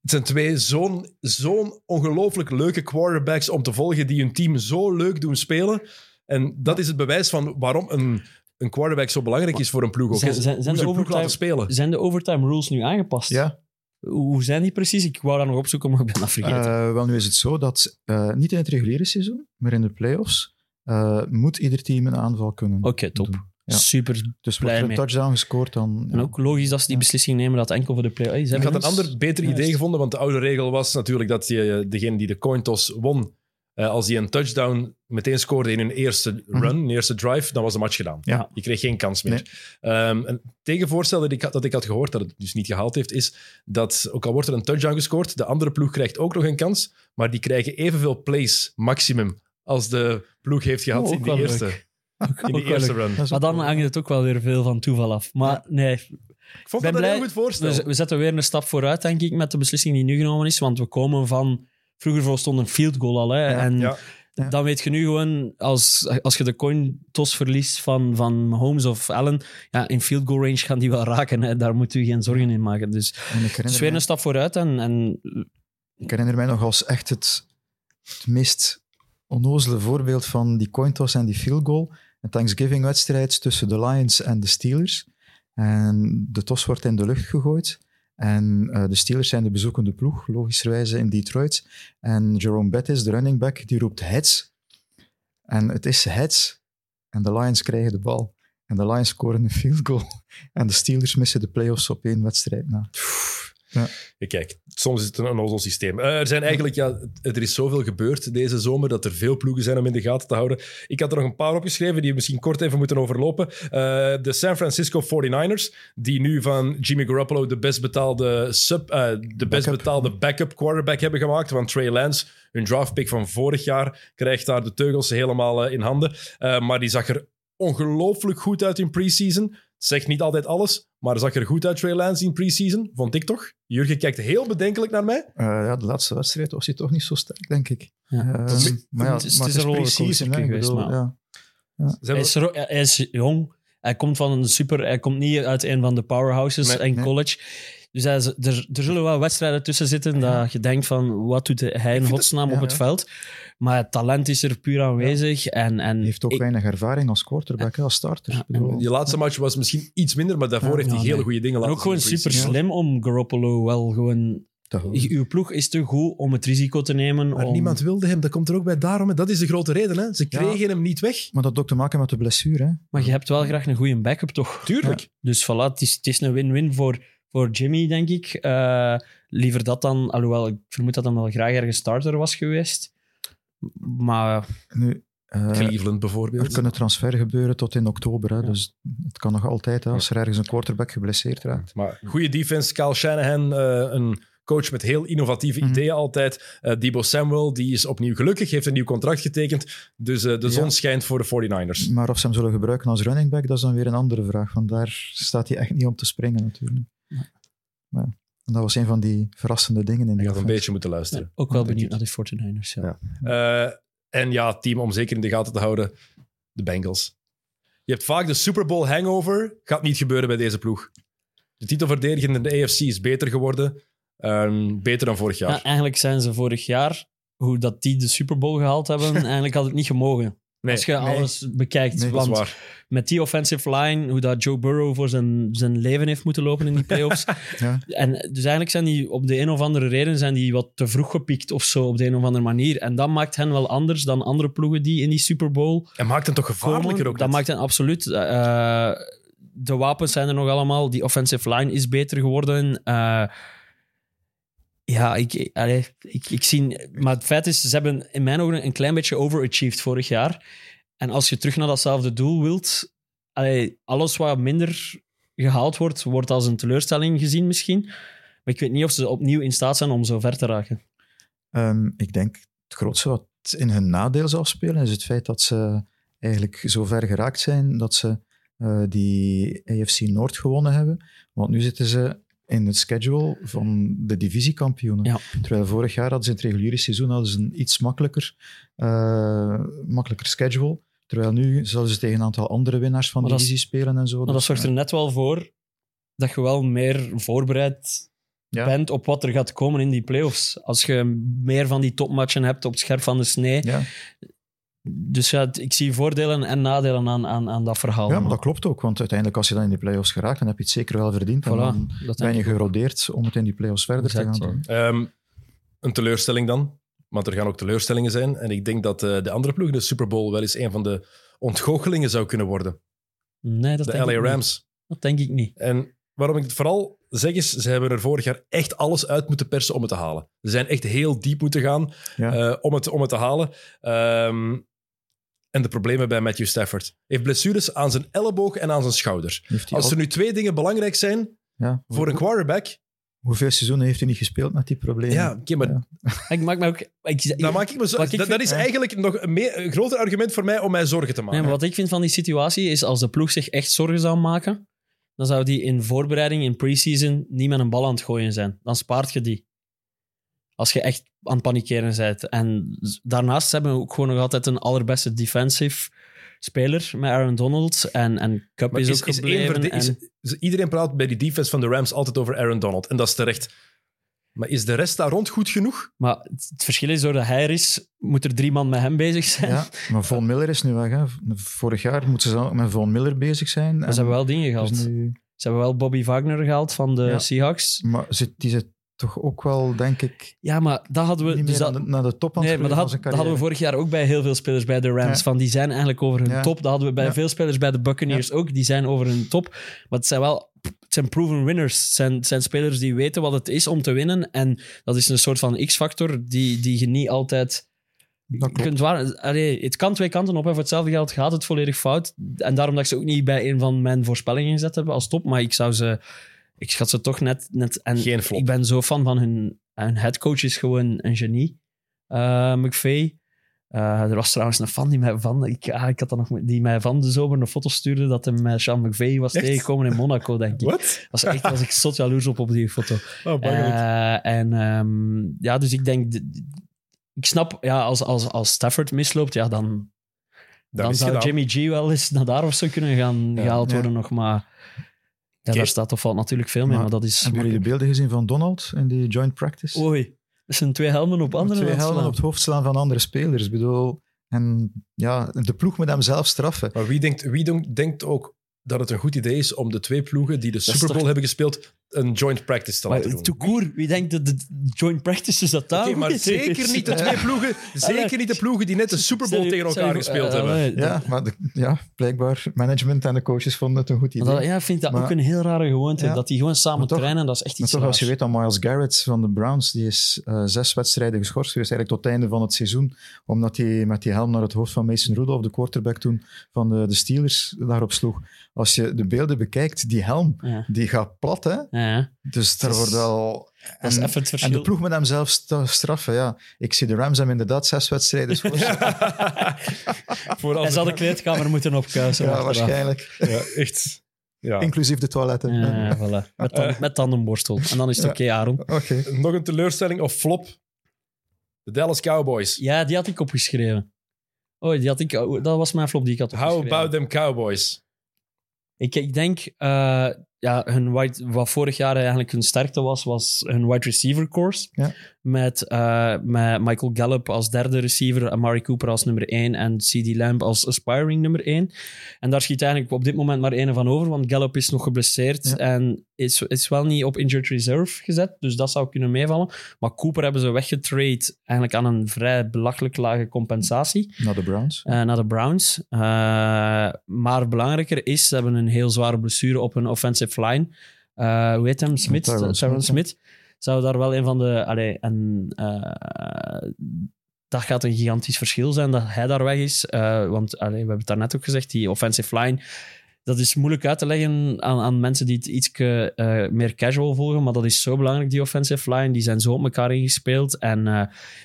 Het zijn twee zo'n zo'n ongelooflijk leuke quarterbacks om te volgen die hun team zo leuk doen spelen. En dat is het bewijs van waarom een, een quarterback zo belangrijk is voor een ploeg. Ook, Zijn- zijn- Hoe zijn ze de een ploeg laten overtime- spelen. Zijn de overtime rules nu aangepast? Ja, Hoe zijn die precies? Ik wou dat nog opzoeken, maar ik ben dat vergeten. eh, wel nu is het zo dat eh, niet in het reguliere seizoen, maar in de playoffs eh, moet ieder team een aanval kunnen Oké, top. doen. Ja. Super. Dus wordt Blij er een touchdown gescoord, dan... En ja. ook logisch dat ze die Ja. beslissing nemen dat enkel voor de play Ik had een ander beter idee gevonden, want de oude regel was natuurlijk dat je, degene die de coin toss won, eh, als die een touchdown meteen scoorde in hun eerste run, hun eerste drive, dan was de match gedaan. Mhm. Ja. Je kreeg geen kans meer. Ehm, een tegenvoorstel dat ik, had- dat ik had gehoord, dat het dus niet gehaald heeft, is dat ook al wordt er een touchdown gescoord, de andere ploeg krijgt ook nog een kans, maar die krijgen evenveel plays maximum als de ploeg heeft gehad Oh, in de eerste, leuk. in wel eerste run. Maar dan hangt het ook wel weer veel van toeval af. Maar nee, Ik vond ben dat een blij- heel goed voorstel. we, we zetten weer een stap vooruit, denk ik, met de beslissing die nu genomen is. Want we komen van... Vroeger stond een field goal al. Hè, Ja, en ja. Ja. dan weet je nu gewoon, als, als je de coin toss verliest van, van Mahomes of Allen, ja, in field goal range gaan die wel raken. Hè. Daar moet u geen zorgen in maken. Dus het is weer een stap vooruit. En, en ik herinner mij nog als echt het, het meest onnozele voorbeeld van die coin toss en die field goal. Een Thanksgiving-wedstrijd tussen de Lions en de Steelers. En de tos wordt in de lucht gegooid. En eh, de Steelers zijn de bezoekende ploeg, logischerwijze in Detroit. En Jerome Bettis, de running back, die roept heads. En het is heads. En de Lions krijgen de bal. En de Lions scoren een field goal. En de Steelers missen de playoffs op één wedstrijd na. Ja, Kijk, soms is het een onnozel systeem. Eh, er zijn eigenlijk, ja, er is zoveel gebeurd deze zomer dat er veel ploegen zijn om in de gaten te houden. Ik had er nog een paar opgeschreven die we misschien kort even moeten overlopen. Eh, de San Francisco 49ers, die nu van Jimmy Garoppolo de best betaalde, sub, eh, de best Backup. betaalde backup quarterback hebben gemaakt. Want Trey Lance, hun draftpick van vorig jaar, krijgt daar de teugels helemaal in handen. Maar die zag er ongelooflijk goed uit in preseason. Zegt niet altijd alles, maar zag er goed uit, Trey Lance in preseason, vond ik toch. Jurgen kijkt heel bedenkelijk naar mij. Eh, ja, de laatste wedstrijd was hij toch niet zo sterk, denk ik. Ja. Eh, Dat is- maar ja, het is- maar het is een pre-season, hè, geweest, bedoel, maar- ja. Ze Hij is, ro- hij is jong. Hij komt van een super. Hij komt niet uit een van de powerhouses Nee, in nee. Dus is- er, er zullen wel wedstrijden tussen zitten dat je denkt van wat doet hij in het- godsnaam ja, op het ja. veld. Maar het talent is er puur aanwezig. En, en Hij heeft ook ik- weinig ervaring als quarterback, hè, als starter. Ik bedoel, Die laatste match was misschien iets minder, maar daarvoor Ja, heeft hij ja, hele nee. goede dingen en laten ook gewoon zien super slim om Garoppolo wel gewoon. Uw ploeg is te goed om het risico te nemen. Maar om, niemand wilde hem, dat komt er ook bij daarom. hè. Dat is de grote reden. Hè. Ze Ja. kregen hem niet weg. Maar dat had ook te maken met de blessure. Hè. Maar je hebt wel graag een goede backup, toch? Tuurlijk. Dus voilà, het is, het is een win-win voor, voor Jimmy, denk ik. Eh, liever dat dan, alhoewel ik vermoed dat hij wel graag ergens starter was geweest. Maar Nu, eh, Cleveland bijvoorbeeld. er kunnen transfer gebeuren tot in oktober. Hè, Dus het kan nog altijd, hè, als er ergens een quarterback geblesseerd raakt. Maar goede defense. Kyle Shanahan, eh, een coach met heel innovatieve Mhm. ideeën altijd. Eh Debo Samuel, die is opnieuw gelukkig, heeft een nieuw contract getekend. Dus eh, de Ja. zon schijnt voor de 49ers. Maar of ze hem zullen gebruiken als running back, dat is dan weer een andere vraag. Want daar staat hij echt niet om te springen, natuurlijk. Ja. En dat was een van die verrassende dingen in Je die gaat een beetje moeten luisteren. ook wel benieuwd naar de 49ers. Ja. Ja. Eh, en ja, team om zeker in de gaten te houden, de Bengals. Je hebt vaak de Super Bowl hangover. Gaat niet gebeuren bij deze ploeg. De titelverdediger in de AFC is beter geworden. Ehm, beter dan vorig jaar. Ja, eigenlijk zijn ze vorig jaar, hoe dat die de Super Bowl gehaald hebben, eigenlijk had het niet gemogen. Nee, Als je nee. alles bekijkt. Nee, want met die offensive line, hoe dat Joe Burrow voor zijn, zijn leven heeft moeten lopen in die playoffs. Ja. En dus eigenlijk zijn die op de een of andere reden zijn die wat te vroeg gepikt of zo, op de een of andere manier. En dat maakt hen wel anders dan andere ploegen die in die Super Bowl En maakt hem toch gevaarlijker komen. ook. Dat net. maakt hen absoluut. eh, de wapens zijn er nog allemaal. Die offensive line is beter geworden. Eh, ja, ik, ik, ik zie... Maar het feit is, ze hebben in mijn ogen een klein beetje overachieved vorig jaar. En als je terug naar datzelfde doel wilt... alles wat minder gehaald wordt, wordt als een teleurstelling gezien misschien. Maar ik weet niet of ze opnieuw in staat zijn om zo ver te raken. Ehm, ik denk het grootste wat in hun nadeel zal spelen is het feit dat ze eigenlijk zo ver geraakt zijn dat ze eh, die AFC Noord gewonnen hebben. Want nu zitten ze in het schedule van de divisiekampioenen. Ja. Terwijl vorig jaar hadden ze in het reguliere seizoen hadden ze een iets makkelijker, eh, makkelijker schedule. Terwijl nu zullen ze tegen een aantal andere winnaars van is- divisie spelen en zo. Maar dat Dus, zorgt er net wel voor dat je wel meer voorbereid Ja. bent op wat er gaat komen in die playoffs. Als je meer van die topmatchen hebt op het scherp van de snee. ja. Dus ja, ik zie voordelen en nadelen aan, aan, aan dat verhaal. ja, maar dat klopt ook. Want uiteindelijk als je dan in die playoffs geraakt, dan heb je het zeker wel verdiend. En dan ben je gerodeerd om het in die playoffs verder Exact. te gaan doen. Ehm, een teleurstelling dan. Want er gaan ook teleurstellingen zijn. En ik denk dat eh, de andere ploeg de Super Bowl wel eens een van de ontgoochelingen zou kunnen worden. Nee, dat De denk LA ik niet. Rams. Dat denk ik niet. En waarom ik het vooral zeg is, ze hebben er vorig jaar echt alles uit moeten persen om het te halen. Ze zijn echt heel diep moeten gaan Ja. eh, om, het, om het te halen. Ehm, en de problemen bij Matthew Stafford. Hij heeft blessures aan zijn elleboog en aan zijn schouder. Als al- er nu twee dingen belangrijk zijn ja. voor een quarterback... Hoeveel seizoenen heeft hij niet gespeeld met die problemen? Ja, oké, maar Ja. Ik maak me ook... Ik, dan maak ik me zo, ik dat, dat is eigenlijk nog een, meer, een groter argument voor mij om mij zorgen te maken. Nee, maar wat ik vind van die situatie is als de ploeg zich echt zorgen zou maken, dan zou die in voorbereiding, in preseason, niet met een bal aan het gooien zijn. Dan spaart je die. Als je echt aan het panikeren bent. En daarnaast hebben we ook gewoon nog altijd een allerbeste defensive speler met Aaron Donald. En, en Cup Maar is, is, ook is één gebleven. verde- is- en- is- iedereen praat bij die defense van de Rams altijd over Aaron Donald. En dat is terecht. Maar is de rest daar rond goed genoeg? maar het verschil is, doordat hij er is, moet er drie man met hem bezig zijn. Ja, maar Von Miller is nu weg. Hè. Vorig jaar moeten ze ook met Von Miller bezig zijn. Maar En ze hebben wel dingen gehaald. dus nu- Ze hebben wel Bobby Wagner gehaald van de Ja. Seahawks. maar zit, die zit toch ook wel, denk ik, Ja, maar dat hadden we... dus dat- naar de top aan Nee, het maar dat, had- hadden we vorig jaar ook bij heel veel spelers bij de Rams. Ja. Van die zijn eigenlijk over hun Ja. top. Dat hadden we bij Ja. veel spelers bij de Buccaneers ook. Die zijn over hun top. Maar het zijn wel het zijn proven winners. Het zijn, het zijn spelers die weten wat het is om te winnen. En dat is een soort van X-factor die, die je niet altijd kunt waar. Allee, het kan twee kanten op. En voor hetzelfde geld gaat het volledig fout. En daarom dat ik ze ook niet bij een van mijn voorspellingen gezet heb als top. Maar ik zou ze... Ik schat ze toch net... net en Geen flop. Ik ben zo fan van hun... Hun headcoach is gewoon een genie. eh McVay. Eh, er was trouwens een fan die mij van, ik, ah, ik had dat nog, die mij van de zomer een foto stuurde dat hij met Sean McVeigh was Echt? tegengekomen in Monaco, denk ik. Wat? Was echt, was ik zot jaloers op op die foto. Oh. Eh, en ehm, ja, dus ik denk, ik snap, ja, als, als, als Stafford misloopt, ja, dan, Dat dan is zou gedaan. Jimmy G wel eens naar daar of zo kunnen gaan Ja. gehaald Ja. worden nog, maar ja, daar staat of valt natuurlijk veel mee, Maar maar, dat is Hebben jullie de beelden gezien van Donald in die joint practice? Oei, dat zijn twee helmen op anderen. Twee helmen op het hoofd slaan van andere spelers. Ik bedoel, en ja, de ploeg moet hem zelf straffen. Maar wie denkt, wie denk- denkt ook dat het een goed idee is om de twee ploegen die de Super Bowl toch- hebben gespeeld een joint practice te Maar laten doen? wie denkt dat de joint practices dat daar maar is? zeker niet de twee ploegen, zeker niet de ploegen die net de Super Bowl tegen elkaar gespeeld eh, hebben. allee, dat- Ja, maar de, ja, blijkbaar management en de coaches vonden het een goed idee. Maar dat, ja, ik vind dat Maar- ook een heel rare gewoonte. Ja. dat die gewoon samen Maar toch- trainen, dat is echt Maar iets toch, als je raars. weet dat Miles Garrett van de Browns, die is eh, zes wedstrijden geschorst geweest, eigenlijk tot het einde van het seizoen, omdat hij met die helm naar het hoofd van Mason Rudolph, de quarterback toen van de, de Steelers, daarop sloeg. Als je de beelden bekijkt, die helm, Ja. die gaat plat, hè? Ja. Dus daar wordt dat is en- even het En de ploeg met hem zelf straffen, ja. Ik zie de Rams hem inderdaad zes wedstrijden. Vooral Hij zal de kleedkamer moeten opkuisen. Ja, achteraf. waarschijnlijk. Ja, echt. Ja. Inclusief de toiletten. Ja, ja, voilà. Met, Eh. tan met tandenborstel. En dan is het Ja. oké, Aaron. Oké. Nog een teleurstelling of flop? De Dallas Cowboys. Ja, die had ik opgeschreven. Oh, die had ik, oh, dat was mijn flop die ik had How opgeschreven. about them Cowboys? Ik, ik denk, eh, ja, hun wide, wat vorig jaar eigenlijk hun sterkte was, was hun wide receiver course. Ja. Met, eh, met Michael Gallup als derde receiver, Amari Cooper als nummer één en CD Lamb als aspiring nummer één. En daar schiet eigenlijk op dit moment maar één van over, want Gallup is nog geblesseerd Ja. en is, is wel niet op injured reserve gezet, dus dat zou kunnen meevallen. Maar Cooper hebben ze weggetrade eigenlijk aan een vrij belachelijk lage compensatie Naar de Browns. eh, naar de Browns. Eh, maar belangrijker is, ze hebben een heel zware blessure op hun offensive line. Hoe heet hem? Smith? Tyron, Smith. Zou daar wel een van de... Allee, en, dat gaat een gigantisch verschil zijn dat hij daar weg is. Want allee, we hebben het daarnet ook gezegd, die offensive line... Dat is moeilijk uit te leggen aan, aan mensen die het iets meer casual volgen, maar dat is zo belangrijk, die offensive line. Die zijn zo op elkaar ingespeeld. En, eh,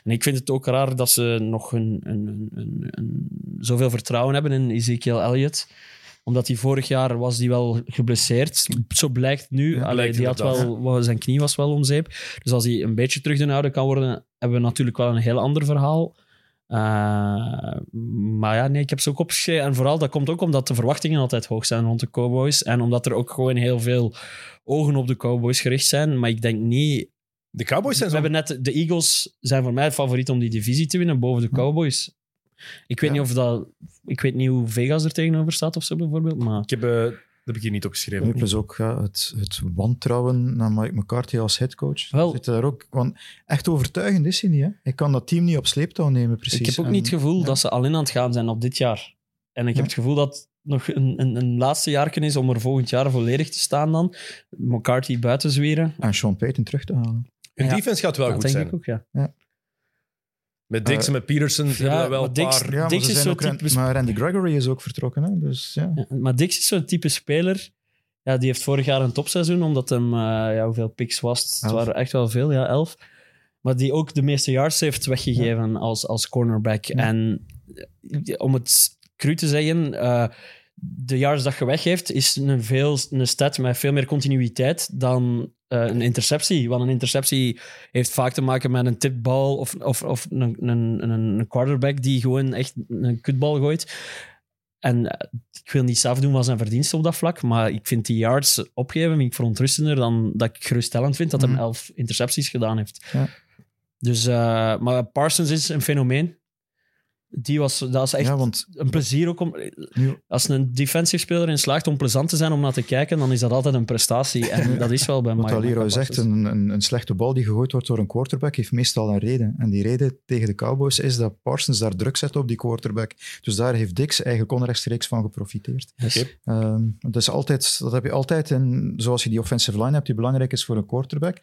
en ik vind het ook raar dat ze nog een, een, een, een, zoveel vertrouwen hebben in Ezekiel Elliott. Omdat hij vorig jaar was die wel geblesseerd. Zo blijkt nu. Ja, Allee, blijkt die had wel, wel- zijn knie was wel om zeep. Dus als hij een beetje terug te houden kan worden, hebben we natuurlijk wel een heel ander verhaal. Uh, maar ja, nee, ik heb ze ook opgeschreven. En vooral, dat komt ook omdat de verwachtingen altijd hoog zijn rond de Cowboys. En omdat er ook gewoon heel veel ogen op de Cowboys gericht zijn. Maar ik denk niet... De Cowboys zijn We zo... hebben net... De Eagles zijn voor mij het favoriet om die divisie te winnen boven de Cowboys. Ik weet Ja. niet of dat... Ik weet niet hoe Vegas er tegenover staat of zo bijvoorbeeld, maar... Ik heb, eh, heb ik hier niet opgeschreven. Plus ook ja, het, het wantrouwen naar Mike McCarthy als headcoach. Wel- Zit daar ook, want echt overtuigend is hij niet. Hè? Ik kan dat team niet op sleeptouw nemen, precies. Ik heb ook En- niet het gevoel ja. dat ze al in aan het gaan zijn op dit jaar. En ik heb het gevoel dat het nog een, een, een laatste jaar is om er volgend jaar volledig te staan dan. McCarthy buiten zwieren. En Sean Payton terug te halen. Hun Ja. defense gaat wel dat goed denk zijn. ik ook, ja. Met Dix en met Peterson hebben we wel maar een Dix- paar... Ja, maar, Dix is type- maar Randy Gregory is ook vertrokken. Hè? Dus, ja. Ja, maar Dix is zo'n type speler. Ja, die heeft vorig jaar een topseizoen, omdat hem, eh, ja, hoeveel picks was het? Waren echt wel veel, ja, elf. Maar die ook de meeste yards heeft weggegeven als, als cornerback. Ja. En eh, om het cru te zeggen, eh, de yards dat je weggeeft, is een, veel, een stat met veel meer continuïteit dan eh, een interceptie. Want een interceptie heeft vaak te maken met een tipbal of, of, of een, een, een, quarterback die gewoon echt een kutbal gooit. En eh, ik wil niet zelf doen van zijn verdiensten op dat vlak, maar ik vind die yards opgeven vind ik verontrustender dan dat ik geruststellend vind dat hij Mhm. elf intercepties gedaan heeft. Ja. Dus, eh, maar Parsons is een fenomeen. Die was, dat is echt ja, want een plezier ook om... nu, Als een defensive speler in slaagt om plezant te zijn om naar te kijken, dan is dat altijd een prestatie. En dat is wel bij wat Aliro zegt, een, een, een slechte bal die gegooid wordt door een quarterback heeft meestal een reden. En die reden tegen de Cowboys is dat Parsons daar druk zet op die quarterback. Dus daar heeft Dix eigenlijk onrechtstreeks van geprofiteerd. Yes. Is altijd, dat heb je altijd, in, zoals je die offensive line hebt, die belangrijk is voor een quarterback,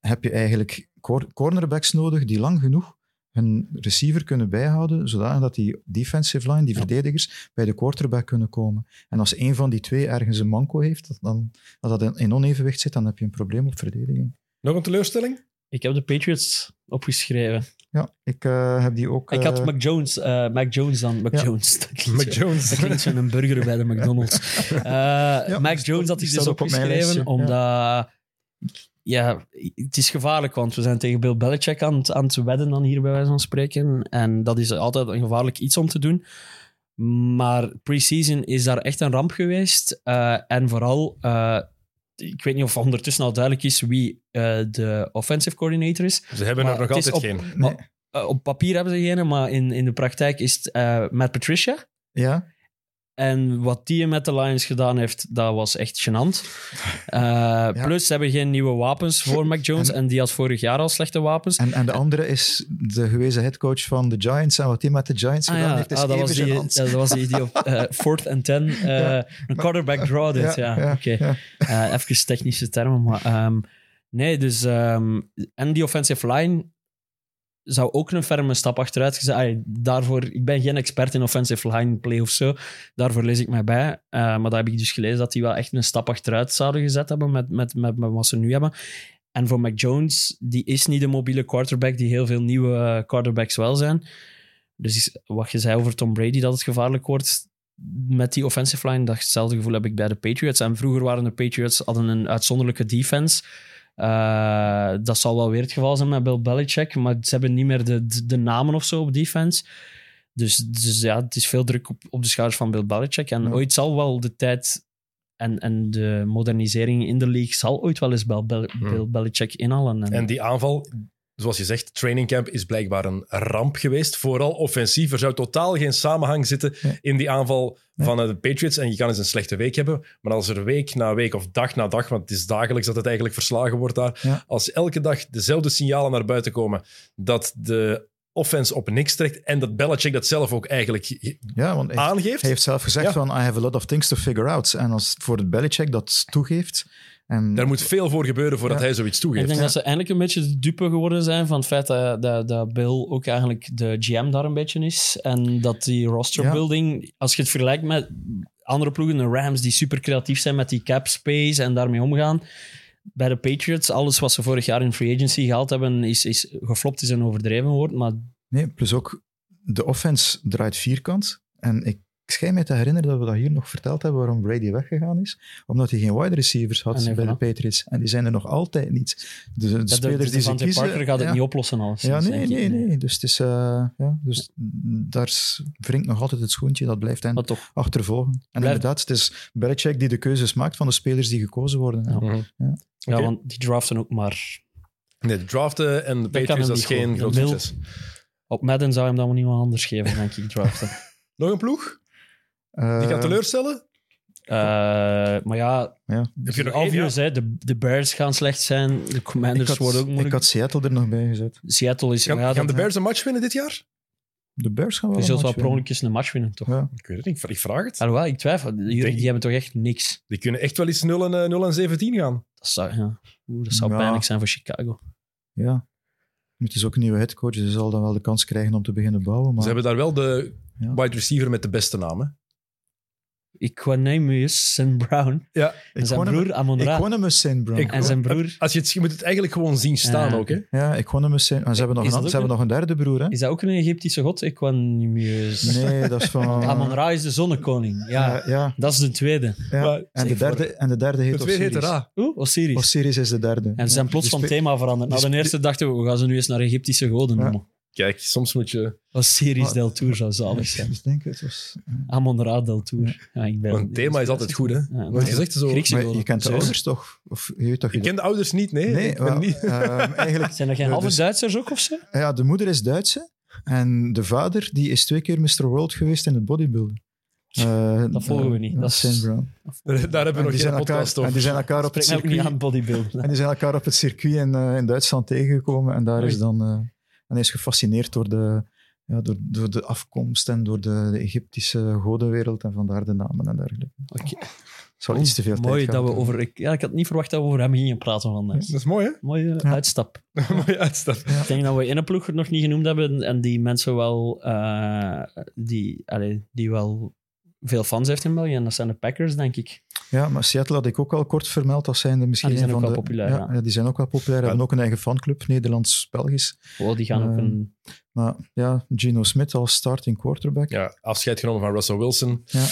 heb je eigenlijk cor- cornerbacks nodig die lang genoeg hun receiver kunnen bijhouden, zodanig dat die defensive line, die Ja. verdedigers, bij de quarterback kunnen komen. En als een van die twee ergens een manco heeft, dat dan, als dat in onevenwicht zit, dan heb je een probleem op verdediging. Nog een teleurstelling? Ik heb de Patriots opgeschreven. Ja, ik eh, heb die ook... Ik had eh, Mac Jones, eh, Mac Jones dan. Mac Ja. Jones. Dat klinkt Mac Jones. Dat klinkt zo'n burger bij de McDonald's. Eh, Mac Jones had die ik dus op opgeschreven, lijstje, omdat... Ja, het is gevaarlijk, want we zijn tegen Bill Belichick aan, het- aan het wedden dan hier bij wijze van spreken. En dat is altijd een gevaarlijk iets om te doen. Maar preseason is daar echt een ramp geweest. Eh, en vooral, eh, ik weet niet of ondertussen al duidelijk is wie eh, de offensive coordinator is. Ze hebben Maar er nog altijd op- geen. Nee. Op papier hebben ze geen, maar in, in de praktijk is het eh, Matt Patricia. Ja, En wat die met de Lions gedaan heeft, dat was echt gênant. Eh, Plus, ze hebben geen nieuwe wapens voor Mac Jones. En, die had vorig jaar al slechte wapens. en, en de andere is de gewezen headcoach van de Giants. En wat hij met de Giants Ah gedaan ja, heeft, is ah, dat, was die, ja, dat was die die op eh, fourth and ten eh, een quarterback draw deed. Ja, oké. Eh, even technische termen, maar ehm, nee, dus ehm, en die offensive line zou ook een ferme stap achteruit gezet. Daarvoor, ik ben geen expert in offensive line play of zo. Daarvoor lees ik mij bij. Eh, maar daar heb ik dus gelezen dat die wel echt een stap achteruit zouden gezet hebben met, met, met, met wat ze nu hebben. En voor Mac Jones, die is niet de mobiele quarterback die heel veel nieuwe eh, quarterbacks wel zijn. Dus wat je zei over Tom Brady, dat het gevaarlijk wordt met die offensive line, datzelfde gevoel heb ik bij de Patriots. En vroeger waren de Patriots hadden een uitzonderlijke defense. Eh, dat zal wel weer het geval zijn met Bill Belichick, maar ze hebben niet meer de, de, de namen of zo op defense. Dus, dus ja, het is veel druk op, op de schouders van Bill Belichick. En Ja. ooit zal wel de tijd en, en de modernisering in de league zal ooit wel eens Bill, Bel-. Bill Belichick inhalen. En, En die aanval, zoals je zegt, training camp is blijkbaar een ramp geweest. Vooral offensief. Er zou totaal geen samenhang zitten Nee. in die aanval Nee. van eh, de Patriots. En je kan eens een slechte week hebben. Maar als er week na week of dag na dag, want het is dagelijks dat het eigenlijk verslagen wordt daar. Ja. Als elke dag dezelfde signalen naar buiten komen dat de offense op niks trekt en dat Belichick dat zelf ook eigenlijk Ja, want hij, aangeeft. hij heeft zelf gezegd Ja. van I have a lot of things to figure out. En als voor het Belichick dat toegeeft... En, Daar moet veel voor gebeuren voordat Ja. hij zoiets ik toegeeft. denk dat ze eindelijk een beetje de dupe geworden zijn van het feit dat, dat, dat Bill ook eigenlijk de GM daar een beetje is. En dat die roster Ja. building, als je het vergelijkt met andere ploegen, de Rams, die super creatief zijn met die cap space en daarmee omgaan. Bij de Patriots, alles wat ze vorig jaar in free agency gehaald hebben, is, is geflopt, is een overdreven woord. Maar Nee, plus ook de offense draait vierkant. En ik schijn mij te herinneren dat we dat hier nog verteld hebben waarom Brady weggegaan is. Omdat hij geen wide receivers had Ah, nee, bij de. Patriots. En die zijn er nog altijd niet. De, de spelers die ze kiezen... Parker gaat het niet oplossen al. Ja, nee, nee, nee. Dus, het is, eh, ja, dus daar wringt nog altijd het schoentje. Dat blijft hen achtervolgen. En inderdaad, het is Belichick die de keuzes maakt van de spelers die gekozen worden. Ja. Mhm. Ja. ja, Oké. want die draften ook maar... Nee, de draften en de Patriots, dat is niet geen groot succes. Op Madden zou hem dan wel niemand anders geven, denk ik, draften. Nog een ploeg? Eh, Die kan teleurstellen? Eh, maar ja, ja. Heb je nog één? obvious, hè, de, de Bears gaan slecht zijn. De Ik Commanders had, worden ook ik moeilijk. had Seattle er nog bij gezet. Seattle is... Gaan, maar ja, gaan dat- de Bears een match winnen dit jaar? De Bears gaan wel je een zult wel match per winnen. ongeluk eens een match winnen, toch? Ja. Ik weet het niet, ik vraag het. Alhoewel, ik twijfel. Die, denk- die hebben toch echt niks. Die kunnen echt wel eens 0 en, eh, 0 en 17 gaan. Dat zou, ja. Oeh, dat zou Ja. pijnlijk zijn voor Chicago. ja. Het is ook een nieuwe headcoach, dus hij zal dan wel de kans krijgen om te beginnen bouwen. Maar Ze hebben daar wel de Ja. wide receiver met de beste naam. Hè? Equanimous en Brown. Ja, En zijn broer Amon Ik Ra. won hem een Saint Brown. Ik- En zijn broer... Als je, het, je moet het eigenlijk gewoon zien staan Ja. ook. Hè? Ja, een Saint... en Ze hebben nog, een, ze hebben nog een derde broer, hè? Is dat ook een Egyptische god? Equanimous. Nee, dat is van... Amon Ra is de zonnekoning. Ja, Ja, ja, dat is de tweede. ja. Maar- En, de derde, en de derde heet Het weer heet Osiris. Ra. Oeh, Osiris. Osiris is de derde. En ze zijn Ja. plots Die van thema veranderd. Na die de eerste dachten we, we gaan ze nu eens naar Egyptische goden Ja. noemen. Kijk, soms moet je... Osiris Maar- del Tour zou zalig zijn. Ik denk het was... Amon Ra del Tour. Ja, ik ben, Want het thema is altijd goed, hè? Ja, Wat je zegt zo... Griekse Maar je kent de ouders toch? Of je weet toch... Ik ken de ouders niet, nee. Nee, ik wel, niet... ehm, eigenlijk... Zijn er geen halve dus- Duitsers ook of zo? Ja, de moeder is Duitse en de vader die is twee keer Mr. World geweest in het bodybuilden. Eh, Dat volgen we niet. Dat Dat is Brown. Daar hebben we En nog die, geen zijn elkaar, podcast en over. die zijn elkaar op het ook niet circuit... aan bodybuilden. En die zijn elkaar op het circuit in, eh, in Duitsland tegengekomen. En daar Oei. is dan... en hij is gefascineerd door de, ja, door, door de afkomst en door de, de Egyptische godenwereld. En vandaar de namen en dergelijke. Oké. Het zal iets te veel Mooi tijd dat we over... Ik, ja, ik had niet verwacht dat we over hem gingen praten vandaag. Dat is mooi, hè? Mooie Ja. uitstap. Mooie uitstap. Ik denk dat we in een ploeg nog niet genoemd hebben en die mensen wel... eh, die, allee, die wel veel fans heeft in België. En dat zijn de Packers, denk ik. Ja, maar Seattle had ik ook al kort vermeld als zijnde misschien Ah, die zijn een ook van wel de... populair, ja, ja. ja, die zijn ook wel populair. Hebben ook een eigen fanclub, Nederlands-Belgisch. Oh, die gaan ook Ehm, een... Maar ja, Geno Smith als starting quarterback. Ja, afscheid genomen van Russell Wilson. Ja.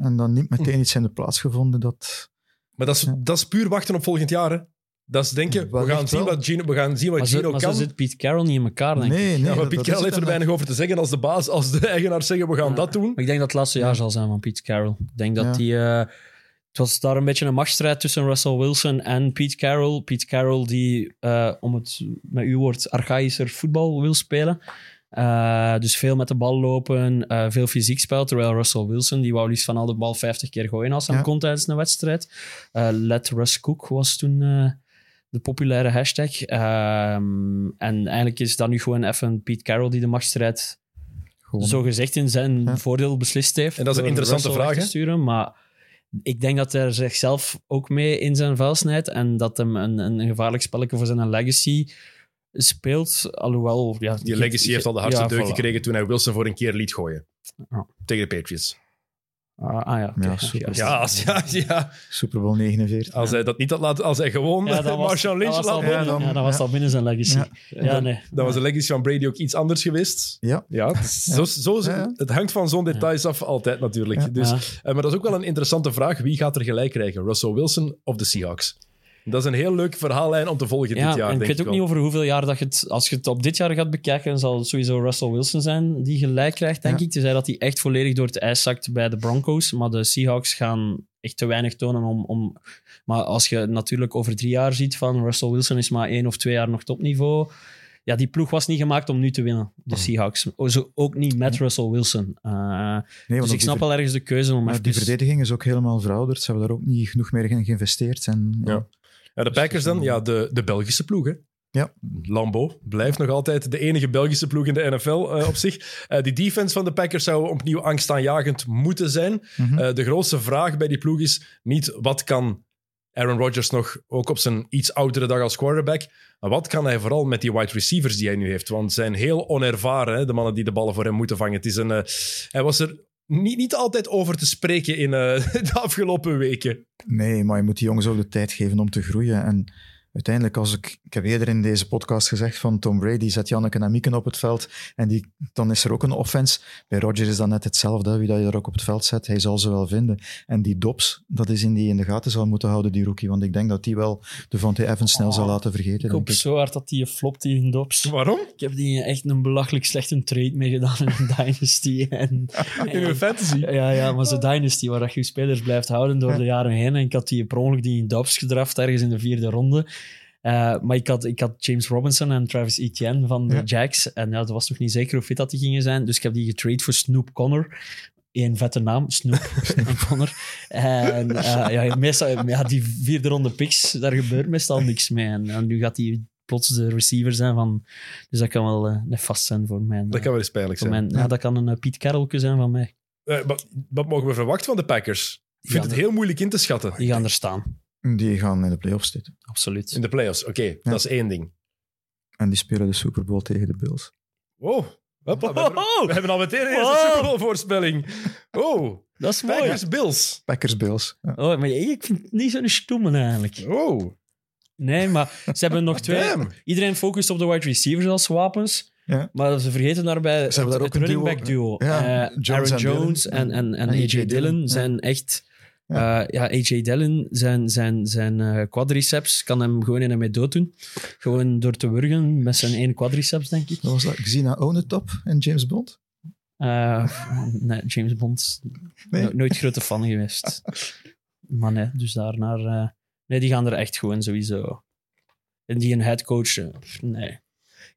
En dan niet meteen iets in de plaats gevonden dat... Maar dat is, Ja. dat is puur wachten op volgend jaar. Hè. Dat is denken, we gaan zien wat Gino, we gaan zien wat Maar, zo, Gino maar kan. zo zit Pete Carroll niet in elkaar, denk ik. Nee, nee. ja, maar Piet Carroll heeft er weinig over te zeggen als de baas, als de eigenaars zeggen, we gaan Ja. dat doen. Maar ik denk dat het laatste jaar zal zijn van Pete Carroll. Ik denk dat Ja. die... het was daar een beetje een machtsstrijd tussen Russell Wilson en Pete Carroll. Pete Carroll die, eh, om het met uw woord, archaïscher voetbal wil spelen. Eh, dus veel met de bal lopen, eh, veel fysiek spel. Terwijl Russell Wilson, die wou liefst van al de bal 50 keer gooien als hij Ja. kon tijdens een wedstrijd. Eh, Let Russ Cook was toen eh, de populaire hashtag. Ehm, en eigenlijk is dat nu gewoon even Pete Carroll die de machtsstrijd Gewoon, zo gezegd in zijn Ja. voordeel beslist heeft. En dat is een interessante Russell vraag, te sturen, maar ik denk dat hij zichzelf ook mee in zijn vuil snijdt en dat hem een, een gevaarlijk spelletje voor zijn legacy speelt. Alhoewel, ja, Die legacy heeft al de hardste ja, deuk voilà. gekregen toen hij Wilson voor een keer liet gooien. Tegen de Patriots. Ah, ah ja, Ja, super. Ja, als, ja, ja. Super Bowl 49. als hij dat niet had laten, als hij gewoon Ja, dat was, Lynch dat was laat al doen, binnen, Ja, dan- ja, dat was al binnen zijn legacy. Ja, Ja. nee. dan was de legacy van Brady ook iets anders geweest. Ja. Ja, zo, zo, Ja, ja. het hangt van zo'n details af altijd natuurlijk. Ja. Dus, Ja. eh, maar dat is ook wel een interessante vraag. Wie gaat er gelijk krijgen? Russell Wilson of de Seahawks? Dat is een heel leuk verhaallijn om te volgen dit Ja, jaar, en ik denk weet ook wel. niet over hoeveel jaar dat je het... Als je het op dit jaar gaat bekijken, zal het sowieso Russell Wilson zijn die gelijk krijgt, denk Ja. ik. Tenzij dat hij echt volledig door het ijs zakt bij de Broncos. Maar de Seahawks gaan echt te weinig tonen om... om maar als je natuurlijk over drie jaar ziet van Russell Wilson is maar één of twee jaar nog topniveau... Ja, die ploeg was niet gemaakt om nu te winnen, de Seahawks. O- Zo, ook niet met Russell Wilson. Uh, Nee, dus want ik snap ver- wel ergens de keuze om maar even... die verdediging is ook helemaal verouderd. Ze hebben daar ook niet genoeg meer in geïnvesteerd. En, ja. Ja. Ja, de Packers dan, ja, de, de Belgische ploeg. Hè? Ja. Lambeau blijft nog altijd de enige Belgische ploeg in de NFL eh, op zich. Eh, die defense van de Packers zou opnieuw angstaanjagend moeten zijn. Mhm. Eh, de grootste vraag bij die ploeg is niet wat kan Aaron Rodgers nog, ook op zijn iets oudere dag als quarterback, maar wat kan hij vooral met die wide receivers die hij nu heeft? Want ze zijn heel onervaren, hè, de mannen die de ballen voor hem moeten vangen. Het is een, hij was er niet, niet altijd over te spreken in eh, de afgelopen weken. Nee, maar je moet die jongens ook de tijd geven om te groeien. En uiteindelijk, als ik, ik heb eerder in deze podcast gezegd van Tom Brady zet Janneke en Mieken op het veld en die, dan is er ook een offense. Bij Rodgers is dat net hetzelfde, hè, wie dat je er ook op het veld zet, hij zal ze wel vinden. En die Dobbs, dat is in die in de gaten zal moeten houden, die rookie, want ik denk dat die wel Devontae Evans snel zal laten vergeten. Ik hoop ik. zo hard dat die flopt in Dobbs. Waarom? Ik heb die echt een belachelijk slechte trade mee gedaan in een Dynasty. En, In hun fantasy. ja, ja, maar zo'n Dynasty, waar dat je je spelers blijft houden door de jaren heen. En ik had die per ongeluk die in Dobbs gedraft, ergens in de vierde ronde. Eh, maar ik had, ik had James Robinson en Travis Etienne van de Ja. Jacks. En ja, dat was nog niet zeker hoe fit dat die gingen zijn. Dus ik heb die getrade voor Snoop Connor. Eén vette naam, Snoop en Connor. En eh, ja, meestal, ja, die vierde ronde picks, daar gebeurt meestal niks mee. En, en nu gaat hij plots de receiver zijn van... Dus dat kan wel eh nefast zijn voor mijn... Dat kan wel eens pijnlijk zijn. mijn ja. dat kan een uh, Piet Carrollke zijn van mij. Eh, wat, wat mogen we verwachten van de Packers? Ik vind Ja, het heel moeilijk in te schatten. Die gaan er staan, Die gaan in de playoffs zitten. absoluut. In de playoffs, oké, dat is één ding. En die spelen de Super Bowl tegen de Bills. Wow. Hoppa, we, hebben, we hebben al meteen een eerste Wow. Super Bowl voorspelling. Oh, Dat is mooi. Packers Bills. Packers Bills. Ja. Oh, maar ik vind het niet zo'n stoemen eigenlijk. Oh, Nee, maar ze hebben nog twee... damn. Iedereen focust op de wide receivers als wapens. Ja. Maar ze vergeten daarbij Ze hebben daar het, ook een running duo. back duo. Ja, Eh, Jones Aaron Jones en, en, en, En AJ, AJ Dillon Dillon, ja. zijn echt... Ja. Ja, ja AJ Dillon, zijn, zijn, zijn eh, quadriceps kan hem gewoon in een mee dood doen. Gewoon door te wurgen met zijn één quadriceps, denk ik. Wat was dat? Xena Onetop en James Bond? Eh, nee, James Bond, Nee. no- nooit grote fan geweest. Maar nee, dus daarnaar... eh, nee, die gaan er echt gewoon sowieso... En die een headcoach... eh, nee.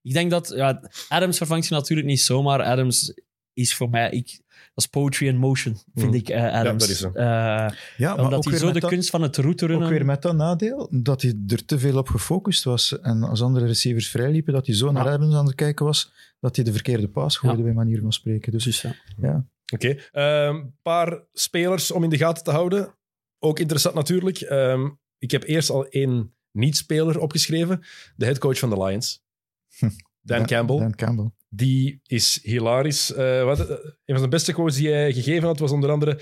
Ik denk dat... Ja, Adams vervangt je natuurlijk niet zomaar. Adams is voor mij... Ik, dat is poetry in motion, vind Mm. ik, eh, Adams. dat is zo. Eh, Ja, maar omdat ook hij weer zo met de dat- kunst van het route runnen... Ook weer met dat nadeel dat hij er te veel op gefocust was. En als andere receivers vrijliepen, dat hij zo naar Ja. Evans aan het kijken was, dat hij de verkeerde paas gooide, Ja. bij manier van spreken. Dus Dus ja. ja, Oké. Een paar spelers om in de gaten te houden. Ook interessant natuurlijk. Ehm, ik heb eerst al één niet-speler opgeschreven. De headcoach van de Lions. Hm. Dan Dan- Campbell. Dan Campbell. Die is hilarisch. Eh, wat, eh, een van de beste quotes die hij gegeven had was onder andere...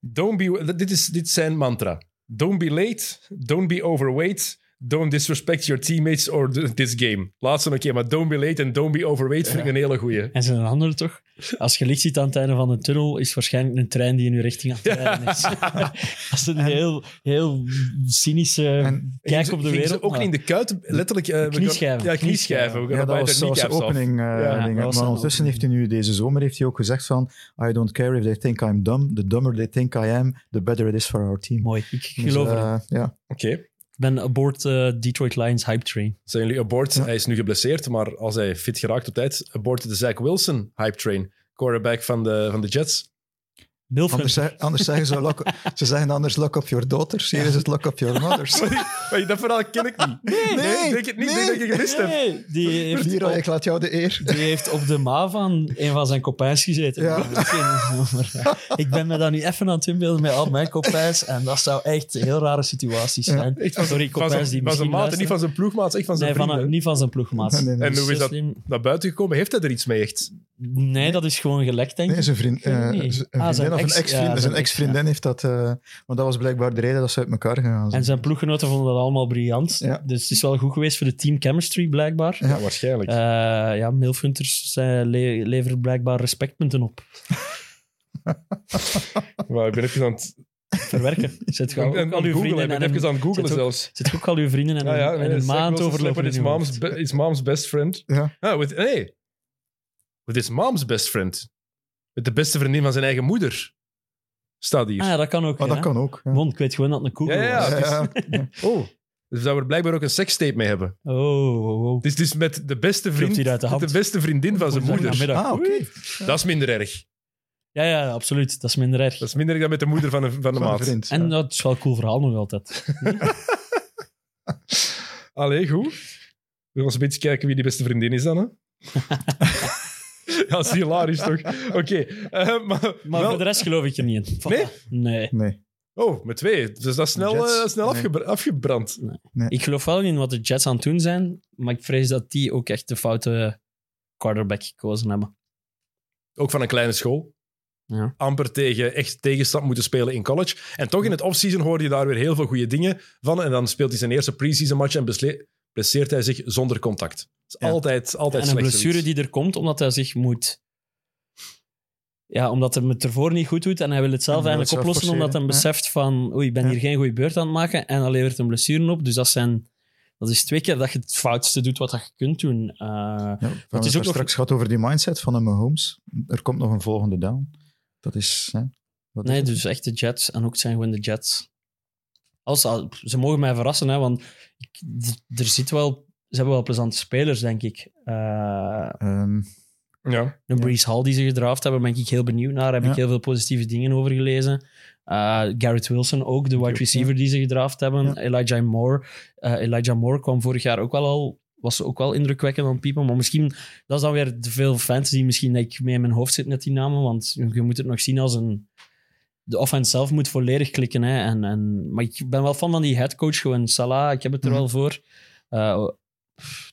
Don't be, dit is dit is zijn mantra. Don't be late, don't be overweight, don't disrespect your teammates or th- this game. Laatste een keer, maar don't be late en don't be overweight vind ik een hele goeie. En zijn andere toch? Als je licht ziet aan het einde van de tunnel, is het waarschijnlijk een trein die in uw richting aan het rijden is. Dat is een heel, heel cynische En kijk op de Gingen ze wereld. ook maar- in de kuit, letterlijk... eh, Knieschijven. Ja, knieschijven. Ja, dat was, af. opening. eh, Ja, maar een ondertussen heeft hij nu deze zomer heeft hij ook gezegd van I don't care if they think I'm dumb. The dumber they think I am, the better it is for our team. Mooi, ik Dus, geloof eh, erin. ja. Oké. Ben aboard eh, Detroit Lions hype train. Zijn jullie aboard? Hij is nu geblesseerd, maar als hij fit geraakt op tijd, aboard de Zach Wilson hype train. Quarterback van de, van de Jets. Anders, anders zeggen ze, lock, ze zeggen anders lock up your daughters. Hier is het lock up your mothers. Maar dat verhaal ken ik niet. Nee, ik denk het niet. nee. Denk dat je gemist hebt. Nee, die heeft, op, ik laat jou de eer. die heeft op de ma van een van zijn copains gezeten. Ja. Maar, ik ben me daar nu even aan het inbeelden met al mijn copains en dat zou echt een heel rare situatie zijn. Echt van Sorry, zijn, die van zijn maat, niet van zijn ploegmaat, echt van zijn Nee, van, niet van zijn ploegmaat. Nee, nee, nee. En hoe is dat slim. naar buiten gekomen? Heeft hij er iets mee echt? Nee, dat is gewoon gelekt, denk ik. Nee, zijn, vriend, eh, niet. zijn Ah, vriendin zijn of een ex- ex-vriend, ja, zijn zijn ex, ex-vriendin heeft dat... eh want dat was blijkbaar de reden dat ze uit elkaar gegaan zijn. En zijn ploeggenoten vonden dat allemaal briljant. Ja. Dus het is wel goed geweest voor de team chemistry, blijkbaar. Ja. Waarschijnlijk. Eh, ja, Milfhunters uh, le leveren blijkbaar respectpunten op. Maar ik ben even aan het, Verwerken. Je aan, ook al uw vrienden Ik ben en even aan het googlen zit ook- zelfs. zit ook al uw vrienden en Ja, een, ja, een maand overlopen. uw mom's, be- mom's best friend. Ja. Ah, with, nee. With his mom's best friend. Met de beste vriendin van zijn eigen moeder. Staat hier. Ah, ja, dat kan ook. Ja. dat kan ook. Ja. Bon, ik weet gewoon dat het een koegel Ja, ja, was. ja. Oh. Dus zou er blijkbaar ook een sekstape mee hebben. Oh, oh, oh. Het is dus met de beste, vriend, de met hand. de beste vriendin van zijn moeder. Ah, oké. Dat is minder erg. Ja, ja, absoluut. Dat is minder erg. Dat is minder erg dan met de moeder van, een, van de Van een maat. vriend. En dat is wel een cool verhaal nog altijd. Allee, goed. We gaan eens een beetje kijken wie die beste vriendin is dan, hè? ja, dat is hilarisch toch? Oké. eh, maar Maar wel- voor de rest geloof ik er niet in. Nee? Nee. Nee. Oh, met twee. Dus dat is snel, Jets? eh, snel Nee. afgebra- afgebrand. Ik geloof wel in wat de Jets aan het doen zijn, maar ik vrees dat die ook echt de foute quarterback gekozen hebben. Ook van een kleine school. Ja. Amper tegen echt tegenstand moeten spelen in college. En toch in het offseason hoorde je daar weer heel veel goede dingen van. En dan speelt hij zijn eerste preseason match en besle- blesseert hij zich zonder contact. Dat is Ja. altijd, altijd En een slecht blessure zoiets. die er komt omdat hij zich moet... Ja, omdat hij het ervoor niet goed doet en hij wil het zelf eigenlijk het zelf oplossen omdat hij beseft van oei, ik ben Ja. hier geen goede beurt aan het maken en dan levert een blessure op. Dus dat, zijn, dat is twee keer dat je het foutste doet wat je kunt doen. Eh, Ja, we hebben is ook het nog- straks gehad over die mindset van een Mahomes. Er komt nog een volgende down. Dat is... Hè, is nee, het? dus echt de Jets en ook het zijn gewoon de Jets. Als, al- ze mogen mij verrassen, hè, want ik, d- er zit wel, ze hebben wel plezante spelers, denk ik. Eh Ehm, Ja. De Breeze Hall die ze gedraft hebben, ben ik heel benieuwd naar. Daar heb Ja. ik heel veel positieve dingen over gelezen. Eh, Garrett Wilson ook, de wide receiver die ze gedraft hebben. Ja. Elijah Moore. Eh, Elijah Moore kwam vorig jaar ook wel al... Was ook wel indrukwekkend aan piepen. Maar misschien... Dat is dan weer te veel fantasy. Misschien dat ik mee in mijn hoofd zit met die namen. Want je moet het nog zien als een... De offense zelf moet volledig klikken. Hè. En, en, maar ik ben wel fan van die headcoach. Gewoon Salah, ik heb het er Mhm. wel voor. Eh,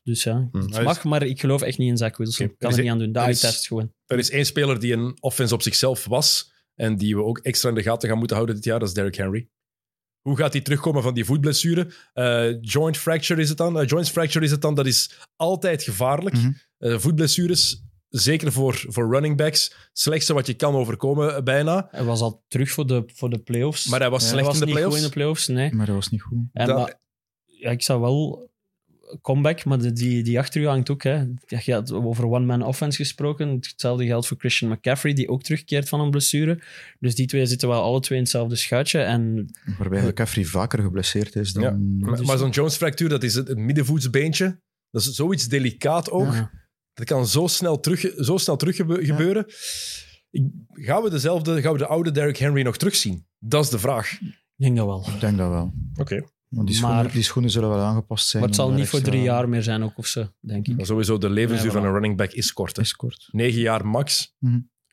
dus ja, Mhm. het mag. Maar ik geloof echt niet in Zach Wilson. Kan Er er niet aan doen. Daar is- test gewoon. Er is één speler die een offense op zichzelf was en die we ook extra in de gaten gaan moeten houden dit jaar, dat is Derrick Henry. Hoe gaat hij terugkomen van die voetblessure? Eh, joint fracture is het dan. Eh, joint fracture is het dan. Dat is altijd gevaarlijk. Mhm. Eh, voetblessures, zeker voor, voor running backs, slechtste wat je kan overkomen bijna. Hij was al terug voor de, voor de playoffs. Maar hij was Ja, hij slecht was in de niet goed playoffs. in de playoffs, nee. maar dat was niet goed. En Dat- maar, ja, ik zou wel comeback, maar de, die, die achter u hangt ook. Hè. Je had over one-man offense gesproken. Hetzelfde geldt voor Christian McCaffrey, die ook terugkeert van een blessure. Dus die twee zitten wel alle twee in hetzelfde schuitje. En Waarbij McCaffrey vaker geblesseerd is dan... Ja, Maar, maar zo'n Jones fractuur, dat is het, het middenvoetsbeentje. Dat is zoiets delicaat ook. Ja. Dat kan zo snel terug, zo snel terug gebe- gebeuren. Ik, gaan, we dezelfde, gaan we de oude Derrick Henry nog terugzien? Dat is de vraag. ik denk dat wel. Ik denk dat wel. Oké. Want die, Maar- schoenen, die schoenen zullen wel aangepast zijn. Maar het zal niet voor drie jaar meer zijn ook of zo, denk ik. Maar sowieso, de levensduur Ja, van een running back is kort. hè. is kort. Negen jaar max.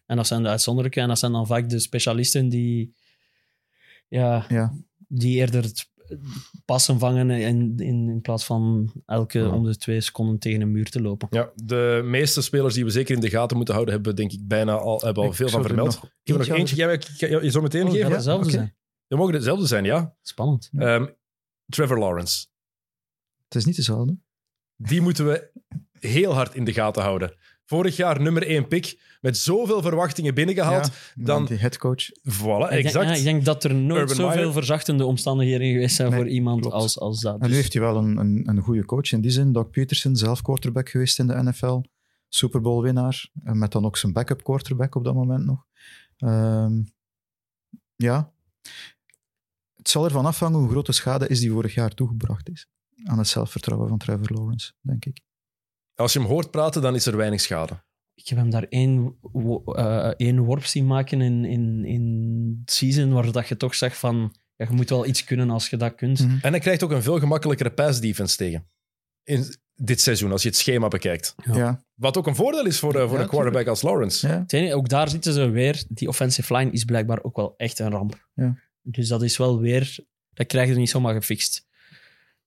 En dat zijn de uitzonderlijke. En dat zijn dan vaak de specialisten die, ja, Ja. die eerder het, passen vangen in, in, in plaats van elke Ja. om de twee seconden tegen een muur te lopen. Ja, de meeste spelers die we zeker in de gaten moeten houden, hebben denk ik bijna al, hebben al Ik veel van er vermeld. Ik heb er nog eentje. Jij, jij- je zo meteen Oh, geven? oké. zijn. We mogen hetzelfde zijn, ja. Spannend. Ehm, Trevor Lawrence. Het is niet dezelfde. Die moeten we heel hard in de gaten houden. Vorig jaar nummer één pick, met zoveel verwachtingen binnengehaald. Ja, dan- die headcoach. Voilà, Ik denk, exact. ja, ik denk dat er nooit Urban zoveel Meyer. verzachtende omstandigheden geweest zijn Nee, voor iemand klopt. als, als dat. En Dus- nu heeft hij wel een, een, een goede coach in die zin. Doug Peterson, zelf quarterback geweest in de NFL. Super Bowl winnaar. En met dan ook zijn backup quarterback op dat moment nog. Ehm, ja. Het zal ervan afhangen hoe groot de schade is die vorig jaar toegebracht is. Aan het zelfvertrouwen van Trevor Lawrence, denk ik. Als je hem hoort praten, dan is er weinig schade. Ik heb hem daar één, eh, één worp zien maken in, in, in het season, waar dat je toch zegt van, ja, je moet wel iets kunnen als je dat kunt. Mhm. En hij krijgt ook een veel gemakkelijkere pass defense tegen. In dit seizoen, als je het schema bekijkt. Ja. Ja, Wat ook een voordeel is voor, eh, voor Ja, een quarterback als Lawrence. enige- ook daar zitten ze weer, die offensive line is blijkbaar ook wel echt een ramp. Ja. Dus dat is wel weer, dat krijg je niet zomaar gefixt.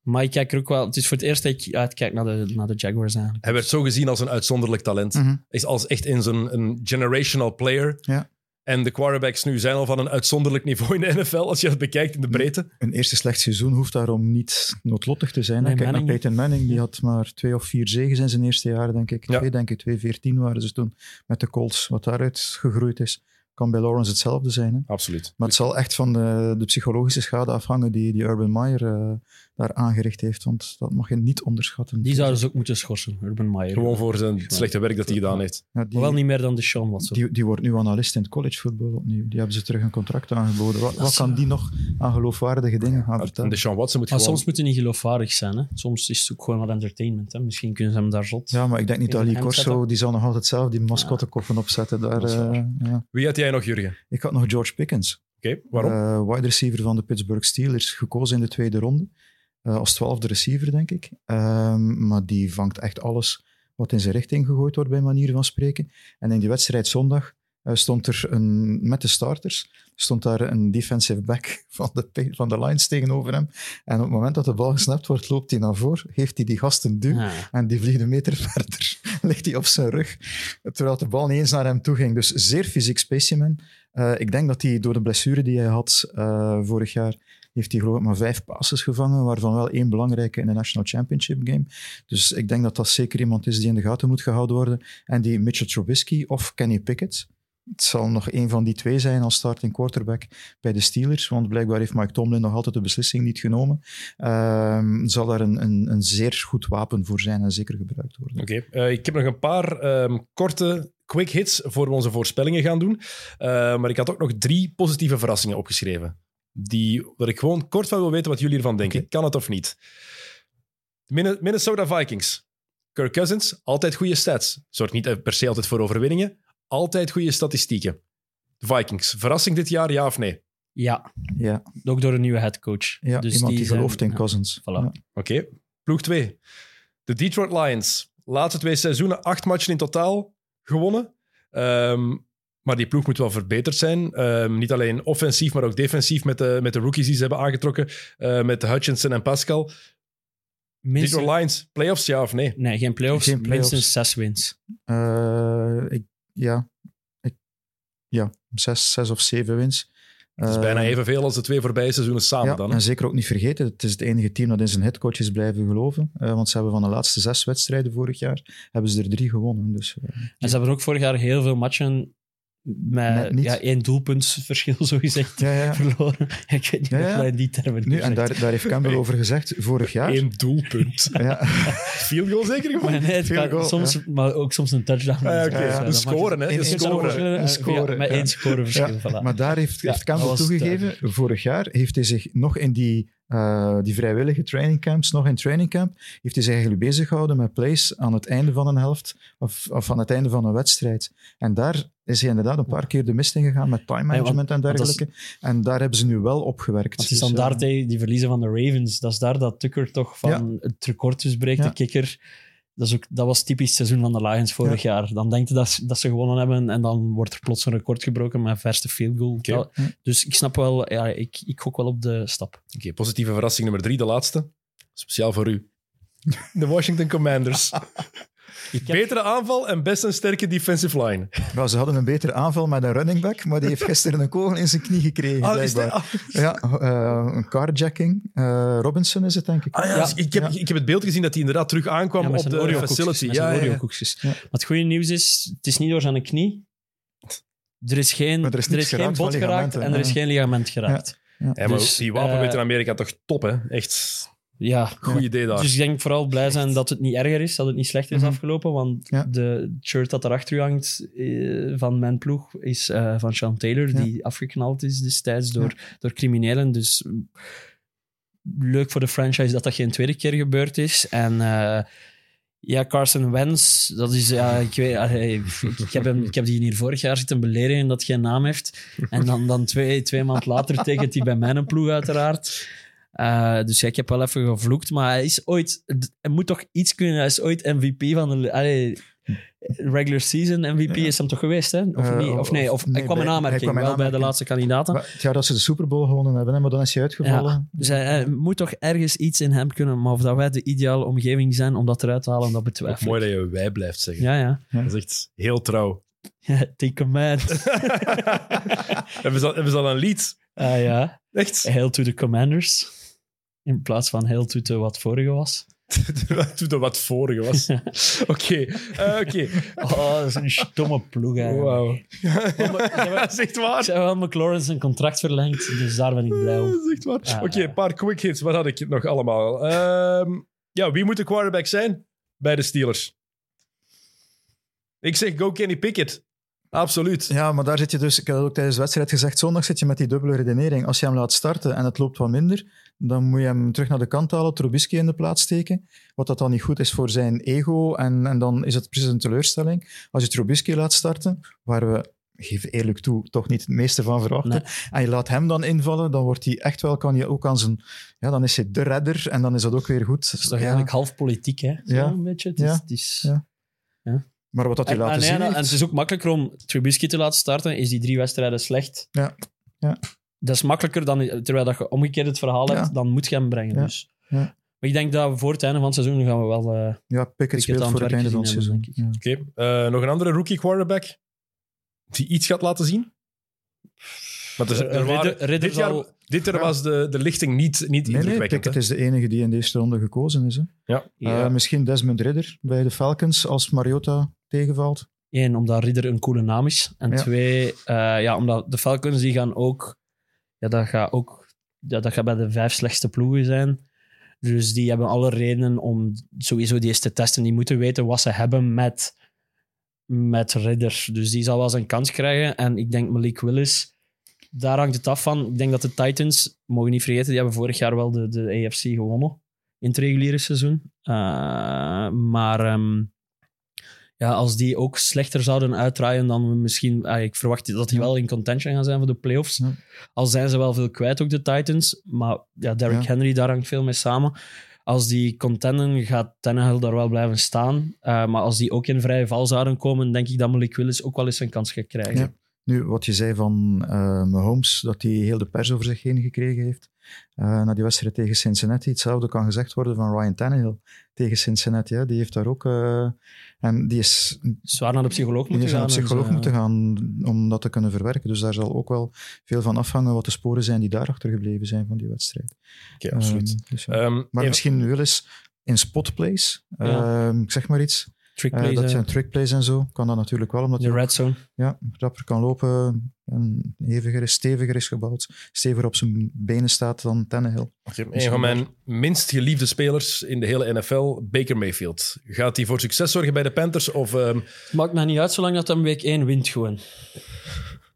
Maar ik kijk er ook wel, het is voor het eerst dat ik uitkijk naar de, naar de Jaguars eigenlijk. Hij werd zo gezien als een uitzonderlijk talent. Mhm. Is als echt in zo'n een generational player. Ja. En de quarterbacks nu zijn al van een uitzonderlijk niveau in de NFL, als je dat bekijkt in de breedte. Een eerste slecht seizoen hoeft daarom niet noodlottig te zijn. Nee, Kijk naar Peyton Manning, die had maar twee of vier zegens in zijn eerste jaar, denk ik. Ja. Twee, denk ik, twee, veertien waren ze toen met de Colts. Wat daaruit gegroeid is, kan bij Lawrence hetzelfde zijn. Hè. Absoluut. Maar het zal echt van de, de psychologische schade afhangen die, die Urban Meyer eh, daar aangericht heeft. Want dat mag je niet onderschatten. Die zouden ze ook moeten schorsen, Urban Meyer. Gewoon voor zijn slechte werk dat hij gedaan heeft. Ja, die, Maar wel niet meer dan de Sean Watson. die, die wordt nu analist in het collegevoetbal opnieuw. Die hebben ze terug een contract aangeboden. Wat, kan die nog aan geloofwaardige dingen gaan En vertellen? de Sean Watson moet Maar gewoon... soms moet het niet geloofwaardig zijn. Hè? Soms is het ook gewoon wat entertainment. Hè? Misschien kunnen ze hem daar zot. Ja, maar ik denk niet dat Ali Corso, zetten. die zal nog altijd zelf die mascottekoppen opzetten. Daar, eh, ja. Wie had jij nog, Jurgen? Ik had nog George Pickens, Oké, waarom? eh, wide receiver van de Pittsburgh Steelers, gekozen in de tweede ronde. Eh, als twaalfde receiver, denk ik. Ehm, maar die vangt echt alles wat in zijn richting gegooid wordt, bij manier van spreken. En in die wedstrijd zondag eh, stond er een, met de starters, stond daar een defensive back van de, van de Lions tegenover hem. En op het moment dat de bal gesnapt wordt, loopt hij naar voren, geeft hij die gast een duw. Ja. En die vliegt een meter verder, ligt hij op zijn rug, terwijl de bal niet eens naar hem toe ging. Dus zeer fysiek specimen. Eh, ik denk dat hij door de blessure die hij had vorig jaar, heeft hij geloof ik maar vijf passes gevangen, waarvan wel één belangrijke in de National Championship game. Dus ik denk dat dat zeker iemand is die in de gaten moet gehouden worden. En die Mitchell Trubisky of Kenny Pickett. Het zal nog een van die twee zijn als starting quarterback bij de Steelers, want blijkbaar heeft Mike Tomlin nog altijd de beslissing niet genomen. Ehm, zal daar een, een, een zeer goed wapen voor zijn en zeker gebruikt worden. Oké, eh, ik heb nog een paar ehm, korte quick hits voor we onze voorspellingen gaan doen. Eh, maar ik had ook nog drie positieve verrassingen opgeschreven. Die, waar ik gewoon kort van wil weten wat jullie ervan denken. Kan het of niet? Minne- Minnesota Vikings. Kirk Cousins, altijd goede stats. Zorgt niet per se altijd voor overwinningen. Altijd goede statistieken. De Vikings, verrassing dit jaar, ja of nee? ja, Ja, ook door een nieuwe headcoach. ja dus iemand die, zijn- gelooft in ja. Cousins. Voilà. Ja. Oké. Ploeg 2. De Detroit Lions. Laatste twee seizoenen, acht matchen in totaal gewonnen. Ehm, maar die ploeg moet wel verbeterd zijn. Ehm, niet alleen offensief, maar ook defensief met de, met de rookies die ze hebben aangetrokken. eh, met de Hutchinson en Pascal. Minstens- Detroit Lions, playoffs, ja of nee? nee, geen playoffs. Geen playoffs. Minstens zes wins. Eh, ik, ja, ik, ja zes, zes of zeven wins. Dat is Eh, bijna evenveel als de twee voorbije seizoenen samen Ja, dan. hè? en zeker ook niet vergeten, het is het enige team dat in zijn headcoach is blijven geloven. Eh, want ze hebben van de laatste zes wedstrijden vorig jaar, hebben ze er drie gewonnen. Dus, eh, En ze hebben ook vorig jaar heel veel matchen met ja, één doelpuntsverschil, zo gezegd, ja, ja. verloren. Ik weet niet Ja, of ja. in die termen Nu, en daar, daar heeft Campbell over gezegd, vorig jaar. Eén doelpunt. Ja, Field goal zeker Maar, nee, het Veel kan goal, soms, maar ook soms een touchdown. Ah, ja. Dus, maakt scoren, hè? Een scoren. Een scoren, ja, met één scoreverschil. Ja, voilà. maar daar heeft, Ja, heeft Campbell toegegeven, vorig jaar heeft hij zich nog in die, eh, die vrijwillige trainingcamps, nog in trainingcamp, heeft hij zich eigenlijk bezig gehouden met plays aan het einde van een helft of, of aan het einde van een wedstrijd. En daar is hij inderdaad een paar keer de mist in gegaan met time management en dergelijke. En daar hebben ze nu wel op gewerkt. Het is dan daar die verliezen van de Ravens. Dat is daar dat Tucker toch van het record dus breekt, de kikker. Dat, is ook, dat was typisch het seizoen van de Lions vorig jaar. Dan denk je dat, ze- dat ze gewonnen hebben en dan wordt er plots een record gebroken met verste field goal. Dat- Dus ik snap wel, ja, ik, ik gok wel op de stap. Oké, positieve verrassing nummer drie, de laatste. Speciaal voor u. De Washington Commanders. Betere aanval en best een sterke defensive line. Ja, ze hadden een betere aanval met een running back, maar die heeft gisteren een kogel in zijn knie gekregen. Ah, is dat- blijkbaar. Ja, eh, een carjacking. Eh, Robinson is het, denk ik. Ah, ja, Ja. ik, heb, ik heb het beeld gezien dat hij inderdaad terug aankwam op de Oreo-koekjes, facility. Ja, zijn ja, ja. Oreo-koekjes. Ja. Maar het goede nieuws is, het is niet door zijn knie. Er is geen, Maar er is er geen geraakt bot geraakt en er is geen ligament geraakt. Ja, maar Dus, die wapenwet in eh, Amerika toch top, hè? Echt Ja, goed idee daar. Dus ik denk vooral blij zijn dat het niet erger is, dat het niet slechter is Mhm. afgelopen. Want Ja. de shirt dat erachter u hangt eh, van mijn ploeg is eh, van Sean Taylor, Ja. die afgeknald is destijds door, door criminelen. Dus leuk voor de franchise dat dat geen tweede keer gebeurd is. En eh, ja, Carson Wentz, dat is, ja, ik, weet, ah, ik, heb hem, ik heb die hier vorig jaar zitten beledigen dat geen naam heeft. En dan, dan twee, twee maanden later tekent hij bij mijn ploeg uiteraard. Eh, dus ja, ik heb wel even gevloekt, maar hij is ooit... Hij moet toch iets kunnen... Hij is ooit MVP van de... allee, regular season MVP is hem toch geweest, hè? Of, Eh, niet? of nee, of, nee, hij kwam in aanmerking, kwam in wel bij de laatste kandidaten. Maar het jaar dat ze de Super Bowl gewonnen hebben, hè, maar dan is hij uitgevallen. Ja, dus hij, hij moet toch ergens iets in hem kunnen, maar of dat wij de ideale omgeving zijn om dat eruit te halen, dat betwijfel mooi ik. dat je wij blijft zeggen. Ja, ja. Dat is echt heel trouw. Take command. hebben, ze al, hebben ze al een lied? Ah ja. Echt? Hail to the commanders. In plaats van hail to the wat vorige was. Toen wat vorige was. Oké, eh, oké. Oh, dat is een stomme ploeg eigenlijk. Wauw. Dat is echt waar. Ze hebben wel McLaurin zijn contract verlengd, dus daar ben ik blij om. Dat is echt waar. Ah. Oké, een paar quick hits. Wat had ik nog allemaal? Ehm, ja, wie moet de quarterback zijn bij de Steelers? Ik zeg go Kenny Pickett. Absoluut. Ja, maar daar zit je dus, ik had ook tijdens de wedstrijd gezegd, zondag zit je met die dubbele redenering. Als je hem laat starten en het loopt wat minder, dan moet je hem terug naar de kant halen, Trubisky in de plaats steken. Wat dat dan niet goed is voor zijn ego. En, en dan is het precies een teleurstelling. Als je Trubisky laat starten, waar we, geef eerlijk toe, toch niet het meeste van verwachten. Nee. En je laat hem dan invallen, dan wordt hij echt wel, kan je ook aan zijn, ja, dan is hij de redder en dan is dat ook weer goed. Het is toch eigenlijk half politiek, hè? Zo Ja. een beetje. Het is, Ja. het is... Ja. Maar wat dat hij En, laten en, zien en, het is ook makkelijker om Trubisky te laten starten. Is die drie wedstrijden slecht? Ja. Ja. Dat is makkelijker dan... Terwijl dat je omgekeerd het verhaal Ja. hebt, dan moet je hem brengen. Ja. Dus. Ja. Maar ik denk dat we voor het einde van het seizoen gaan we wel... eh, Ja, Pickett speelt aan voor het het einde van het seizoen. Oké, eh, nog een andere rookie quarterback die iets gaat laten zien? Want er, er Eh, waren- Ridder- Ridder dit jaar, zal- dit jaar Ja. was de, de lichting niet, niet Nee, nee. Pickett hè? is de enige die in de eerste ronde gekozen is. Hè. ja. ja. Eh, misschien Desmond Ridder bij de Falcons als Mariota tegenvalt. Eén, omdat Ridder een coole naam is. En Ja. twee, eh, ja, omdat de Falcons die gaan ook... Ja, dat gaat ook... Ja, dat gaat bij de vijf slechtste ploegen zijn. Dus die hebben alle redenen om sowieso die eens te testen. Die moeten weten wat ze hebben met, met Ridder. Dus die zal wel zijn kans krijgen. En ik denk Malik Willis, daar hangt het af van. Ik denk dat de Titans, mogen niet vergeten, die hebben vorig jaar wel de, de AFC gewonnen. In het reguliere seizoen. Eh, maar... ehm, ja, als die ook slechter zouden uitdraaien dan we misschien... ah, ik verwacht dat die wel in contention gaan zijn voor de playoffs. Ja. Al zijn ze wel veel kwijt, ook de Titans. Maar ja, Derrick Ja. Henry, daar hangt veel mee samen. Als die contenden, gaat Tannehill daar wel blijven staan. Eh, maar als die ook in vrije val zouden komen, denk ik dat Malik Willis ook wel eens een kans gaat krijgen. Ja. Nu, wat je zei van eh Mahomes, dat hij heel de pers over zich heen gekregen heeft eh, na die wedstrijd tegen Cincinnati. Hetzelfde kan gezegd worden van Ryan Tannehill tegen Cincinnati. Hè. Die heeft daar ook... en die is, Zwaar naar de psycholoog die moeten is naar gaan. een en psycholoog zo, moeten ja. gaan om dat te kunnen verwerken. Dus daar zal ook wel veel van afhangen wat de sporen zijn die daarachter gebleven zijn van die wedstrijd. Oké, absoluut. Ehm, dus ja. Ehm, Maar even- misschien Willis in spotplays, Ja. ehm, ik zeg maar iets, Trick eh, plays, dat eh, zijn trickplays en zo, kan dat natuurlijk wel, omdat de red zone. ja, rapper kan lopen en heviger is, steviger is gebouwd, steviger op zijn benen staat dan Tannehill. Oké, een van mijn minst geliefde spelers in de hele NFL, Baker Mayfield. Gaat hij voor succes zorgen bij de Panthers? Of, ehm, Maakt mij niet uit zolang dat hem week 1 wint gewoon.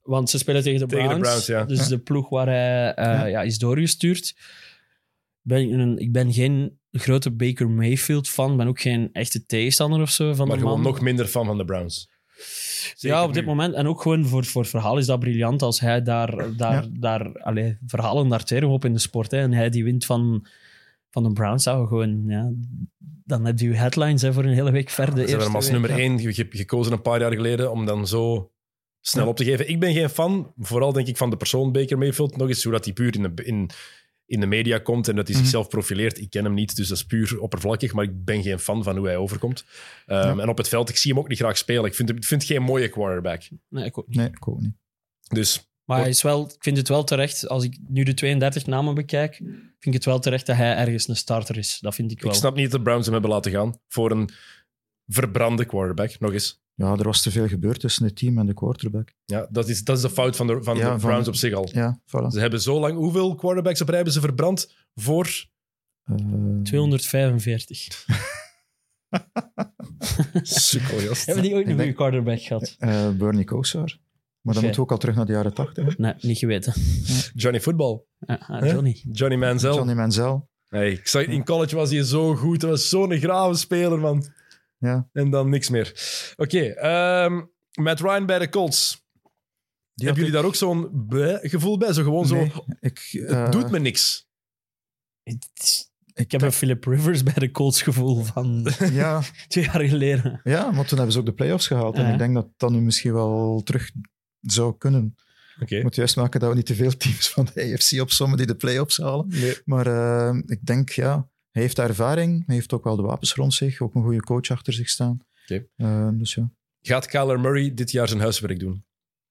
Want ze spelen tegen de Tegen Browns. de Browns, ja. Dus Ja. de ploeg waar hij eh, Ja. ja. is doorgestuurd. Ben ik, een, ik ben geen grote Baker Mayfield fan. ben ook geen echte tegenstander of zo van maar de gewoon man. nog minder fan van de Browns? Zeker ja, op dit nu. moment. En ook gewoon voor, voor verhaal is dat briljant als hij daar, daar, Ja. daar allee, verhalen daar tering op in de sport. Hè. En hij die wint van, van de Browns zou gewoon... Ja, dan heb je je headlines hè, voor een hele week verder. Ze hebben hem als nummer één ge- gekozen een paar jaar geleden om dan zo snel Ja. op te geven. Ik ben geen fan, vooral denk ik van de persoon Baker Mayfield. Nog eens hoe dat hij puur in de, in, in de media komt en dat hij Mhm. zichzelf profileert. Ik ken hem niet, dus dat is puur oppervlakkig, maar ik ben geen fan van hoe hij overkomt. Ehm, En op het veld, ik zie hem ook niet graag spelen. Ik vind, hem- ik vind het geen mooie quarterback. Nee, ik ook niet. Nee, ik ook niet. Dus Maar hij is wel, ik vind het wel terecht, als ik nu de 32 namen bekijk, vind ik het wel terecht dat hij ergens een starter is. Dat vind ik wel. ik snap niet dat de Browns hem hebben laten gaan voor een verbrande quarterback. Nog eens. Ja, er was te veel gebeurd tussen het team en de quarterback. Ja, dat is, dat is de fout van de, van Ja, de van- Browns op zich al. Ja, voilà. Ze hebben zo lang... Hoeveel quarterbacks op rij hebben ze verbrand voor... Eh, 245. Sukkelgast. Hebben die ooit een goede quarterback gehad? eh, Bernie Kosar. Maar dan moeten we ook al terug naar de jaren tachtig. Nee, niet geweten. Johnny Football. Ja, ah, Huh? Johnny. Johnny Manziel. Johnny Manziel. Hey, ik zag, in college was hij zo goed. Hij was zo'n grave speler, man. Ja. En dan niks meer. Oké, ehm, Matt Ryan bij de Colts. Die Hebben jullie daar ook zo'n gevoel bij? Zo gewoon Nee, zo... ik, Het eh, doet me niks. Ik heb een Philip Rivers bij de Colts gevoel van Ja, twee jaar geleden. ja, want toen hebben ze ook de playoffs gehaald. En ik denk dat dat nu misschien wel terug zou kunnen. Oké. Ik moet juist maken dat we niet te veel teams van de AFC opzommen die de playoffs halen. Nee. Maar eh, ik denk, ja, hij heeft ervaring. Hij heeft ook wel de wapens rond zich. Ook een goede coach achter zich staan. Oké. Eh, dus ja. Gaat Kyler Murray dit jaar zijn huiswerk doen?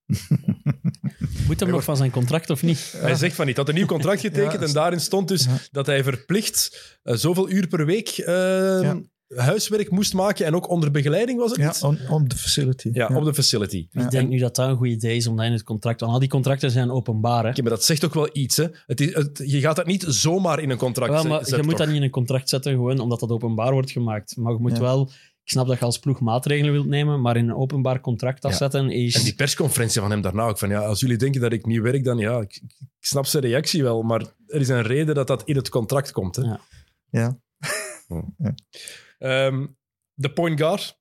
Moet hem nog van zijn contract of niet? Hij zegt van niet. Hij had een nieuw contract getekend Ja. en daarin stond dus Ja. dat hij verplicht eh, zoveel uur per week eh, huiswerk moest maken en ook onder begeleiding was het Ja, niet? on, on the facility. Ja, op de facility. Ik denk nu dat dat een goed idee is om dat in het contract... Want al die contracten zijn openbaar, hè? Oké, maar dat zegt ook wel iets. Hè? Het is, het- je gaat dat niet zomaar in een contract Wel, maar je zetten, moet toch? dat niet in een contract zetten, gewoon omdat dat openbaar wordt gemaakt. Maar je moet Ja. wel... Ik snap dat je als ploeg maatregelen wilt nemen, maar in een openbaar contract afzetten is... En die persconferentie van hem daarna ook van ja, als jullie denken dat ik niet werk, dan ja, ik, ik snap zijn reactie wel, maar er is een reden dat dat in het contract komt. Hè? Ja. Ja. Ehm, de point guard.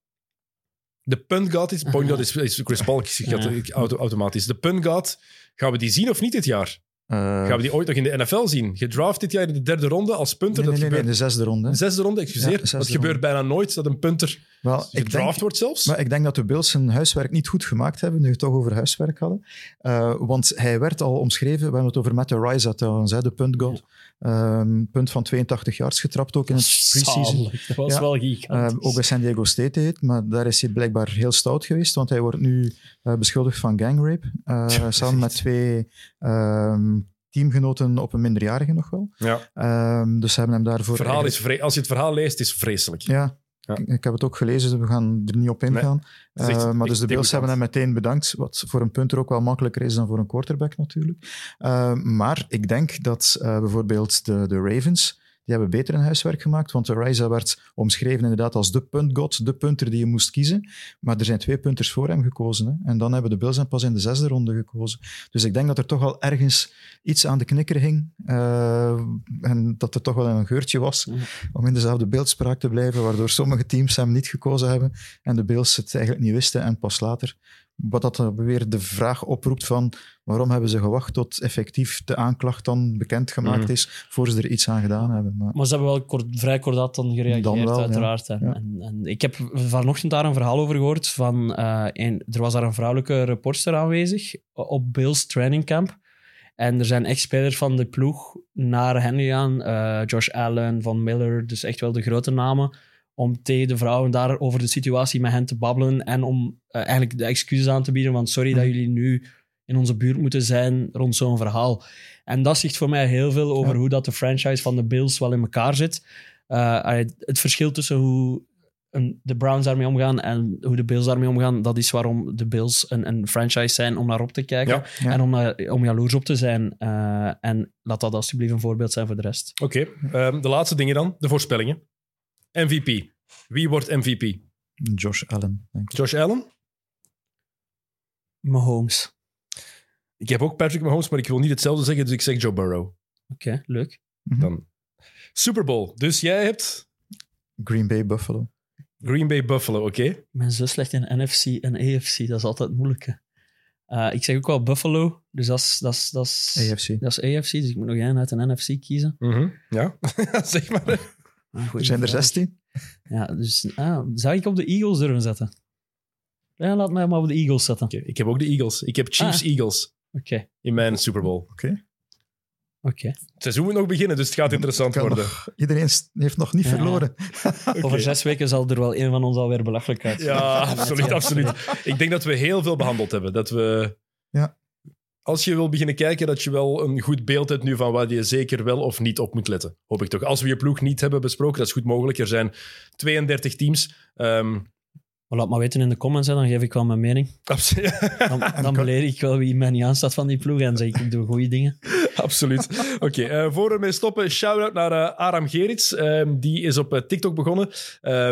De punt guard is... Point guard is, is Chris Paul, ik zeg dat Ja. ik auto, automatisch. De punt guard, gaan we die zien of niet dit jaar? Eh, Gaan we die ooit nog in de NFL zien? Gedraft dit jaar in de derde ronde als punter? nee, nee, dat nee, nee, gebeurt... de zesde ronde. De zesde ronde, excuseer. Ja, zesde dat gebeurt ronde. bijna nooit, dat een punter Wel, gedraft denk, wordt zelfs. maar ik denk dat de Bills zijn huiswerk niet goed gemaakt hebben, nu we het toch over huiswerk hadden. Eh, want hij werd al omschreven, we hebben het over Matt Rice, trouwens, de puntgoal. Ehm, punt van 82 yards getrapt ook in het preseason. Dat was Ja. wel gigantisch. ook bij San Diego State heet, maar daar is hij blijkbaar heel stout geweest, want hij wordt nu eh, beschuldigd van gangrape. eh, samen met twee ehm, teamgenoten op een minderjarige nog wel. Ja. Ehm, dus ze hebben hem daarvoor... Het verhaal is vre- als je het verhaal leest, is het vreselijk. Ja, Ja. Ik, ik heb het ook gelezen, dus we gaan er niet op ingaan. echt Eh, maar dus de Bills hebben hem meteen bedankt, wat voor een punter ook wel makkelijker is dan voor een quarterback natuurlijk. Eh, maar ik denk dat eh, bijvoorbeeld de, de Ravens, die hebben beter hun huiswerk gemaakt, want de Riza werd omschreven inderdaad als de puntgod, de punter die je moest kiezen. Maar er zijn twee punters voor hem gekozen. Hè? En dan hebben de Bills hem pas in de zesde ronde gekozen. Dus ik denk dat er toch wel ergens iets aan de knikker hing. eh, en dat er toch wel een geurtje was om in dezelfde beeldspraak te blijven, waardoor sommige teams hem niet gekozen hebben en de Bills het eigenlijk niet wisten en pas later. Wat dat dan weer de vraag oproept van waarom hebben ze gewacht tot effectief de aanklacht dan bekendgemaakt Mhm. is, voor ze er iets aan gedaan hebben. Maar, Maar ze hebben wel kort, vrij kordaat dan gereageerd, Dan wel, ja. uiteraard. En, Ja. en, en ik heb vanochtend daar een verhaal over gehoord. Van, eh, een, er was daar een vrouwelijke reporter aanwezig op Bills training camp. En er zijn echt spelers van de ploeg naar hen gegaan. eh, Josh Allen, Van Miller, dus echt wel de grote namen. Om tegen de vrouwen daar over de situatie met hen te babbelen. En om eh, eigenlijk de excuses aan te bieden van sorry dat Mhm. jullie nu in onze buurt moeten zijn rond zo'n verhaal. En dat zegt voor mij heel veel over Ja. hoe dat de franchise van de Bills wel in elkaar zit. Eh, het verschil tussen hoe een- de Browns daarmee omgaan en hoe de Bills daarmee omgaan, dat is waarom de Bills een, een franchise zijn om naar op te kijken Ja. Ja. en om, naar- om jaloers op te zijn. Eh, en laat dat alsjeblieft een voorbeeld zijn voor de rest. Oké, ehm, de laatste dingen dan, de voorspellingen. MVP. Wie wordt MVP? Josh Allen, denk ik. Josh Allen? Mahomes. Ik heb ook Patrick Mahomes, maar ik wil niet hetzelfde zeggen, dus ik zeg Joe Burrow. Oké, leuk. Dan Super Bowl. Dus jij hebt Green Bay, Buffalo. Green Bay Buffalo, oké? Ik ben zo slecht in NFC en AFC, dat is altijd moeilijk. Eh, ik zeg ook wel Buffalo, dus dat is, dat is, dat is, AFC. dat is AFC, dus ik moet nog één uit een NFC kiezen. Mhm, Ja, zeg maar. Ah, goeie Er zijn er vraag. 16. Ja, dus ah, zou ik op de Eagles durven zetten? Ja, laat mij maar op de Eagles zetten. Oké, ik heb ook de Eagles. Ik heb Chiefs-Eagles Oké, in mijn Super Bowl. Oké. oké. Het seizoen moet nog beginnen, dus het gaat interessant worden. nog- Iedereen heeft nog niet Ja. verloren. Over zes weken zal er wel een van ons alweer belachelijk uit. Ja, absoluut, absoluut. Ik denk dat we heel veel behandeld hebben. Dat we... Ja. Als je wil beginnen kijken, dat je wel een goed beeld hebt nu van waar je zeker wel of niet op moet letten. Hoop ik toch. Als we je ploeg niet hebben besproken, dat is goed mogelijk. Er zijn 32 teams. Ehm, Maar laat maar weten in de comments, hè, dan geef ik wel mijn mening. absoluut. Dan, dan beleer ik wel wie mij niet aanstaat van die ploeg en zeg ik, ik doe goede dingen. Absoluut. Oké, eh, voor we ermee stoppen, shout-out naar eh, Aram Gerits. Ehm, die is op eh, TikTok begonnen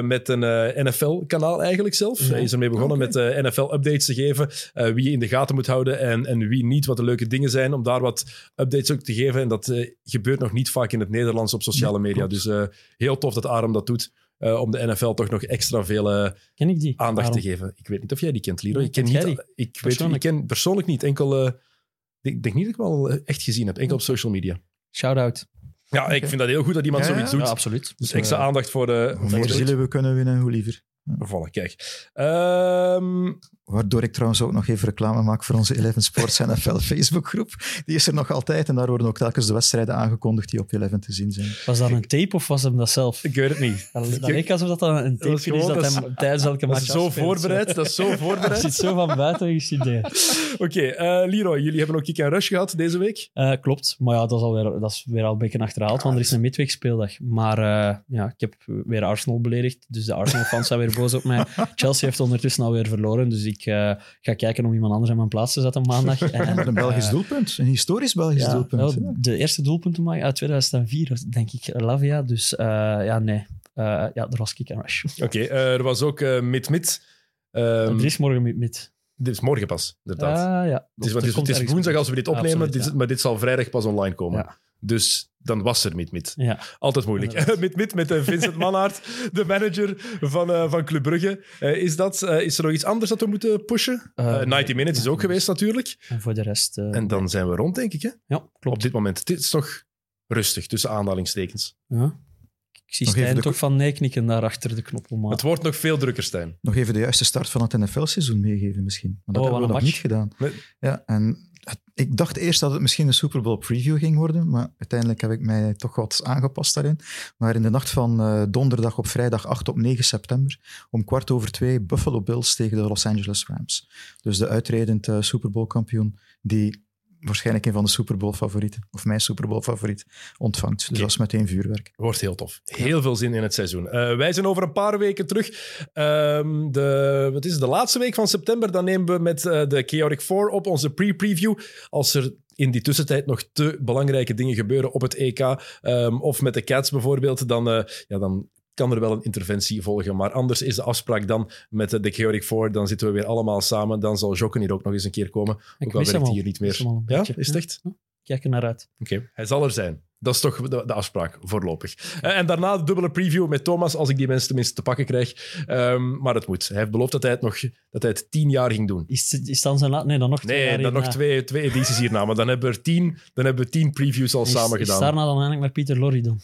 met een NFL-kanaal eigenlijk zelf. Ja. Hij is ermee begonnen met NFL-updates te geven. wie je in de gaten moet houden en, en wie niet, wat de leuke dingen zijn. Om daar wat updates ook te geven. En dat gebeurt nog niet vaak in het Nederlands op sociale media. Dus heel tof dat Aram dat doet. Eh, om de NFL toch nog extra veel eh, Ken ik die? aandacht Waarom? te geven. Ik weet niet of jij die kent, Liro. Nee, Ik ken, niet, jij ik, weet, ik ken persoonlijk niet. Enkel... eh, ik denk niet dat ik wel echt gezien heb. Enkel op social media. Shout-out. Ja, ik vind dat heel goed dat iemand Ja, zoiets ja. doet. Ja, absoluut. dus extra aandacht voor de... Hoe meer zielen we kunnen winnen, hoe liever. Voilà, kijk. Ehm, Waardoor ik trouwens ook nog even reclame maak voor onze Eleven Sports NFL Facebookgroep. Die is er nog altijd en daar worden ook telkens de wedstrijden aangekondigd die op Eleven te zien zijn. Was dat een tape of was hem dat zelf? ik weet het niet. Dat dat leek alsof dat dan een tape Dat is is dat dat is- hem tijdens elke Dat match is zo voorbereid. Dat is zo Dat voorbereid. zit zo van buiten gestudeerd. Oké, eh, Leroy, jullie hebben ook kick en rush gehad deze week. Eh, klopt, maar ja, dat is, alweer, dat is weer al een beetje achterhaald, want er is een midweek speeldag. Maar eh, ja, ik heb weer Arsenal beledigd, dus de Arsenal-fans zijn weer boos op mij. Chelsea heeft ondertussen alweer verloren, dus ik eh, ga kijken om iemand anders in mijn plaats te zetten maandag. En, Met een Belgisch eh, doelpunt, een historisch Belgisch ja, doelpunt. de eerste doelpunten maken uit 2004, denk ik, Lavia. Dus eh, ja, nee. Eh, ja, er was kick en rush. Oké, er was ook mid-mid. Ehm, er is morgen met. met. Dit is morgen pas, inderdaad. Ah, ja. het is, want het is, het is woensdag als we dit opnemen, Absoluut, dit is- ja. maar dit zal vrijdag pas online komen. Ja. Dus dan was er mid-mid. Ja. Altijd moeilijk. Met, met, met eh, Vincent Manhart, de manager van, eh, van Club Brugge. Eh, is, dat, eh, is er nog iets anders dat we moeten pushen? Eh, Eh, 90 Minutes is ook geweest natuurlijk. En voor de rest... eh, En dan zijn we rond, denk ik. Hè? ja, Op klopt. dit moment. Het is toch rustig, tussen aanhalingstekens. Ja. Ik zie Nog Stijn de toch van nee knikken daar achter de knoppen. Maar... Het wordt nog veel drukker, Stijn. Nog even de juiste start van het NFL-seizoen meegeven misschien. Maar dat Oh, hebben we nog niet gedaan. Nee. Ja, en ik dacht eerst dat het misschien een Super Bowl preview ging worden, maar uiteindelijk heb ik mij toch wat aangepast daarin. Maar in de nacht van eh, donderdag op vrijdag 8 op 9 september, om kwart over twee, Buffalo Bills tegen de Los Angeles Rams. Dus de uitredend eh, Super Bowl kampioen die waarschijnlijk een van de Super Bowl favorieten, of mijn Super Bowl favoriet, ontvangt. Dus dat is meteen vuurwerk. Wordt heel tof. Heel veel zin in het seizoen. Eh, wij zijn over een paar weken terug. Ehm, de, wat is het, de laatste week van september. Dan nemen we met eh, de Chaotic 4 op onze pre-preview. Als er in die tussentijd nog te belangrijke dingen gebeuren op het EK. ehm, of met de Cats bijvoorbeeld. Dan, eh, ja, dan kan er wel een interventie volgen. Maar anders is de afspraak dan met eh, de Chaotic 4. Dan zitten we weer allemaal samen. Dan zal Jokken hier ook nog eens een keer komen. Ik ook al werkt hij hier niet meer. Ja, is het echt? Ja. Kijk er naar uit. Oké, hij zal er zijn. Dat is toch de, de afspraak, voorlopig. Eh, en daarna de dubbele preview met Thomas, als ik die mensen tenminste te pakken krijg. Ehm, maar het moet. Hij heeft beloofd dat hij het nog dat hij het tien jaar ging doen. Is, is dan zijn laat? Nee, dan nog twee Nee, dan nog hierna. twee, twee edities hierna. Maar dan hebben we er tien, dan hebben we tien previews al Is- samen is gedaan. daarna dan eigenlijk met Pieter Lorry dan?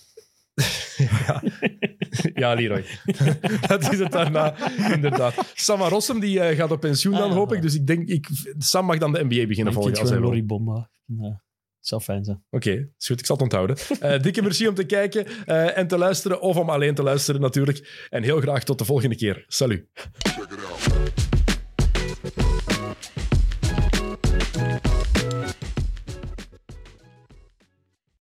Ja, Leroy. dat is het daarna, inderdaad. Sam Rossum die, eh, gaat op pensioen dan, Ah, hoop ik. Dus ik denk, ik, Sam mag dan de NBA beginnen Ik volgen als hij wil. Bomba. Ja, het zou fijn zijn. Oké, is goed. Ik zal het onthouden. Eh, dikke merci om te kijken eh, en te luisteren. Of om alleen te luisteren natuurlijk. En heel graag tot de volgende keer. Salut.